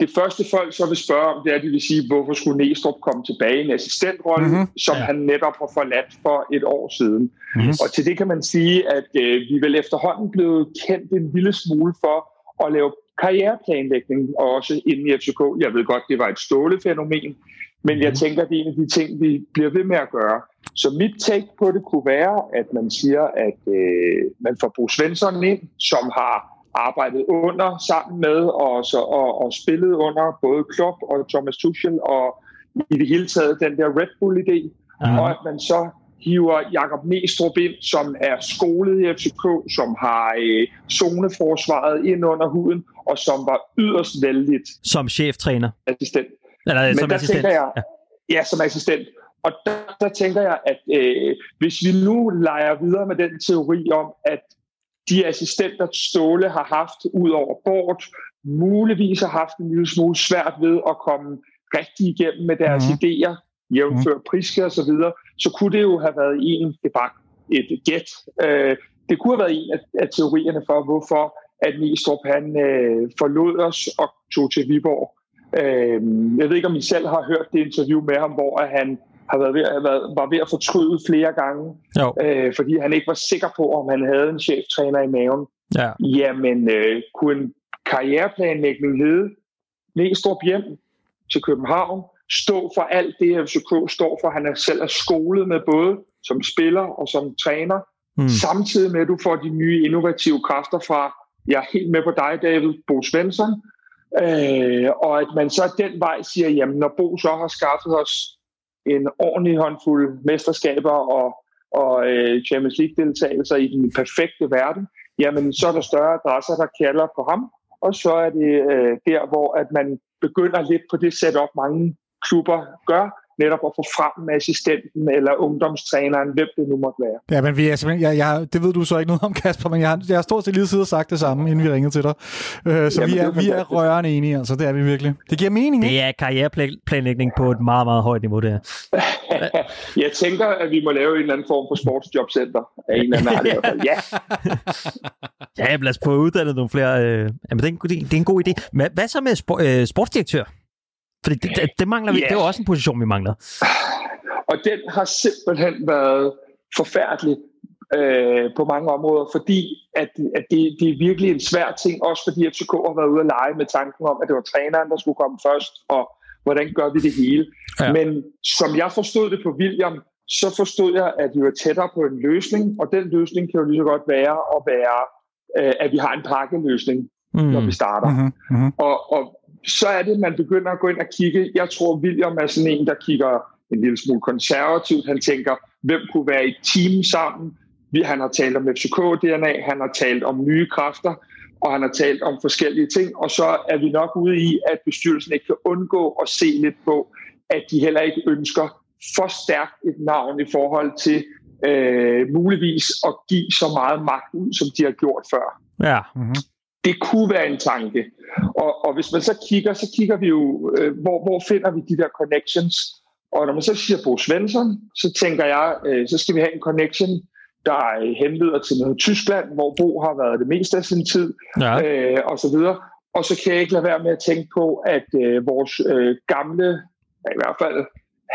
det første folk så vil spørge om, det er, de vil sige, hvorfor skulle Næstrup komme tilbage i en assistentrolle, mm-hmm. som ja. han netop har forladt for et år siden. Yes. Og til det kan man sige, at øh, vi vel efterhånden blevet kendt en lille smule for at lave karriereplanlægning, også inden i FCK. Jeg ved godt, det var et stålefænomen, men jeg mhm. tænker, at det er en af de ting, vi bliver ved med at gøre. Så mit take på det kunne være, at man siger, at øh, man får Bo Svensson ind, som har arbejdet under sammen med og, så, og, og spillet under både Klopp og Thomas Tuchel og i det hele taget den der Red Bull-idé. Ja. Og at man så hiver Jakob Næstrup ind, som er skolet i FCK, som har øh, zoneforsvaret ind under huden, og som var yderst vældigt. Som cheftræner? Assistent. Eller, Men som der assistent. tænker jeg, ja. ja, som assistent. Og der, der tænker jeg, at øh, hvis vi nu leger videre med den teori om, at de assistenter, Ståle har haft ud over bord, muligvis har haft en lille smule svært ved at komme rigtig igennem med deres mm. idéer, jævnfør mm. Priske og så videre, så kunne det jo have været en, det bare et gæt. Øh, det kunne have været en af, af teorierne for, hvorfor at Nistrup han øh, forlod os og tog til Viborg. Øh, jeg ved ikke, om I selv har hørt det interview med ham, hvor han har været ved, været, var ved at fortryde flere gange, øh, fordi han ikke var sikker på, om han havde en cheftræner i maven. Ja. Jamen, øh, kunne en karriereplanlægning hedde Næstrup hjem til København, stå for alt det, FCK står for. Han er selv er skolet med både som spiller og som træner, mm. samtidig med, at du får de nye innovative kræfter fra, jeg er helt med på dig, David, Bo Svensson, øh, og at man så den vej siger, jamen når Bo så har skaffet os en ordentlig håndfuld mesterskaber og, og øh, Champions League-deltagelser i den perfekte verden, jamen så er der større adresser, der kalder på ham, og så er det øh, der, hvor at man begynder lidt på det setup, mange klubber gør, netop at få frem med assistenten eller ungdomstræneren, hvem det nu måtte være. Ja, men vi er simpelthen, jeg, jeg, det ved du så ikke noget om, Kasper, men jeg har, jeg har stort set lige siddet og sagt det samme, inden vi ringede til dig. Øh, så Jamen, vi er, vi er rørende enige, altså det er vi virkelig. Det giver mening, Det er karriereplanlægning på et meget, meget højt niveau, det her. jeg tænker, at vi må lave en eller anden form for sportsjobcenter af en eller anden art i hvert fald. Ja. ja, lad os få uddannet nogle flere. Øh, jamen, det, er en, det er en god idé. Men hvad så med spor, øh, sportsdirektør? Fordi det, det, det mangler vi. Yeah. Det er også en position, vi mangler. Og den har simpelthen været forfærdelig øh, på mange områder, fordi at, at det, det er virkelig en svær ting, også fordi FCK har været ude at lege med tanken om, at det var træneren, der skulle komme først, og hvordan gør vi det hele. Ja. Men som jeg forstod det på William, så forstod jeg, at vi var tættere på en løsning, og den løsning kan jo lige så godt være at være, øh, at vi har en pakkeløsning, mm. når vi starter. Mm-hmm. Mm-hmm. Og, og så er det, man begynder at gå ind og kigge. Jeg tror, William er sådan en, der kigger en lille smule konservativt. Han tænker, hvem kunne være i et team sammen? Vi, han har talt om FCK-DNA, han har talt om nye kræfter, og han har talt om forskellige ting, og så er vi nok ude i, at bestyrelsen ikke kan undgå at se lidt på, at de heller ikke ønsker for stærkt et navn i forhold til øh, muligvis at give så meget magt ud, som de har gjort før. Ja. Mm-hmm. Det kunne være en tanke. Og, og hvis man så kigger, så kigger vi jo, øh, hvor, hvor finder vi de der connections? Og når man så siger Bo Svensson, så tænker jeg, øh, så skal vi have en connection der henleder til noget Tyskland, hvor Bo har været det meste af sin tid, ja. øh, og så videre. Og så kan jeg ikke lade være med at tænke på, at øh, vores øh, gamle, i hvert fald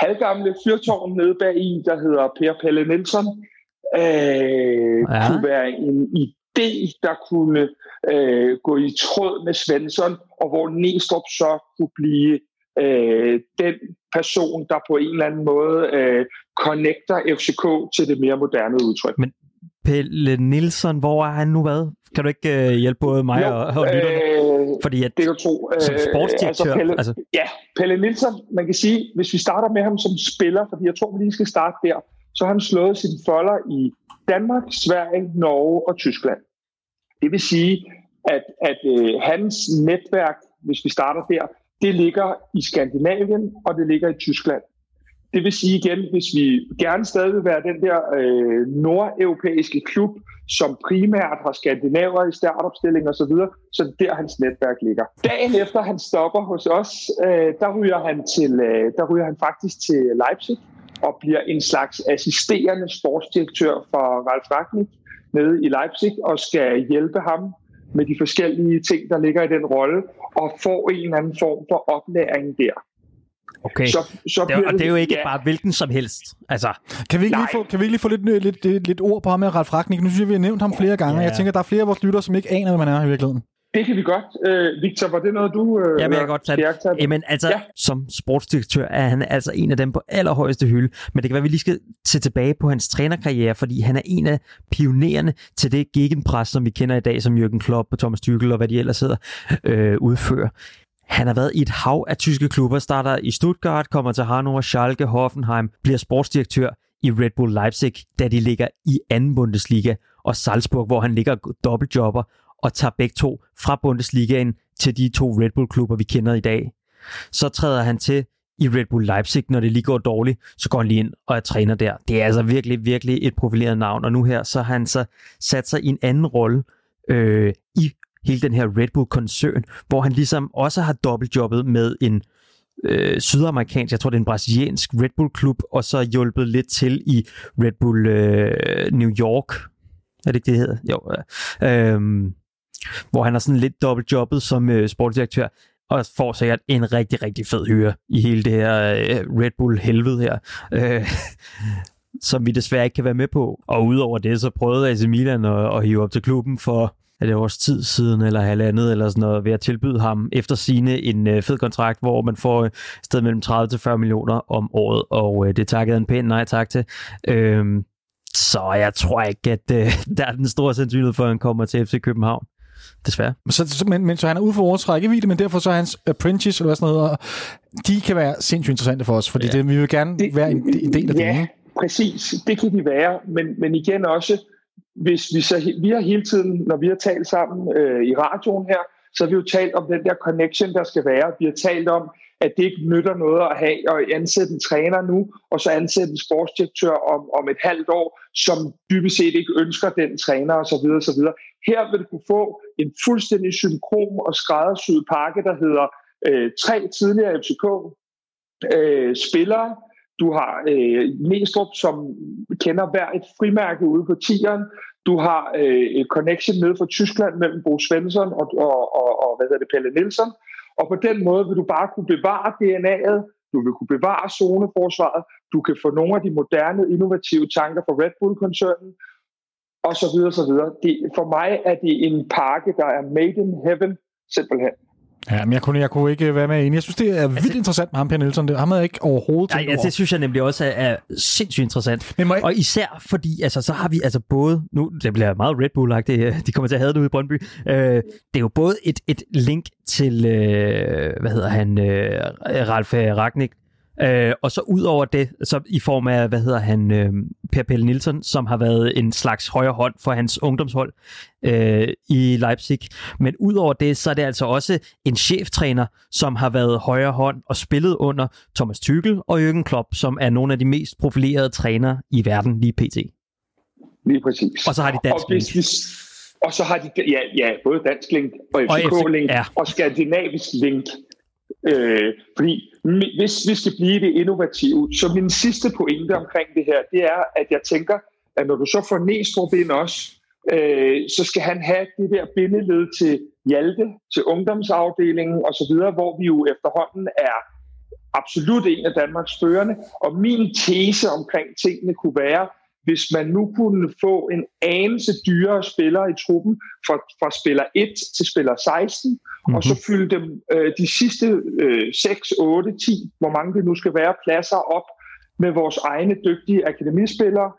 halvgamle fyrtårn nede bag i, der hedder Per Pelle Nielsen, øh, ja. kunne være en idé, der kunne øh, gå i tråd med Svensson, og hvor Næstrup så kunne blive øh, den person, der på en eller anden måde øh, connecter FCK til det mere moderne udtryk. Men Pelle Nielsen, hvor er han nu hvad? Kan du ikke øh, hjælpe både mig jo, og, og lytterne? Øh, Fordi at, det kan du tro. Som øh, sportsdirektør... Altså Pelle, altså... Ja, Pelle Nielsen, man kan sige, hvis vi starter med ham som spiller, fordi jeg tror, vi lige skal starte der, så har han slået sine folder i Danmark, Sverige, Norge og Tyskland. Det vil sige, at, at øh, hans netværk, hvis vi starter der, det ligger i Skandinavien, og det ligger i Tyskland. Det vil sige igen, hvis vi gerne stadig vil være den der øh, nordeuropæiske klub, som primært har skandinaver i startopstilling og så videre, så der hans netværk ligger. Dagen efter han stopper hos os, øh, der, ryger han til, øh, der ryger han faktisk til Leipzig og bliver en slags assisterende sportsdirektør for Ralf Ragnik nede i Leipzig og skal hjælpe ham med de forskellige ting, der ligger i den rolle, og får en eller anden form for oplæring der. Okay, så, så det, og det er jo ikke ja. bare hvilken som helst. Altså, kan, vi ikke lige få, kan vi ikke lige få lidt, lidt, lidt, lidt ord på ham med Ralf Ragnik? Nu synes jeg, vi har nævnt ham flere gange, ja. jeg tænker, der er flere af vores lyttere, som ikke aner, hvad man er i virkeligheden. Det kan vi godt. Øh, Victor, var det noget, du... Øh, ja, vil jeg godt tage det. Jamen, altså, ja. som sportsdirektør er han altså en af dem på allerhøjeste hylde. Men det kan være, at vi lige skal se tilbage på hans trænerkarriere, fordi han er en af pionererne til det gegenpres, som vi kender i dag, som Jürgen Klopp og Thomas Tuchel og hvad de ellers sidder øh, udfører. Han har været i et hav af tyske klubber, starter i Stuttgart, kommer til Hannover, Schalke, Hoffenheim, bliver sportsdirektør i Red Bull Leipzig, da de ligger i anden Bundesliga, og Salzburg, hvor han ligger dobbeltjobber og tager begge to fra Bundesligaen til de to Red Bull-klubber, vi kender i dag. Så træder han til i Red Bull Leipzig, når det lige går dårligt, så går han lige ind og er træner der. Det er altså virkelig, virkelig et profileret navn, og nu her, så har han så sat sig i en anden rolle øh, i hele den her Red Bull-koncern, hvor han ligesom også har dobbeltjobbet med en øh, sydamerikansk, jeg tror det er en brasiliansk Red Bull-klub, og så hjulpet lidt til i Red Bull øh, New York. Er det ikke det, det hedder? Jo. Øh, øhm, hvor han har sådan lidt dobbeltjobbet som øh, sportsdirektør, og får sikkert en rigtig, rigtig fed hyre i hele det her øh, Red Bull helvede her. Øh, som vi desværre ikke kan være med på. Og udover det, så prøvede AC Milan at, at hive op til klubben for er det års tid siden, eller halvandet, eller sådan noget, ved at tilbyde ham efter sine en øh, fed kontrakt, hvor man får øh, et sted mellem 30 til 40 millioner om året, og øh, det takkede en pæn nej tak til. Øh, så jeg tror ikke, at øh, der er den store sandsynlighed for, at han kommer til FC København desværre. Så, så, men, men, så han er ude for vores rækkevidde, men derfor så er hans apprentice, eller hvad sådan noget, og de kan være sindssygt interessante for os, fordi ja. det, vi vil gerne det, være en, en del af ja, det. Ja, præcis. Det kan de være, men, men igen også, hvis vi, så, vi har hele tiden, når vi har talt sammen øh, i radioen her, så har vi jo talt om den der connection, der skal være. Vi har talt om, at det ikke nytter noget at have og ansætte en træner nu, og så ansætte en sportsdirektør om, om et halvt år, som dybest set ikke ønsker den træner osv. osv. Her vil du kunne få en fuldstændig synkron og skræddersyet pakke, der hedder øh, tre tidligere FCK øh, spillere, du har øh, Næstrup, som kender hver et frimærke ude på tieren. Du har øh, et connection nede fra Tyskland mellem Bo Svensson og, og, og, og hvad hedder det, Pelle Nielsen. Og på den måde vil du bare kunne bevare DNA'et, du vil kunne bevare zoneforsvaret, du kan få nogle af de moderne, innovative tanker fra Red Bull-koncernen, og så videre, så videre. Det, for mig er det en pakke, der er made in heaven, simpelthen. Ja, men jeg kunne, jeg kunne ikke være med enig. Jeg synes, det er vildt altså, interessant med ham, Per Nielsen. Det har man ikke overhovedet tænkt Nej, ja, det synes jeg nemlig også er, er sindssygt interessant. Men jeg... Og især fordi, altså, så har vi altså både, nu det bliver meget Red bull de kommer til at have det ude i Brøndby, øh, det er jo både et, et link til, øh, hvad hedder han, øh, Ralf Ragnik, Øh, og så ud over det, så i form af, hvad hedder han, øh, Per Pelle Nielsen, som har været en slags højre hånd for hans ungdomshold øh, i Leipzig. Men ud over det, så er det altså også en cheftræner, som har været højre hånd og spillet under Thomas Tuchel og Jürgen Klopp, som er nogle af de mest profilerede trænere i verden lige pt. Lige præcis. Og så har de dansk og, hvis, og så har de ja, ja, både dansk link og FCK-link og, ja. og skandinavisk link. Øh, fordi hvis vi skal blive det innovative, så min sidste pointe omkring det her, det er, at jeg tænker, at når du så får Næstrup ind også, øh, så skal han have det der bindeled til Hjalte, til ungdomsafdelingen osv., hvor vi jo efterhånden er absolut en af Danmarks førende. Og min tese omkring tingene kunne være, hvis man nu kunne få en anelse dyrere spillere i truppen fra, fra spiller 1 til spiller 16, mm-hmm. og så mhm. fylde dem øh, de sidste øh, 6, 8, 10, hvor mange det nu skal være, pladser op med vores egne dygtige akademispillere,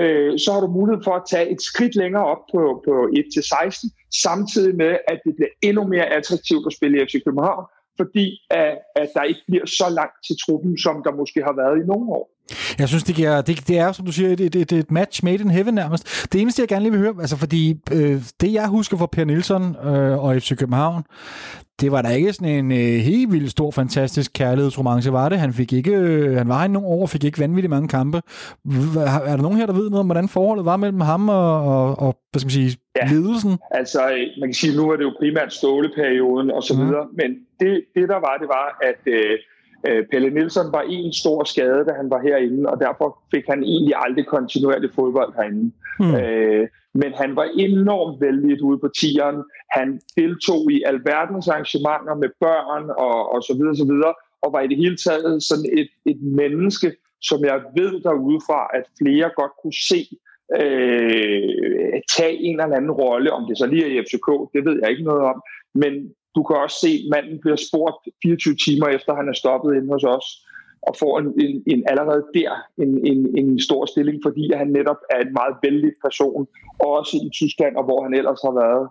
øh, så har du mulighed for at tage et skridt længere op på, på 1 til 16, samtidig med, at det bliver endnu mere attraktivt at spille i FC København, fordi at, at der ikke bliver så langt til truppen, som der måske har været i nogle år. Jeg synes, det, giver, det, det er, som du siger, det er et match made in heaven nærmest. Det eneste, jeg gerne lige vil høre, altså fordi øh, det, jeg husker fra Per Nielsen øh, og FC København, det var da ikke sådan en øh, helt vildt stor, fantastisk kærlighedsromance, var det? Han fik ikke, øh, han var i nogle år, fik ikke vanvittigt mange kampe. Er der nogen her, der ved noget om, hvordan forholdet var mellem ham og, og, og hvad skal man sige, ja. ledelsen? Altså, man kan sige, nu er det jo primært ståleperioden og så mm. videre, men det, det der var, det var, at Øh, Pelle Nielsen var en stor skade, da han var herinde, og derfor fik han egentlig aldrig kontinuerligt fodbold herinde. Mm. Øh, men han var enormt vældig ude på tieren. Han deltog i alverdens arrangementer med børn og, og så videre, så videre, og var i det hele taget sådan et, et menneske, som jeg ved derudefra, at flere godt kunne se øh, tage en eller anden rolle, om det så lige er i FCK, det ved jeg ikke noget om, men du kan også se, at manden bliver spurgt 24 timer efter, han er stoppet inde hos os, og får en, en, en allerede der en, en, en stor stilling, fordi han netop er en meget vældig person, også i Tyskland, og hvor han ellers har været.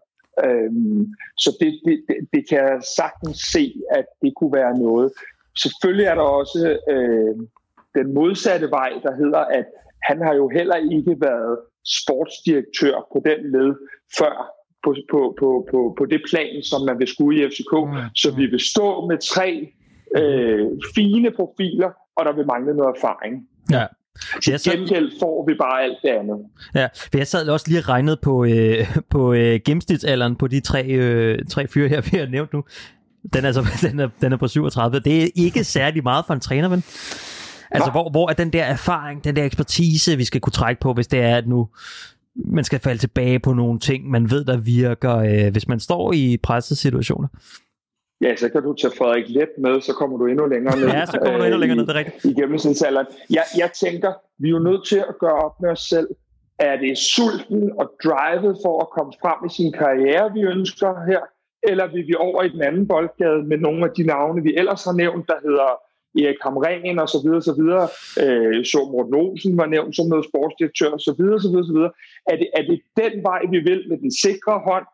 Øhm, så det, det, det, det kan jeg sagtens se, at det kunne være noget. Selvfølgelig er der også øh, den modsatte vej, der hedder, at han har jo heller ikke været sportsdirektør på den led før på, på, på, på, på det plan, som man vil skue i FCK. Mm. Så vi vil stå med tre øh, fine profiler, og der vil mangle noget erfaring. Ja. Til jeg gengæld får vi bare alt det andet. Ja, for jeg sad også lige og regnede på, øh, på øh, gennemsnitsalderen på de tre, øh, tre fyre her, vi har nævnt nu. Den er, altså, den, er, den er på 37. Det er ikke særlig meget for en træner, men... Altså, hvor, hvor er den der erfaring, den der ekspertise, vi skal kunne trække på, hvis det er, at nu man skal falde tilbage på nogle ting, man ved, der virker, øh, hvis man står i pressesituationer? Ja, så kan du tage Frederik Let med, så kommer du endnu længere ned. ja, så kommer du endnu længere ned, det er rigtigt. I gennemsnitsalderen. Jeg, jeg tænker, vi er jo nødt til at gøre op med os selv. Er det sulten og drivet for at komme frem i sin karriere, vi ønsker her? Eller vil vi over i den anden boldgade med nogle af de navne, vi ellers har nævnt, der hedder Erik Hamren og så videre, så videre. Øh, så Morten Olsen var nævnt som noget sportsdirektør og så videre, så videre, så videre. Er det, er det den vej, vi vil med den sikre hånd,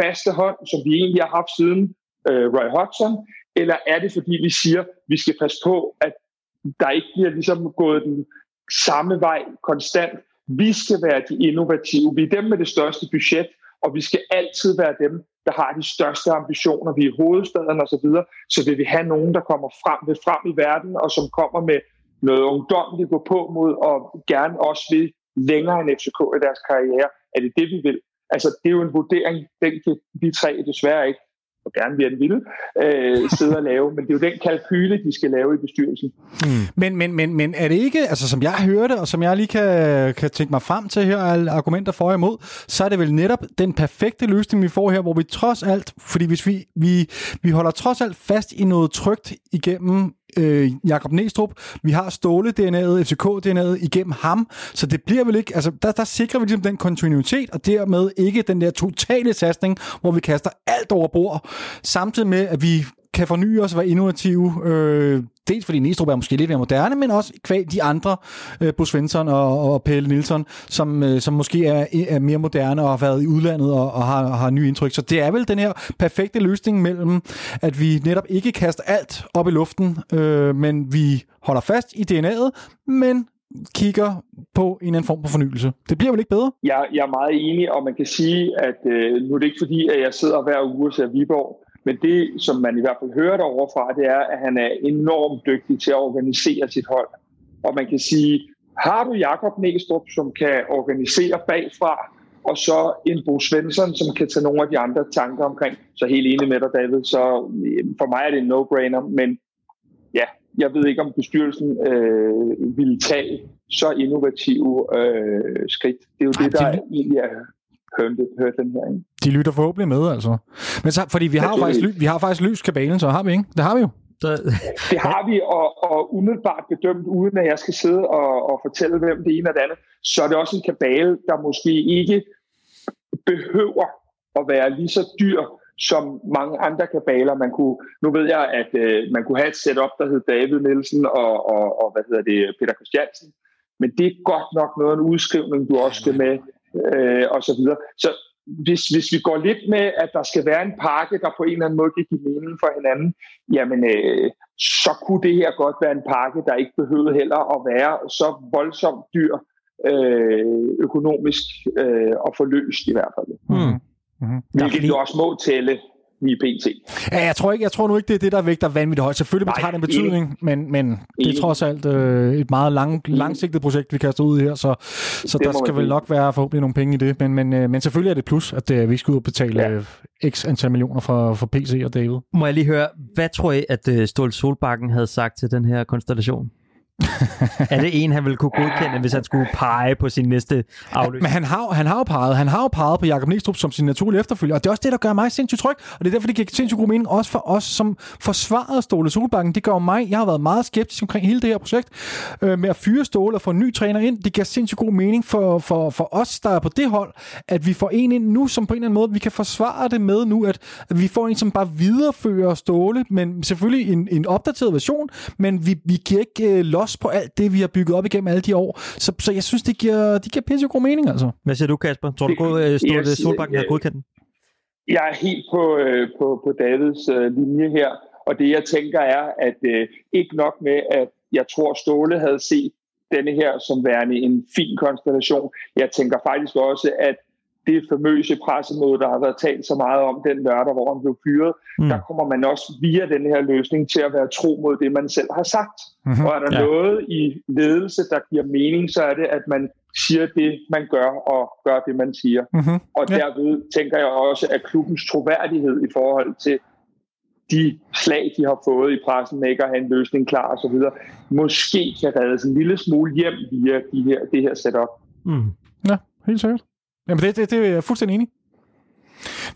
faste hånd, som vi egentlig har haft siden øh, Roy Hodgson, eller er det fordi, vi siger, vi skal passe på, at der ikke bliver ligesom gået den samme vej konstant. Vi skal være de innovative. Vi er dem med det største budget, og vi skal altid være dem, der har de største ambitioner. Vi er hovedstaden og så videre, så vil vi have nogen, der kommer frem, vil frem i verden, og som kommer med noget ungdomligt gå på mod, og gerne også vil længere end FCK i deres karriere. Er det det, vi vil? Altså, det er jo en vurdering, den kan vi tre desværre ikke og gerne vil den ville, øh, sidde og lave. Men det er jo den kalkyle, de skal lave i bestyrelsen. Mm. Men, men, men, men er det ikke, altså som jeg hørte, og som jeg lige kan, kan tænke mig frem til her, alle argumenter for og imod, så er det vel netop den perfekte løsning, vi får her, hvor vi trods alt, fordi hvis vi, vi, vi holder trods alt fast i noget trygt igennem øh, Jakob Næstrup, vi har Ståle-DNA'et, FCK-DNA'et igennem ham, så det bliver vel ikke, altså der, der sikrer vi ligesom den kontinuitet, og dermed ikke den der totale satsning, hvor vi kaster alt over bord, samtidig med, at vi kan forny os og være innovative. Øh, dels fordi Næstrup er måske lidt mere moderne, men også kvæg de andre, øh, Bo Svensson og, og Pelle Nielsen, som, øh, som måske er, er mere moderne og har været i udlandet og, og har, har nye indtryk. Så det er vel den her perfekte løsning mellem, at vi netop ikke kaster alt op i luften, øh, men vi holder fast i DNA'et, men kigger på en eller anden form for fornyelse. Det bliver vel ikke bedre? Jeg, jeg er meget enig, og man kan sige, at øh, nu er det ikke fordi, at jeg sidder hver uge og ser Viborg, men det, som man i hvert fald hører derovre fra, det er, at han er enormt dygtig til at organisere sit hold. Og man kan sige, har du Jakob Næstrup, som kan organisere bagfra, og så en Bo Svensson, som kan tage nogle af de andre tanker omkring, så helt enig med dig, David. Så øh, for mig er det en no-brainer, men ja, jeg ved ikke, om bestyrelsen øh, ville tage så innovative øh, skridt. Det er jo Ej, det, der det... egentlig er hørte, hørte den her. Ikke? De lytter forhåbentlig med, altså. Men så, fordi vi har, jo faktisk, vi har faktisk løst kabalen, så har vi ikke? Det har vi jo. Det har vi, og, og umiddelbart bedømt, uden at jeg skal sidde og, og fortælle, hvem det ene og det andet, så er det også en kabale, der måske ikke behøver at være lige så dyr som mange andre kabaler. Man kunne, nu ved jeg, at øh, man kunne have et setup, der hed David Nielsen og, og, og hvad hedder det, Peter Christiansen. Men det er godt nok noget af en udskrivning, du også skal med øh, og så videre. Så hvis, hvis vi går lidt med, at der skal være en pakke, der på en eller anden måde kan give mening for hinanden, jamen øh, så kunne det her godt være en pakke, der ikke behøvede heller at være så voldsomt dyr øh, økonomisk øh, og forløst i hvert fald. Mm. Mm-hmm. Hvilket jo også må tælle lige pt. Ja, jeg tror, ikke, jeg tror nu ikke, det er det, der vægter vanvittigt højt. Selvfølgelig Nej, har det en betydning, men, men det er trods alt øh, et meget lang, langsigtet projekt, vi kaster ud i her, så, så der skal vel nok være forhåbentlig nogle penge i det. Men, men, øh, men selvfølgelig er det plus, at øh, vi skal ud og betale ja. Øh, x antal millioner for, for PC og David. Må jeg lige høre, hvad tror I, at øh, Ståle Solbakken havde sagt til den her konstellation? er det en, han ville kunne godkende, hvis han skulle pege på sin næste afløser? Men han har, han har jo peget, han har jo peget på Jakob Næstrup som sin naturlige efterfølger, og det er også det, der gør mig sindssygt tryg, og det er derfor, det giver sindssygt god mening, også for os, som forsvarede Ståle Solbakken. Det gør mig, jeg har været meget skeptisk omkring hele det her projekt, øh, med at fyre Ståle og få en ny træner ind. Det giver sindssygt god mening for, for, for os, der er på det hold, at vi får en ind nu, som på en eller anden måde, vi kan forsvare det med nu, at, at vi får en, som bare viderefører Ståle, men selvfølgelig en, en opdateret version, men vi, vi giver ikke øh, los på alt det, vi har bygget op igennem alle de år. Så, så jeg synes, det giver, det giver pisse god mening, altså. Hvad siger du, Kasper? Tror du, øh, stod, yes, Solbakken har godkendt den? Jeg er helt på, øh, på, på Davids øh, linje her, og det jeg tænker er, at øh, ikke nok med, at jeg tror, Ståle havde set denne her som værende en fin konstellation. Jeg tænker faktisk også, at det famøse pressemøde, der har været talt så meget om den lørdag, hvor han blev fyret, mm. der kommer man også via den her løsning til at være tro mod det, man selv har sagt. Mm-hmm. Og er der ja. noget i ledelse, der giver mening, så er det, at man siger det, man gør, og gør det, man siger. Mm-hmm. Og ja. derved tænker jeg også, at klubbens troværdighed i forhold til de slag, de har fået i pressen med ikke at have en løsning klar osv., måske kan reddes en lille smule hjem via de her, det her setup. Mm. Ja, helt sikkert. Jamen, det, det, det er jeg fuldstændig enig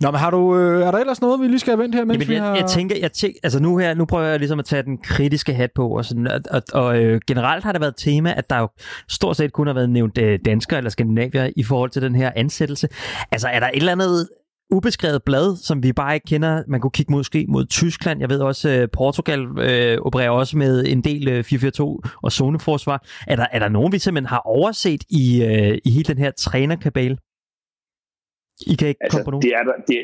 Nå, men har du, øh, er der ellers noget, vi lige skal have vendt her, mens Jamen, vi jeg, har... jeg tænker, jeg tænker, altså nu her, nu prøver jeg ligesom at tage den kritiske hat på, og, sådan, og, og, og øh, generelt har der været tema, at der jo stort set kun har været nævnt øh, danskere eller skandinavier i forhold til den her ansættelse. Altså, er der et eller andet ubeskrevet blad, som vi bare ikke kender. Man kunne kigge måske mod Tyskland. Jeg ved også, at øh, Portugal øh, opererer også med en del øh, 4-4-2 og zoneforsvar. Er der, er der nogen, vi simpelthen har overset i, øh, i hele den her trænerkabale? I kan ikke altså, komme på nogen? Det er der, det,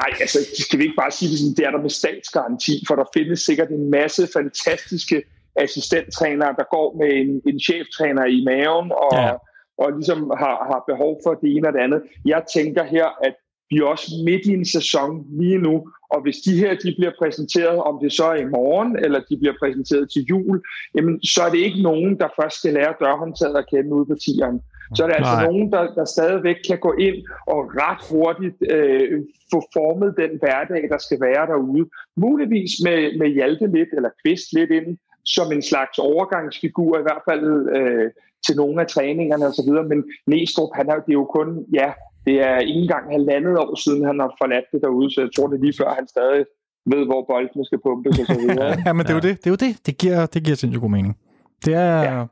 nej, altså skal vi ikke bare sige det det er der med statsgaranti, for der findes sikkert en masse fantastiske assistenttrænere, der går med en, en cheftræner i maven og, ja. og ligesom har, har behov for det ene og det andet. Jeg tænker her, at vi er også midt i en sæson lige nu, og hvis de her de bliver præsenteret, om det så er i morgen, eller de bliver præsenteret til jul, jamen, så er det ikke nogen, der først skal lære dørhåndtaget at kende ude på tieren. Så er det altså Nej. nogen, der, der stadigvæk kan gå ind og ret hurtigt øh, få formet den hverdag, der skal være derude. Muligvis med, med Hjalte lidt, eller Kvist lidt ind, som en slags overgangsfigur, i hvert fald øh, til nogle af træningerne osv. Men Næstrup, han er, det er jo kun, ja, det er ikke engang halvandet år siden, han har forladt det derude, så jeg tror, det er lige før, han stadig ved, hvor boldene skal pumpes og så videre. ja, men det er jo det. Det er jo det. Det giver, det giver sindssygt god mening. Det er ja,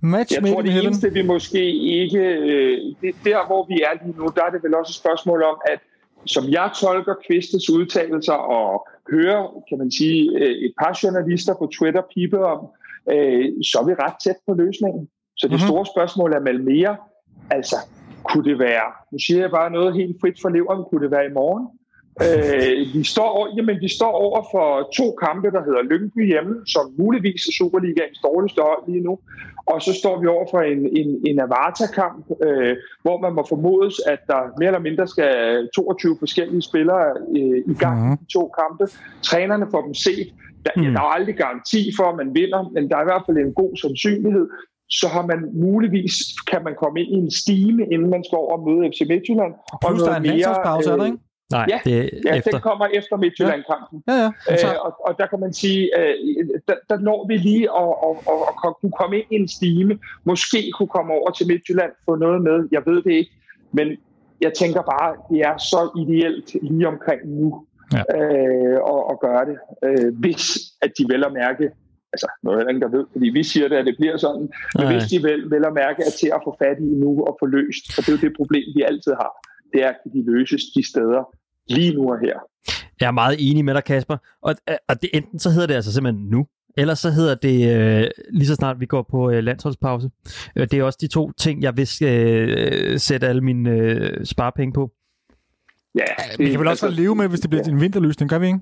match Jeg tror, det eneste, vi måske ikke... Øh, det, der, hvor vi er lige nu, der er det vel også et spørgsmål om, at som jeg tolker Kvistes udtalelser og hører, kan man sige, øh, et par journalister på Twitter pipe om, øh, så er vi ret tæt på løsningen. Så det mm-hmm. store spørgsmål er mere, altså, kunne det være, nu siger jeg bare noget helt frit for leveren, kunne det være i morgen? Øh, vi, står, jamen, vi står over for to kampe, der hedder Lyngby hjemme, som muligvis er Superligaens dårligste hold lige nu. Og så står vi over for en, en, en Avarta-kamp, øh, hvor man må formodes, at der mere eller mindre skal 22 forskellige spillere øh, i gang mm. i to kampe. Trænerne får dem set. Der, mm. der er aldrig garanti for, at man vinder, men der er i hvert fald en god sandsynlighed så har man muligvis, kan man komme ind i en stime, inden man skal over og møde FC Midtjylland. Plus og der er en øh, er der ikke? Nej, ja, det er ja efter. den kommer efter Midtjylland-kampen. Ja, ja. Øh, og, og der kan man sige, øh, der, der når vi lige at, at, at, at kunne komme ind i en stime. Måske kunne komme over til Midtjylland, få noget med. Jeg ved det ikke. Men jeg tænker bare, det er så ideelt lige omkring nu ja. øh, at, at gøre det. Øh, hvis at de vel at mærke altså, noget er ingen, der ved, fordi vi siger det, at det bliver sådan, men Nej. hvis de vel, vel at mærke er til at få fat i nu og få løst, og det er jo det problem, vi altid har, det er, at de løses de steder, lige nu og her. Jeg er meget enig med dig, Kasper. Og, og det, enten så hedder det altså simpelthen nu, eller så hedder det øh, lige så snart vi går på øh, landsholdspause. Øh, det er også de to ting, jeg vil øh, sætte alle mine øh, sparepenge på. Ja, det, vi kan vel også altså, leve med, hvis det bliver ja. en vinterløsning, gør vi ikke?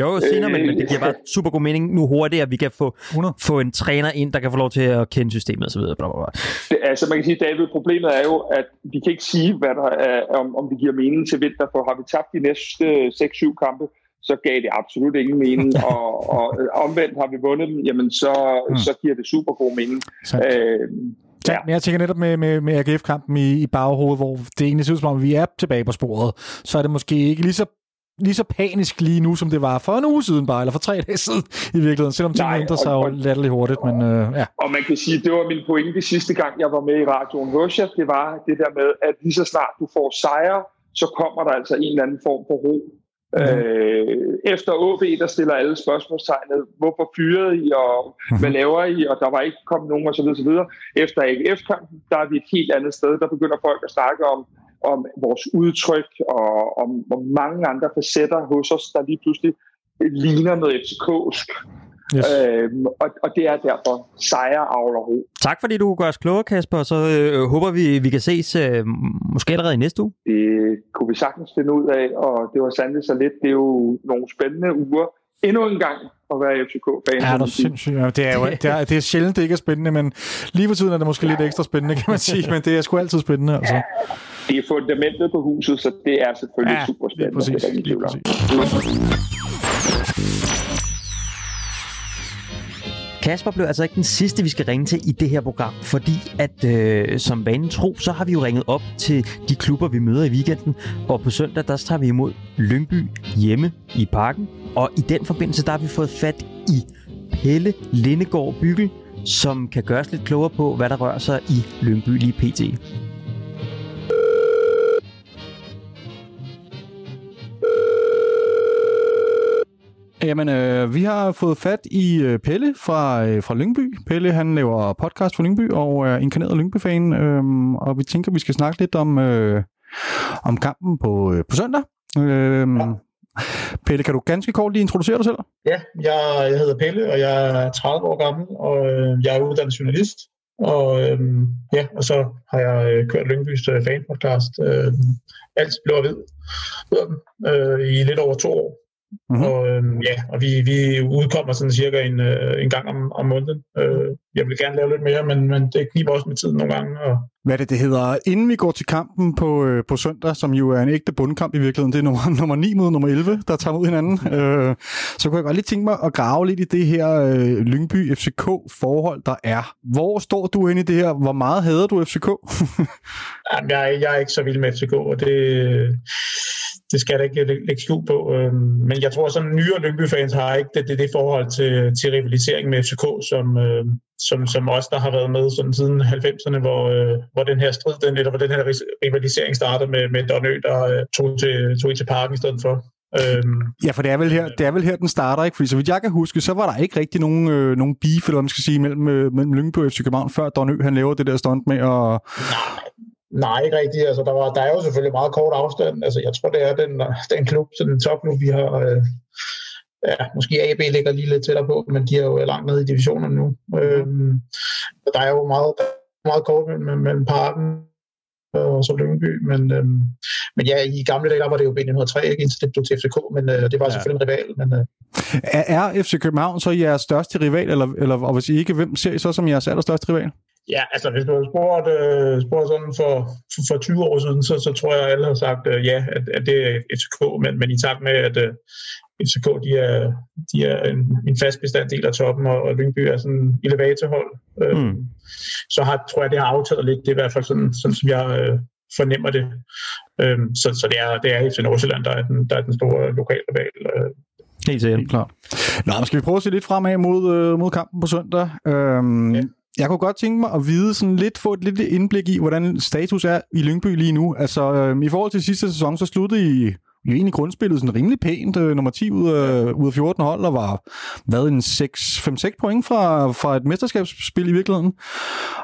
Jo, senere, men, men det giver bare super god mening nu hurtigt, at vi kan få, få en træner ind, der kan få lov til at kende systemet osv. Det, altså man kan sige, David, problemet er jo, at vi kan ikke sige, hvad der er, om, om det giver mening til vinter, for har vi tabt de næste 6-7 kampe, så gav det absolut ingen mening, og, og omvendt har vi vundet dem, jamen så, hmm. så giver det super god mening. Øh, Ja. Men jeg tænker netop med, med, med AGF-kampen i, i baghovedet, hvor det egentlig ser ud som om, vi er tilbage på sporet, så er det måske ikke lige så lige så panisk lige nu, som det var for en uge siden bare, eller for tre dage siden i virkeligheden, selvom tingene ændrer sig jo latterligt hurtigt. Men, øh, ja. Og man kan sige, det var min pointe sidste gang, jeg var med i radioen hos jer, det var det der med, at lige så snart du får sejre, så kommer der altså en eller anden form for ro. Mm. Øh, efter OB, der stiller alle spørgsmålstegnet, hvorfor fyrede I, og mm. hvad laver I, og der var ikke kommet nogen osv. osv. Efter AGF-kampen, der er vi et helt andet sted, der begynder folk at snakke om, om vores udtryk og om, om mange andre facetter hos os, der lige pludselig ligner noget FCK'sk. Yes. Øhm, og, og det er derfor sejre, avler ro. Tak fordi du gør os klogere, Kasper, så øh, håber vi, vi kan ses øh, måske allerede i næste uge. Det kunne vi sagtens finde ud af, og det var sandelig så lidt. Det er jo nogle spændende uger. Endnu en gang at være FCK-fan. Ja, det er sindssygt. Ja, det, er jo, det, er, det er sjældent, det ikke er spændende, men lige for tiden er det måske lidt ekstra spændende, kan man sige, men det er sgu altid spændende. Altså. Ja, det er fundamentet på huset, så det er selvfølgelig ja, super spændende. Lige præcis, lige præcis. Kasper blev altså ikke den sidste, vi skal ringe til i det her program, fordi at øh, som vanen tro, så har vi jo ringet op til de klubber, vi møder i weekenden. Og på søndag, der tager vi imod Lyngby hjemme i parken. Og i den forbindelse, der har vi fået fat i Pelle Lindegård Byggel, som kan gøre os lidt klogere på, hvad der rører sig i Lyngby lige pt. Jamen, øh, vi har fået fat i øh, Pelle fra, øh, fra Lyngby. Pelle, han laver podcast for Lyngby og er inkarneret Lyngby-fan. Øh, og vi tænker, vi skal snakke lidt om, øh, om kampen på, øh, på søndag. Øh, ja. Pelle, kan du ganske kort lige introducere dig selv? Ja, jeg, jeg hedder Pelle, og jeg er 30 år gammel, og øh, jeg er uddannet journalist. Og, øh, ja, og så har jeg øh, kørt Lyngbys øh, fanpodcast, øh, Alt Blå og Hvid, øh, i lidt over to år. Mm-hmm. Og, øh, ja, og vi, vi udkommer sådan cirka en, øh, en gang om, om måneden. Øh, jeg vil gerne lave lidt mere, men, men det kniber også med tiden nogle gange. Og... Hvad er det, det hedder? Inden vi går til kampen på, øh, på søndag, som jo er en ægte bundkamp i virkeligheden, det er nummer, nummer 9 mod nummer 11, der tager mod hinanden, øh, så kunne jeg godt lige tænke mig at grave lidt i det her øh, Lyngby FCK-forhold, der er. Hvor står du inde i det her? Hvor meget hader du FCK? Jamen, jeg, jeg er ikke så vild med FCK, og det det skal jeg da ikke lægge skjul på. Øhm, men jeg tror, at sådan nyere Lyngby-fans har ikke det, det, det forhold til, til rivalisering med FCK, som, øh, som, som os, der har været med sådan siden 90'erne, hvor, øh, hvor den her strid, den, eller hvor den her rivalisering startede med, med Donø, der øh, tog, til, tog til parken i stedet for. Øhm, ja, for det er, vel her, det er vel her, den starter, ikke? Fordi så vidt jeg kan huske, så var der ikke rigtig nogen, øh, nogen beef, eller hvad man skal sige, mellem, øh, mellem Lyngby og FC København, før Don Ø, han laver det der stunt med at... Nej, nej, ikke rigtigt. Altså, der, var, der er jo selvfølgelig meget kort afstand. Altså, jeg tror, det er den, den klub, sådan en topklub, vi har... Øh, ja, måske AB ligger lige lidt tættere på, men de er jo langt nede i divisionen nu. Øhm, der er jo meget, der er meget kort mellem, mellem parken og så Lyngby, men, øhm, men ja, i gamle dage, der var det jo B103, ikke indtil det blev til FCK, men øh, det var ja. selvfølgelig en rival. Men, øh. er, er FC København så jeres største rival, eller, eller og hvis I ikke, hvem ser I så som jeres allerstørste rival? Ja, altså hvis du havde spurgt, øh, spurgt sådan for, for, for 20 år siden, så, så tror jeg, at alle har sagt øh, ja, at, at det er FCK, men, men i takt med, at øh, FCK de er, de er en, en fast bestanddel af toppen, og, og Lyngby er sådan en elevatorhold, øh, mm. så har, tror jeg, det har aftaget lidt. Det er i hvert fald sådan, sådan som jeg øh, fornemmer det. Øh, så, så det er, det er FC Nordsjælland, der er den, der er den store lokalrival. Øh, Helt sikkert. Klart. Nå, skal vi prøve at se lidt fremad mod, øh, mod kampen på søndag? Øhm, ja. Jeg kunne godt tænke mig at vide sådan lidt, få et lille indblik i, hvordan status er i Lyngby lige nu. Altså, øh, i forhold til sidste sæson, så sluttede I jo egentlig grundspillet sådan rimelig pænt. Øh, nummer 10 ud af, ja. ud af 14 hold, og var hvad, en 5-6 point fra, fra et mesterskabsspil i virkeligheden.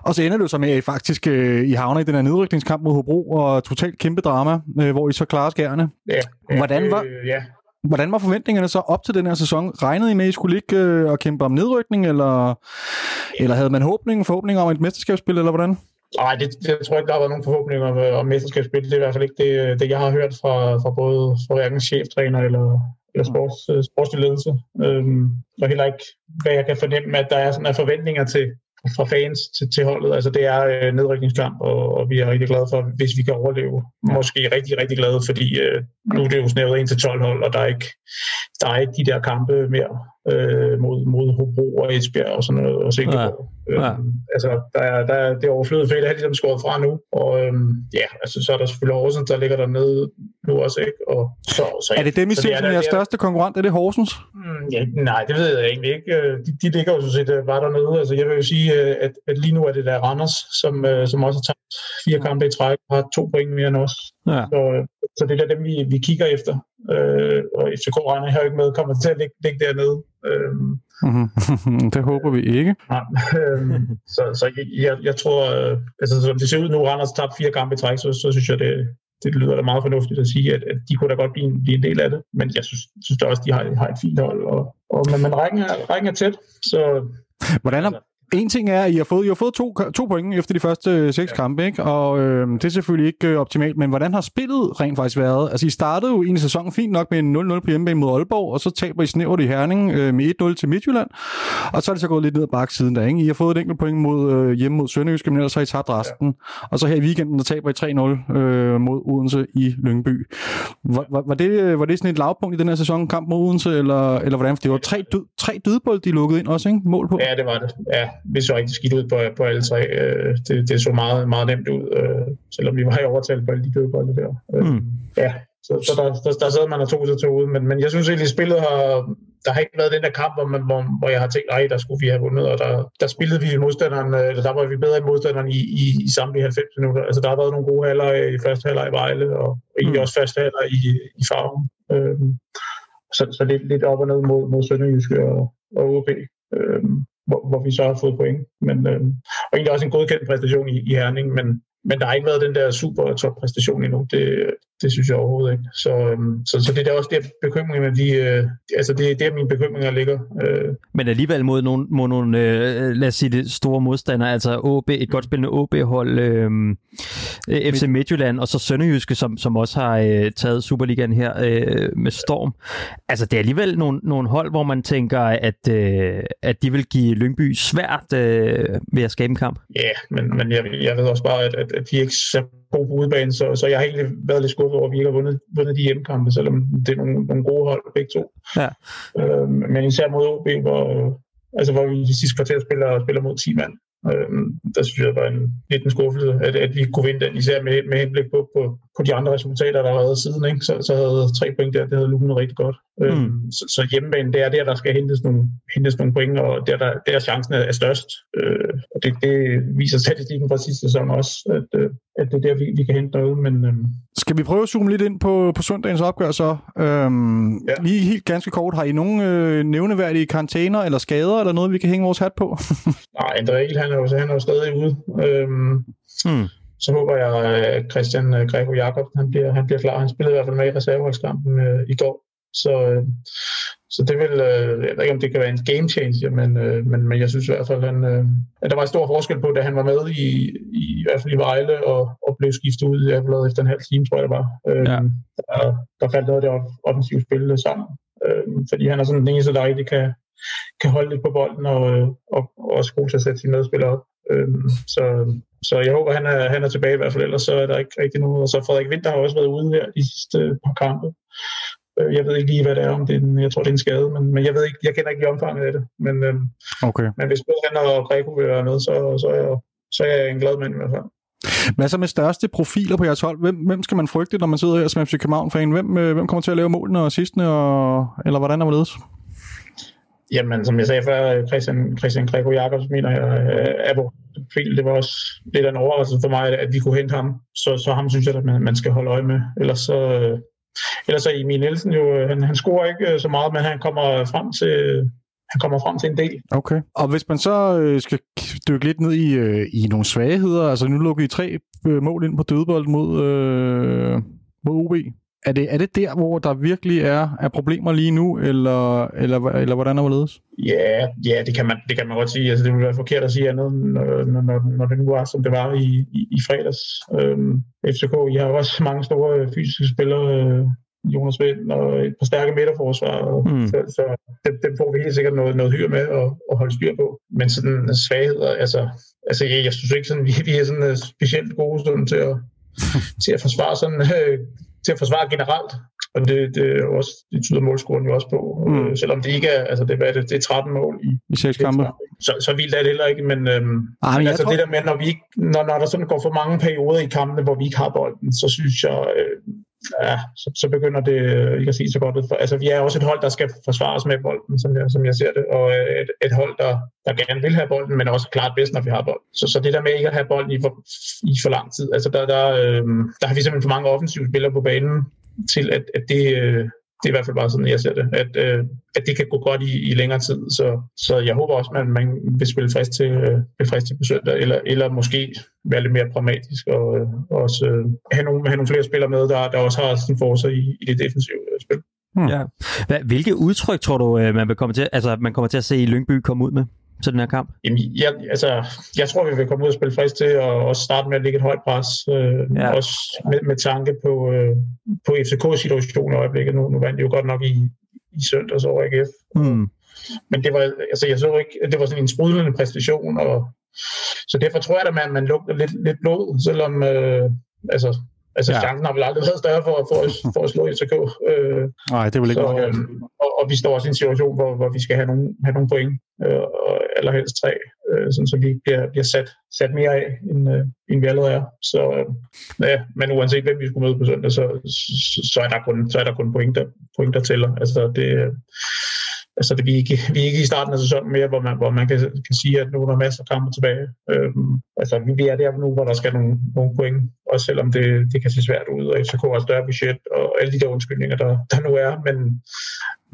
Og så ender det jo så med, at I faktisk øh, I havner i den her nedrykningskamp mod Hobro, og totalt kæmpe drama, øh, hvor I så klarer skærene. Ja, ja, hvordan var, øh, ja. Hvordan var forventningerne så op til den her sæson? Regnede I med, at I skulle ligge øh, og kæmpe om nedrykning, eller, eller havde man håbning, forhåbninger om et mesterskabsspil, eller hvordan? Nej, det, jeg tror ikke, der har været nogen forhåbninger om, om mesterskabsspil. Det er i hvert fald ikke det, det jeg har hørt fra, fra både fra hverken cheftræner eller, eller sports, mm. sportslig ledelse. Øhm, og heller ikke, hvad jeg kan fornemme, at der er sådan af forventninger til, fra fans til, til holdet. Altså det er øh, nedrykningskamp, og, og vi er rigtig glade for, hvis vi kan overleve. Måske rigtig, rigtig glade, fordi øh, nu er det jo snævret ind til 12 hold, og der er ikke, der er ikke de der kampe mere øh, mod, mod Hobro og Esbjerg og sådan noget, og Silkeborg. Ja. Ja. Øhm, altså, der er, der er, det er overflødet, for det er ligesom skåret fra nu. Og øhm, ja, altså, så er der selvfølgelig Horsens, der ligger dernede nu også, ikke? Og så, så, er det dem, I ser som jeres største konkurrent? Er det Horsens? Mm, ja, nej, det ved jeg egentlig ikke. Øh, de, de ligger jo så set bare dernede. Altså, jeg vil jo sige, øh, at, at lige nu er det der Randers, som, øh, som også har taget fire kampe i træk, har to point mere end os. Ja. Så, så det er dem, vi, vi kigger efter. Øh, og FCK regner her ikke med, kommer til at ligge, ligge dernede. Øh, mm-hmm. det håber vi ikke. Ja, øh, så så jeg, jeg tror, øh, altså som det ser ud nu, Randers tabt fire kampe i træk, så, så synes jeg, det, det lyder da meget fornuftigt at sige, at, at de kunne da godt blive en, blive en del af det. Men jeg synes, synes da også, de har, har et fint hold. Og, og, men, men rækken, er, rækken er tæt, så... Hvordan har, en ting er, at I har fået, I har fået to, to point efter de første øh, seks ja. kampe, ikke? og øh, det er selvfølgelig ikke øh, optimalt, men hvordan har spillet rent faktisk været? Altså, I startede jo en sæson fint nok med en 0-0 på hjemmebane mod Aalborg, og så taber I snævert i Herning øh, med 1-0 til Midtjylland, og så er det så gået lidt ned ad bakke siden der. Ikke? I har fået et enkelt point mod, øh, hjemme mod Sønderjysk, men ellers har I tabt resten. Ja. Og så her i weekenden, der taber I 3-0 øh, mod Odense i Lyngby. Var, var, var, det, øh, var det sådan et lavpunkt i den her sæson, kamp mod Odense, eller, eller hvordan? For det var tre, død, tre dødbold, de lukkede ind også, ikke? Mål på. Ja, det var det. Ja, vi så rigtig skidt ud på, på alle tre. Øh, det, det så meget, meget nemt ud, øh, selvom vi var i overtal på alle de døde bolde der. Øh, mm. Ja, så, så der, der, der sad man og tog sig til ude, men, men jeg synes egentlig, at spillet har, der har ikke været den der kamp, hvor, man, hvor, hvor jeg har tænkt, nej, der skulle vi have vundet, og der, der spillede vi modstanderen, eller der var vi bedre end modstanderen i, i, i samtlige 90 minutter. Altså der har været nogle gode halver i første halvleg i Vejle, og egentlig mm. også første halvleg i, i Farven. Øh, så, så lidt, lidt op og ned mod, mod Sønderjyske og, og OB. Øh, hvor, hvor vi så har fået point. Men, øh, og egentlig også en godkendt præstation i, i Herning, men, men der har ikke været den der super top præstation endnu. Det, det synes jeg overhovedet ikke. Så, øhm, så, så det er også der bekymringerne, de, øh, altså det er der mine bekymringer ligger. Øh. Men alligevel mod nogle, mod nogle øh, lad os sige det, store modstandere, altså OB, et godt spillende OB-hold, øh, FC Midtjylland, og så Sønderjyske, som, som også har øh, taget Superligaen her øh, med storm. Altså det er alligevel nogle, nogle hold, hvor man tænker, at, øh, at de vil give Lyngby svært øh, ved at skabe en kamp. Ja, yeah, men, men jeg, jeg ved også bare, at, at, at de ikke god på udebane, så, så jeg har egentlig været lidt skuffet over, at vi ikke har vundet, vundet de hjemmekampe, selvom det er nogle, nogle gode hold begge to. Ja. Øh, men især mod OB, hvor, altså, hvor vi de sidste kvarter spiller, spiller mod 10 mand. Øh, der synes jeg, var en, lidt en skuffelse, at, at vi kunne vinde den, især med, med henblik på, på, på de andre resultater, der har været siden, ikke? Så, så havde tre point der, det havde lunet rigtig godt. Mm. Øhm, så, så hjemmebane, det er der, der skal hentes nogle, hentes nogle point, og der, der, der chancen er størst. Øh, og det, det viser statistikken fra sidste sæson også, at, øh, at det er der, vi, vi kan hente noget. Men, øh, skal vi prøve at zoome lidt ind på, på søndagens opgør så? Øhm, ja. Lige helt ganske kort, har I nogen øh, nævneværdige karantæner eller skader, eller noget, vi kan hænge vores hat på? Nej, André Egel, han er jo, han er jo stadig ude. Øhm, hmm. Så håber jeg, at Christian øh, Grego Jakob, han bliver, han bliver klar. Han spillede i hvert fald med i reserveholdskampen øh, i går. Så, øh, så det vil, øh, jeg ved ikke, om det kan være en game changer, men, øh, men, men jeg synes i hvert fald, han, øh, at der var en stor forskel på, da han var med i, i, i hvert fald i Vejle og, og blev skiftet ud jeg efter en halv time, tror jeg det var. Øh, ja. der, der faldt noget af det offensive spil sammen. Øh, fordi han er sådan den eneste, der rigtig kan, kan holde lidt på bolden og, og, og også god til at sætte sine medspillere op. Øh, så, så jeg håber, han er, han er tilbage i hvert fald, ellers så er der ikke rigtig noget. Og så Frederik Winter har også været ude her de sidste par kampe. Øh, jeg ved ikke lige, hvad det er, om det er en, jeg tror, det er en skade, men, men jeg ved ikke, jeg kender ikke omfanget af det. Men, øhm, okay. men hvis både han og Greco vil være med, så, så, er jeg, så er jeg en glad mand i hvert fald. Hvad så med største profiler på jeres hold? Hvem, hvem skal man frygte, når man sidder her som FC København-fan? Hvem, øh, hvem kommer til at lave målene og sidstene, og, eller hvordan er det? Jamen, som jeg sagde før, Christian, Christian Greco Jacobs mener jeg er vores profil. Det var også lidt af en overraskelse for mig, at vi kunne hente ham. Så, så ham synes jeg, at man, man skal holde øje med. Ellers så, øh, ellers så Emil Nielsen jo, øh, han, han scorer ikke øh, så meget, men han kommer frem til, han kommer frem til en del. Okay. Og hvis man så øh, skal dykke lidt ned i, øh, i nogle svagheder, altså nu lukker I tre øh, mål ind på dødbold mod, øh, mod OB. Er det, er det der, hvor der virkelig er, er problemer lige nu, eller, eller, eller hvordan er det ledes? Ja, ja det, kan man, det kan man godt sige. Altså, det vil være forkert at sige andet, når, når, når det nu var, som det var i, i, i fredags. Øhm, FCK, I har også mange store fysiske spillere, øh, Jonas Vind og et par stærke midterforsvar, mm. så, så dem, dem får vi helt sikkert noget, noget hyre med at, at holde styr på. Men sådan svagheder, altså, altså jeg, jeg synes ikke, sådan, vi, vi er sådan uh, specielt gode sådan, til at, til at forsvare sådan uh, til at forsvare generelt. Og det, det, er også, det tyder målscoren jo også på, mm. øh, selvom det ikke er, altså det, hvad er det, det er 13 mål i, I seks kampe. Så, så vildt er det heller ikke, men, øhm, ah, men altså tror... det der med, når, vi ikke, når, når der sådan går for mange perioder i kampene, hvor vi ikke har bolden, så synes jeg, øh, ja, så, så begynder det øh, ikke at sige så godt ud. For, altså, vi er også et hold, der skal forsvares med bolden, som jeg, som jeg ser det, og øh, et, et hold, der, der gerne vil have bolden, men også klart bedst, når vi har bolden. Så, så det der med ikke at have bolden i for, i for lang tid, altså der, der, øh, der har vi simpelthen for mange offensive spillere på banen, til at, at det, øh, det er i hvert fald bare sådan, jeg ser det, at, øh, at det kan gå godt i, i længere tid. Så, så jeg håber også, at man, vil spille frisk til, øh, frisk til på søndag, eller, eller måske være lidt mere pragmatisk og, øh, også øh, have, nogle, have nogle flere spillere med, der, der også har sin forser i, i det defensive øh, spil. Hmm. Ja. Hvilke udtryk tror du, øh, man, vil komme til, altså, man kommer til at se i Lyngby komme ud med? Til den her kamp? Jamen, jeg, altså, jeg tror, vi vil komme ud og spille frisk til at også starte med at lægge et højt pres. Øh, ja. Også med, med tanke på, øh, på FCK-situationen i øjeblikket. Nu, nu vandt de jo godt nok i, i søndags over AGF. Mm. Men det var, altså, jeg så ikke, det var sådan en sprudlende præstation, og så derfor tror jeg, at man, man lugter lidt, lidt blod, selvom øh, altså, Altså, ja. chancen har vel aldrig været større for, for, for at slå FCK. Øh, Nej, det vil ikke så, øh, og, og vi står også i en situation, hvor, hvor vi skal have nogle, have nogle point, øh, og allerhelst tre, øh, sådan, så vi bliver, bliver sat, sat mere af, end, øh, end vi allerede er. Så, øh, ja, men uanset hvem vi skulle møde på søndag, så, så, så, er der kun, så er der kun point, der, point, der tæller. Altså, det, altså det, vi, er ikke, vi er ikke i starten af sæsonen mere, hvor man, hvor man kan, kan sige, at nu er der masser af kampe tilbage. Øhm, altså vi er der nu, hvor der skal nogle, nogle point, også selvom det, det kan se svært ud, og FCK har større budget, og alle de der undskyldninger, der, der nu er, men,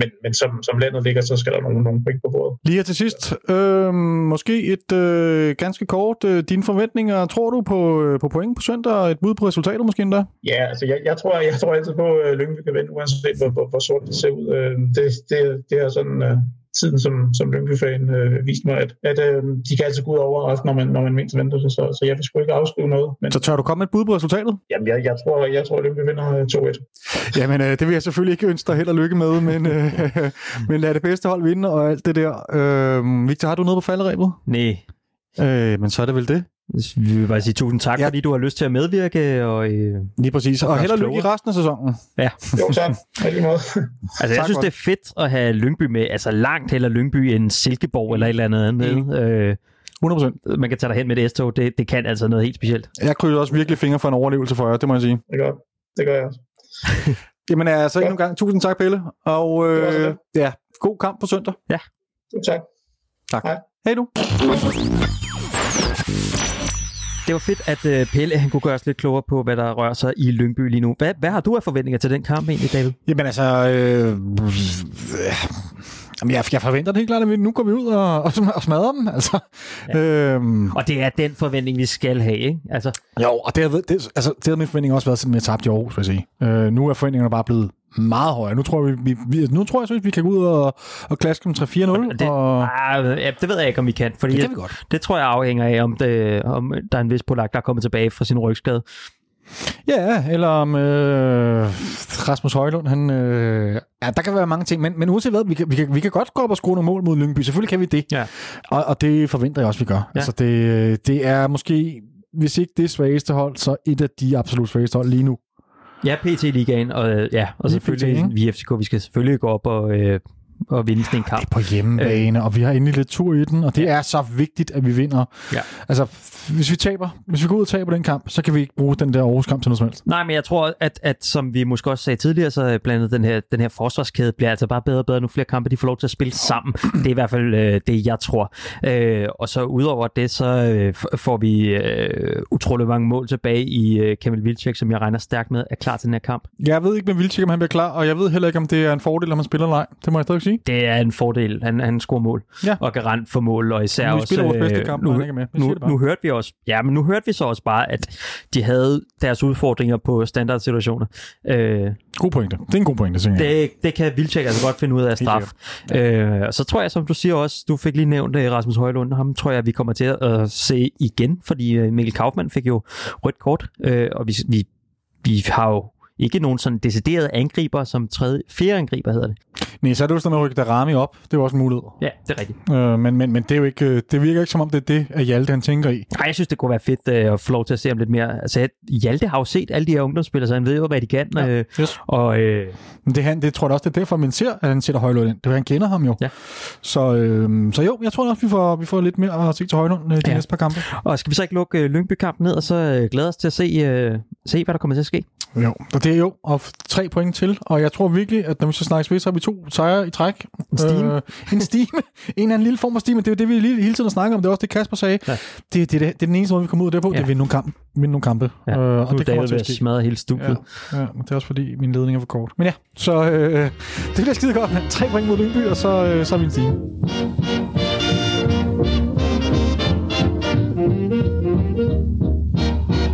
men, men som, som landet ligger, så skal der nogle, nogle point på bordet. Lige til sidst, øh, måske et øh, ganske kort, øh, dine forventninger, tror du på, øh, på point på søndag, et bud på resultatet måske endda? Ja, altså jeg, jeg, tror, jeg tror altid på, at Lyngby kan vinde, uanset hvor, hvor, hvor sort det ser ud. Øh, det, det, det er sådan... Øh, tiden som, som Lyngby-fan øh, viste mig, at, at øh, de kan altså gå ud over os, når man, når man mindst venter sig, så, så jeg vil sgu ikke afskrive noget. Men... Så tør du komme med et bud på resultatet? Jamen, jeg, jeg tror, jeg tror at Lyngby vinder 2-1. Jamen, øh, det vil jeg selvfølgelig ikke ønske dig held og lykke med, men, øh, men lad det bedste hold vinde og alt det der. Øh, Victor, har du noget på falderæbet? Nej. Øh, men så er det vel det. Vi vil bare sige tusind tak, ja. fordi du har lyst til at medvirke. Og, øh, Lige præcis. Og, og held og lykke i resten af sæsonen. Ja. Jo, tak. måde. altså, jeg synes, det er fedt at have Lyngby med. Altså langt heller Lyngby end Silkeborg eller et eller andet andet. Mm. Øh, 100%. Man kan tage dig hen med det S-tog. Det, det kan altså noget helt specielt. Jeg krydser også virkelig fingre for en overlevelse for jer, det må jeg sige. Det godt. Det gør jeg også. Jamen altså, endnu en gang, tusind tak, Pelle. Og øh, ja, god kamp på søndag. Ja. Tak. Tak. Hej. Hej du. Det var fedt, at uh, Pelle han kunne gøre os lidt klogere på, hvad der rører sig i Lyngby lige nu. Hvad, hvad har du af forventninger til den kamp egentlig, David? Jamen altså, øh, Jamen, jeg, jeg forventer det helt klart, at vi, nu går vi ud og, og, og smadrer dem. Altså. Ja. Øhm, og det er den forventning, vi skal have, ikke? Altså. Jo, og det har, det, altså, det har min forventning også været, siden vi tabt i Aarhus, vil jeg sige. Øh, nu er forventningerne bare blevet meget højere. Nu tror, vi, vi, vi, nu tror jeg, synes, vi kan gå ud og, og klaske dem 3-4-0. Det, og... ah, ja, det ved jeg ikke, om vi kan. Fordi det kan vi godt. Det tror jeg afhænger af, om, det, om der er en vis polak, der er kommet tilbage fra sin rygskade. Ja, eller om øh, Rasmus Højlund, han... Øh, ja, der kan være mange ting, men, men uanset hvad, vi kan, vi, kan, vi kan godt gå op og skrue nogle mål mod Lyngby. Selvfølgelig kan vi det. Ja. Og, og det forventer jeg også, vi gør. Ja. Altså, det, det er måske, hvis ikke det svageste hold, så et af de absolut svageste hold lige nu. Ja, PT-ligaen, og, ja, og selvfølgelig PT, vi FCK, vi skal selvfølgelig gå op og, øh, og vinde sådan en kamp. Det er på hjemmebane, øh. og vi har endelig lidt tur i den, og det er så vigtigt, at vi vinder. Ja. Altså, hvis vi taber, hvis vi går ud og taber den kamp, så kan vi ikke bruge den der Aarhus kamp til noget som helst. Nej, men jeg tror, at, at som vi måske også sagde tidligere, så blandet den her, den her forsvarskæde bliver altså bare bedre og bedre, nu flere kampe de får lov til at spille sammen. Det er i hvert fald øh, det, jeg tror. Øh, og så udover det, så øh, får vi øh, utrolig mange mål tilbage i øh, Kamil Vilcek, som jeg regner stærkt med er klar til den her kamp. Jeg ved ikke med Vilcek, om han bliver klar, og jeg ved heller ikke, om det er en fordel, om han spiller eller ej. Det må jeg stadig sige. Det er en fordel. Han, han scorer mål ja. og garant for mål, og især vi også... vores bedste kamp, nu, han ikke med. Nu, nu, hørte vi også... Ja, men nu hørte vi så også bare, at de havde deres udfordringer på standardsituationer. Øh, god pointe. Det er en god pointe, synes jeg. Det, det kan Vildtjek altså godt finde ud af straf. Ja. Øh, og så tror jeg, som du siger også, du fik lige nævnt uh, Rasmus Højlund, ham tror jeg, vi kommer til at uh, se igen, fordi Mikkel Kaufmann fik jo rødt kort, uh, og vi, vi, vi har jo ikke nogen sådan deciderede angriber som tredje, fjerde angriber hedder det. Nej, så er det jo sådan at rykke Darami op. Det er jo også en mulighed. Ja, det er rigtigt. Øh, men, men, men det, er jo ikke, øh, det virker ikke som om, det er det, at Hjalte han tænker i. Nej, jeg synes, det kunne være fedt øh, at få lov til at se ham lidt mere. Altså, Hjalte har jo set alle de her ungdomsspillere, så han ved jo, hvad de kan. Ja, øh, yes. og, øh, men det, han, det tror jeg også, det er derfor, man ser, at han sætter Højlund ind. Det er, han kender ham jo. Ja. Så, øh, så jo, jeg tror også, vi får, vi får lidt mere at se til Højlund øh, de ja. næste par kampe. Og skal vi så ikke lukke øh, Lyngby-kampen ned, og så øh, glæde os til at se, øh, se, hvad der kommer til at ske? Jo, og det er jo, og tre point til, og jeg tror virkelig, at når vi så snakkes ved, så har vi to sejre i træk. En stime. Øh, en stime. en eller anden lille form af stime. Det er jo det, vi lige, hele tiden snakker om. Det er også det, Kasper sagde. Ja. Det, det, det, det, er den eneste måde, vi kommer ud af det på. Ja. Det er at vinde nogle kampe. Vinde nogle kampe. Ja. Øh, og nu det kommer til at smadre hele studiet. Ja. ja, det er også fordi, min ledning er for kort. Men ja, så øh, det bliver skide godt. Tre point mod Lyngby, og så, øh, så er vi en stime.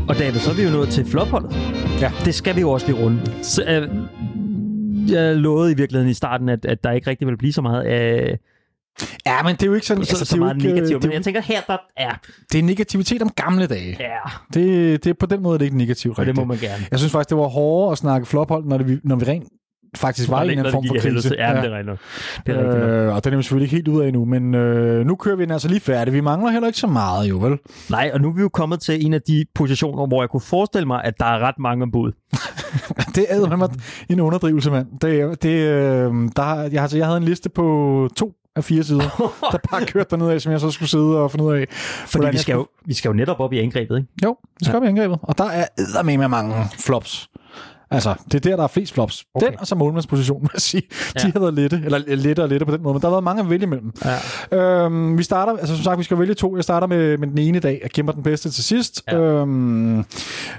Og David, så er vi jo nået til flopholdet. Ja. Det skal vi jo også lige runde. Så, øh, jeg lovede i virkeligheden i starten, at, at der ikke rigtig vil blive så meget af... Ja, men det er jo ikke sådan... Altså, så, så meget ikke, negativt, men jeg tænker her, der er... Det er negativitet om gamle dage. Ja. Det, det er på den måde, det er ikke negativt rigtigt. det må man gerne. Jeg synes faktisk, det var hårdere at snakke flophold, når, det, når vi rent faktisk var, var en anden form for krise. Ja, ja. det er rigtigt. Det er rigtigt øh, og den er vi selvfølgelig ikke helt ud af nu, men øh, nu kører vi den altså lige færdig. Vi mangler heller ikke så meget, jo vel? Nej, og nu er vi jo kommet til en af de positioner, hvor jeg kunne forestille mig, at der er ret mange bud. det er mig en underdrivelse, mand. Det, det, øh, der, jeg, altså, jeg havde en liste på to af fire sider, der bare kørte derned af, som jeg så skulle sidde og finde ud af. Fordi vi skal, jo, vi skal jo netop op i angrebet, ikke? Jo, vi skal ja. op i angrebet. Og der er med mange flops. Altså, det er der, der er flest flops. Okay. Den og så målmandspositionen, vil jeg sige. Ja. De har været lette, eller lette og lette på den måde, men der har været mange at vælge imellem. Ja. Øhm, vi starter, altså som sagt, vi skal vælge to. Jeg starter med, med den ene dag, og kæmper den bedste til sidst. Ja. Øhm,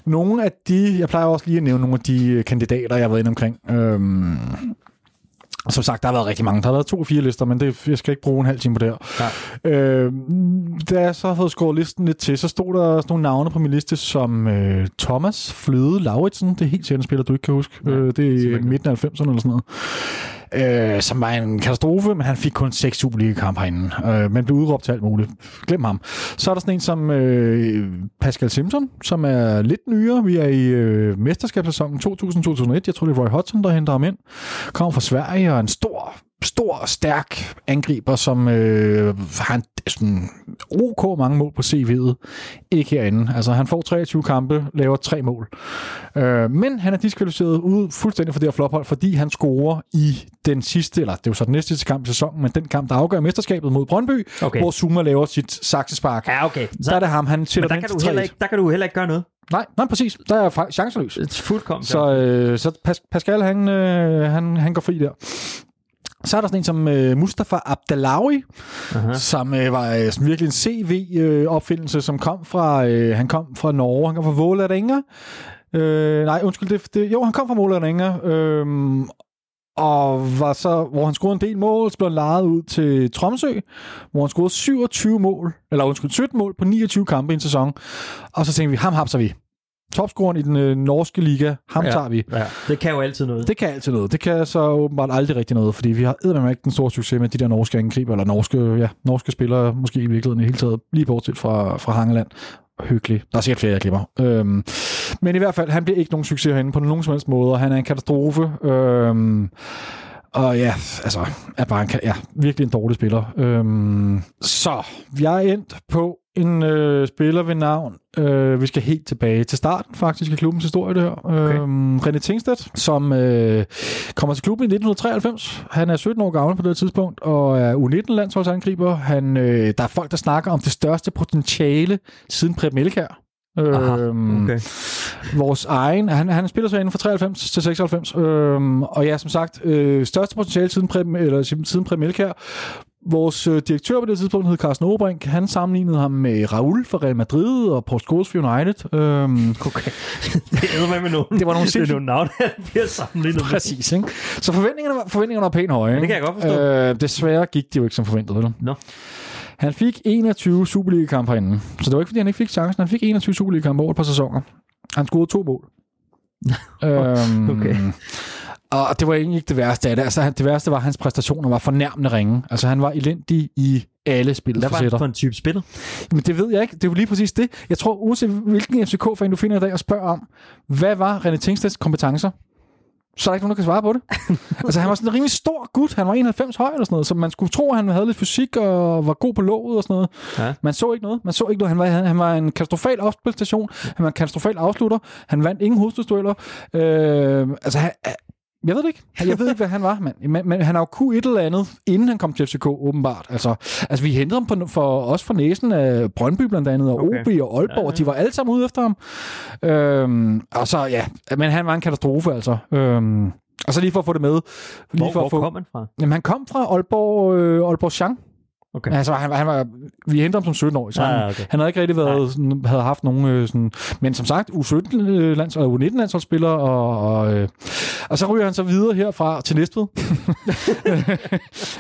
nogle af de, jeg plejer også lige at nævne nogle af de kandidater, jeg har været inde omkring. Øhm, som sagt, der har været rigtig mange. Der har været to fire lister, men det, jeg skal ikke bruge en halv time på det her. Ja. Øh, da jeg så havde skåret listen lidt til, så stod der sådan nogle navne på min liste, som øh, Thomas Fløde Lauritsen. Det er helt sikkert en spiller, du ikke kan huske. Ja, øh, det er midten af 90'erne eller sådan noget øh, som var en katastrofe, men han fik kun seks Superliga-kampe herinde, øh, men blev udråbt til alt muligt. Glem ham. Så er der sådan en som øh, Pascal Simpson, som er lidt nyere. Vi er i øh, mesterskabssæsonen 2000-2001. Jeg tror, det er Roy Hodgson, der henter ham ind. Kommer fra Sverige og en stor stor, stærk angriber, som øh, har en, sådan ok mange mål på CV'et. Ikke herinde. Altså, han får 23 kampe, laver tre mål. Øh, men han er diskvalificeret ud fuldstændig for det her flophold, fordi han scorer i den sidste, eller det er jo så den næste kamp i sæsonen, men den kamp, der afgør mesterskabet mod Brøndby, okay. hvor Zuma laver sit saksespark. Ja, okay. Så, der er det ham, han sætter kan, du heller ikke, der kan du heller ikke gøre noget. Nej, nej, præcis. Der er chanceløs. Fuldkommen. Så, øh, så Pas- Pascal, han, øh, han, han går fri der. Så er der sådan en som øh, Mustafa Abdelawi, Aha. som øh, var øh, sådan virkelig en CV-opfindelse, som kom fra, øh, han kom fra Norge, han kom fra Vålerenga. Øh, nej, undskyld, det, det, jo, han kom fra Vålerenga, øh, og var så, hvor han scorede en del mål, så blev han lejet ud til Tromsø, hvor han scorede 27 mål, eller undskyld, 17 mål på 29 kampe i en sæson. Og så tænkte vi, ham hapser vi. Topscoren i den øh, norske liga, ham Ja. tager vi. Ja, det kan jo altid noget. Det kan altid noget. Det kan så åbenbart aldrig rigtig noget, fordi vi har eddermame ikke den store succes med de der norske angriber, eller norske, ja, norske spillere, måske i virkeligheden i hele taget, lige bortset fra, fra Hangeland. Hyggelig. Der er sikkert flere, jeg glemmer. Øhm, men i hvert fald, han bliver ikke nogen succes herinde på nogen som helst måde, og han er en katastrofe. Øhm, og ja, altså, er bare en, ja, virkelig en dårlig spiller. Øhm, så, jeg er endt på en øh, spiller ved navn. Øh, vi skal helt tilbage til starten faktisk af klubbens historie, det her. Okay. Øhm, René Tingstedt, som øh, kommer til klubben i 1993. Han er 17 år gammel på det tidspunkt, og er U19-landsholdsangriber. Han, øh, der er folk, der snakker om det største potentiale siden Preben Melkær. Aha, Øhm, okay. vores egen. Han, han spiller så inden fra 93 til 96. Øhm, og ja, som sagt, øh, største potentiale siden Preben, eller siden Preben Elkjær. Vores øh, direktør på det tidspunkt hed Carsten Obrink. Han sammenlignede ham med Raul fra Real Madrid og Paul Scholes for United. Øhm, Okay. det æder med med nogen. Det var nogle det er sindssygt- nogle navne, der bliver sammenlignet med. præcis, ikke? Så forventningerne var, forventningerne var pænt høje. Ikke? Det kan jeg godt forstå. Øh, desværre gik det jo ikke som forventet. Vel? Nå. Han fik 21 Superliga-kampe herinde. Så det var ikke, fordi han ikke fik chancen. Han fik 21 Superliga-kampe over et par sæsoner. Han scorede to mål. øhm, Okay. Og det var egentlig ikke det værste af det. Altså, han- det værste var, at hans præstationer var fornærmende ringe. Altså, han var elendig i alle spillets Hvad var facetter. for en type spiller? Men det ved jeg ikke. Det er jo lige præcis det. Jeg tror, uanset hvilken FCK-fan du finder i dag og spørger om, hvad var René Tingsteds kompetencer? Så er der ikke nogen, der kan svare på det. altså, han var sådan en rimelig stor gut. Han var 91 høj eller sådan noget, så man skulle tro, at han havde lidt fysik og var god på låget og sådan noget. Ja. Man så ikke noget. Man så ikke noget. Han var, han, han var en katastrofal opspilstation. Han var en katastrofal afslutter. Han vandt ingen hovedstødsdueller. Øh, altså, han, jeg ved det ikke. Jeg ved ikke, hvad han var, mand. Men, men han har jo kunnet et eller andet, inden han kom til FCK, åbenbart. Altså, altså vi hentede ham på, for, også fra næsen af Brøndby blandt andet, og Okay. OB og Aalborg, Ja, ja, de var alle sammen ude efter ham. Øhm, og så, ja, men han var en katastrofe, altså. Øhm, og så lige for at få det med. Lige Hvor, for hvor at få, kom han fra? Jamen, han kom fra Aalborg, øh, Aalborg Chang. Okay. Altså, han, var- han var, vi hentede ham som 17-årig, så Ah, han, okay. han havde ikke rigtig været, sådan, havde haft nogen øh, sådan, men som sagt, U17-lands, eller U19-landsholdsspiller, og, og, øh, og så ryger han så videre herfra til Næstved.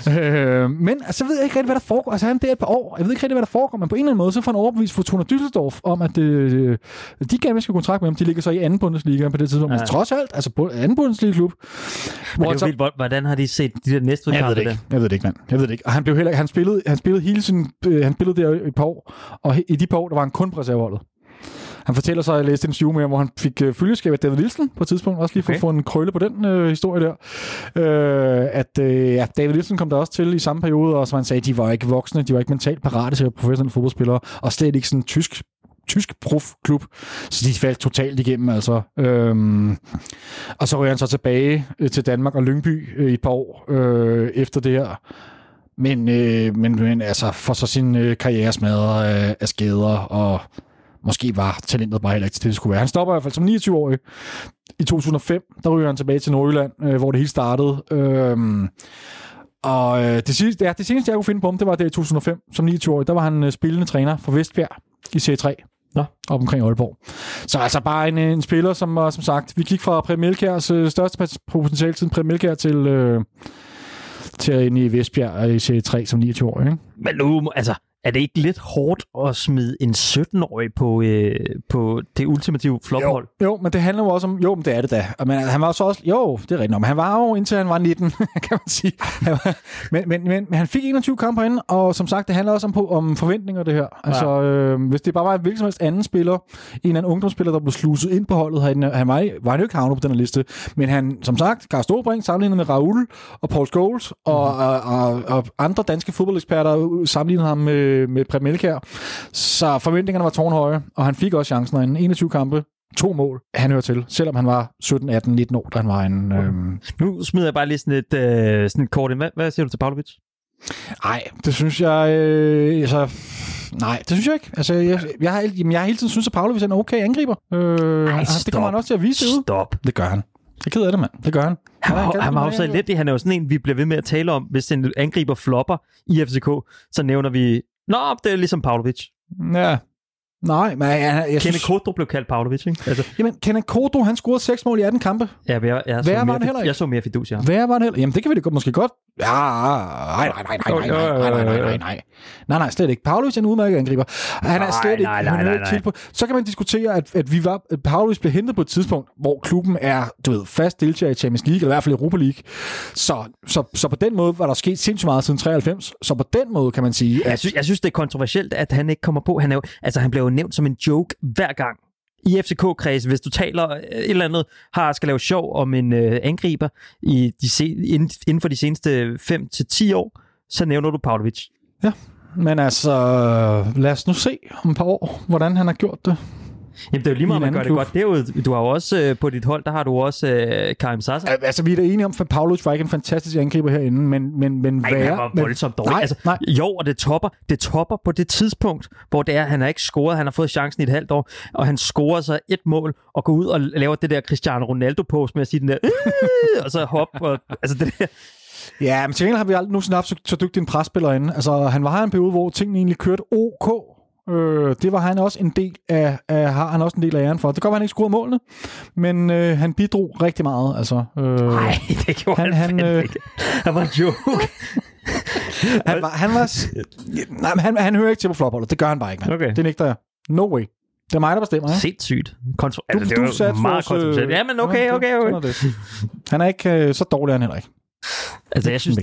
øh, men altså, så ved jeg ikke rigtig, hvad der foregår. Altså, han er der et par år. Jeg ved ikke rigtig, hvad der foregår, men på en eller anden måde, så får han overbevist Fortuna Düsseldorf om, at øh, de gerne vil skal kontrakt med ham. De ligger så i anden Bundesliga på det tidspunkt. Ja. Men trods alt, altså på anden Bundesliga-klub. Hvor det så- er jo vildt, hvor- hvordan har de set de der næste jeg ved det ikke. Jeg ved det ikke, mand. Jeg ved det ikke. Og han blev heller han spillede, han spillede hele sin, øh, han spillede der i et par år, og i de par år, der var han kun på reserveholdet. Han fortæller så, at jeg læste en interview med ham, hvor han fik øh, følgeskab af David Nielsen på et tidspunkt, også lige for Okay. at få en krølle på den øh, historie der. Øh, at øh, ja, David Nielsen kom der også til i samme periode, og som han sagde, de var ikke voksne, de var ikke mentalt parate til at være professionelle fodboldspillere, og slet ikke sådan tysk tysk profklub, så de faldt totalt igennem, altså. Øhm, og så ryger han så tilbage øh, til Danmark og Lyngby øh, i et par år øh, efter det her. Men, øh, men, men altså, for så sin øh, karriere smadret af, af skader, og måske var talentet bare heller ikke til det, det skulle være. Han stopper i hvert fald som 29-årig. I 2005, der ryger han tilbage til Nordjylland, øh, hvor det hele startede. Øhm, og øh, det, sidste, ja, det seneste, jeg kunne finde på ham, det var det i 2005, som 29-årig. Der var han øh, spillende træner for Vestbjerg i Serie 3. Nå. Op omkring Aalborg. Så altså bare en, en spiller, som var, som sagt, vi gik fra Præm Melkjærs øh, største potentiale siden Præm Melkjær til, øh, til at ind i Vestbjerg øh, i C3 som 29 år. Ikke? Men nu, altså, er det ikke lidt hårdt at smide en 17-årig på, øh, på det ultimative flophold? Jo, men det handler jo også om... Jo, men det er det da. Og Men han var så også... Jo, det er rigtigt. Men han var jo indtil han var 19, kan man sige. Han var, men, men, men, men han fik 21 kampe herinde, og som sagt, det handler også om, på, om forventninger, det her. Altså, øh, hvis det bare var en hvilken som helst anden spiller, en eller anden ungdomsspiller, der blev sluset ind på holdet herinde, han var, var han jo ikke havnet på den her liste. Men han, som sagt, Karl Storbrink sammenlignet med Raul og Paul Scholes, og, Mhm. og, og, og andre danske fodboldeksperter sammenlignede ham med, med Prem Melkjær. Så forventningerne var tårnhøje, og han fik også chancen herinde. 21 kampe, to mål, han hører til, selvom han var 17, 18, 19 år, da han var en... Øhm, Nu smider jeg bare lige sådan et, øh, sådan et kort ind. Hvad, hvad siger du til Pavlovic? Nej, det synes jeg... Øh, altså, nej, det synes jeg ikke. Altså, jeg, jeg, har, jamen, jeg har hele tiden synes at Pavlovic er en okay angriber. Øh, Ej, han- det kommer han også til at vise ud. Stop. Det gør han. Jeg er ked af det, mand. Det gør han. Han, han, var jo så udmærket lidt i. Han er jo sådan en, vi bliver ved med at tale om. Hvis en angriber flopper i FCK, så nævner vi, Nå, det er ligesom Pavlovic. Ja. Nej, men jeg, jeg, jeg Kenneth synes... Kodro blev kaldt Pavlovic, ikke? Altså, Jamen, Kenneth Kodo, han scorede 6 mål i 18 kampe. ja, jeg, jeg, Værre så var mere, han heller ikke. jeg så mere fidus, ja. Hvad var det heller? Jamen, det kan vi godt, måske godt. Ja, nej, nej, nej, nej, nej, nej, nej, nej, nej, nej. Nej, nej, slet ikke. Pavlovic er en udmærket angriber. Han er slet ikke, han er ikke til på. Så kan man diskutere, at, at vi var, at Pavlovic blev hentet på et tidspunkt, hvor klubben er, du ved, fast deltager i Champions League, eller i hvert fald Europa League. Så, så, så på den måde var der sket sindssygt meget siden 93. Så på den måde kan man sige, Jeg at synes, jeg synes, det er kontroversielt, at han ikke kommer på. Han, er jo, altså, han bliver jo nævnt som en joke hver gang. I FCK-kreds, hvis du taler øh, et eller andet, har skal lave sjov om en øh, angriber i de se, inden, inden for de seneste 5 til 10 år, så nævner du Pavlovic. Men altså, lad os nu se om et par år, hvordan han har gjort det. Jamen, det er jo lige meget, man gør det klub. godt. Det er jo, du har jo også øh, på dit hold, der har du også øh, Karim Sasa. Al- Altså, vi er da enige om, at Pavlovic var ikke en fantastisk angriber herinde, men, men, men Nej, værre- men- voldsomt dårlig. Nej, altså, nej. Jo, og det topper, det topper på det tidspunkt, hvor det er, han har ikke scoret, han har fået chancen i et halvt år, og han scorer så et mål, og går ud og laver det der Cristiano Ronaldo-pose med at sige den der, "Øh", og så hop, og, altså det der, Ja, men til gengæld har vi aldrig nogensinde haft så, så dygtig en presspiller inde. Altså, han var her en periode, hvor tingene egentlig kørte OK. Øh, det var han også en del af, af, har han også en del af æren for. Det være, han ikke scorede målene, men øh, han bidrog rigtig meget. Altså, øh, nej, det gjorde Han- han, han, øh, ikke. Han var en joke. han, var, han var... Nej, men han, han hører ikke til på flopholdet. Det gør han bare ikke, mand. Okay. Det nægter jeg. No way. Det er mig, der bestemmer, ikke? Sindssygt. Kontro- Du, altså, det var du satte meget øh, kontroversielt. Ja, men okay, okay, okay. det. Han er ikke øh, så dårlig, han heller ikke. Altså, jeg synes,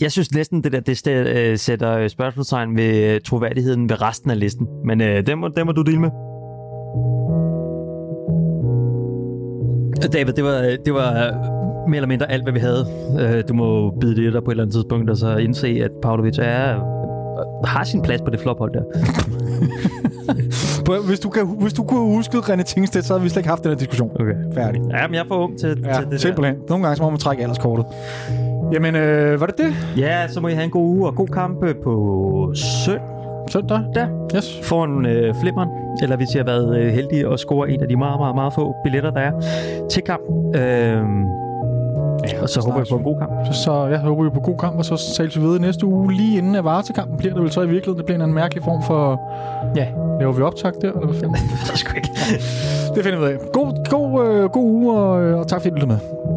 jeg synes næsten, det der det sted, øh, sætter spørgsmålstegn ved øh, troværdigheden ved resten af listen. Men øh, den, må, den må du dele med. David, det var, det var mere eller mindre alt, hvad vi havde. Du må bide det der på et eller andet tidspunkt, og så indse, at Pavlovic er, har sin plads på det flophold der. Hvis du, kan, hvis du kunne huske René Tingstedt, så havde vi slet ikke haft den her diskussion. Okay. Færdig. Ja, men jeg er for ung til, til Ja, det der. simpelthen. Nogle gange så må man trække alderskortet. Jamen, øh, var det det? Ja, så må I have en god uge og god kamp øh, på søndag Søndag? Ja. Yes. foran øh, flimmeren. Eller hvis I har været øh, heldige at score en af de meget, meget, meget få billetter, der er til kampen. Øhm, ja, og så håber jeg på en god kamp. Så, så jeg håber vi på god kamp, og så tales vi ved næste uge. Lige inden af varetekampen bliver det vel så i virkeligheden. Det bliver en mærkelig form for... Ja. Laver vi optag der, eller hvad fanden? Er det finder vi ud af. God, god, øh, god uge, og, øh, og tak fordi du lyttede med.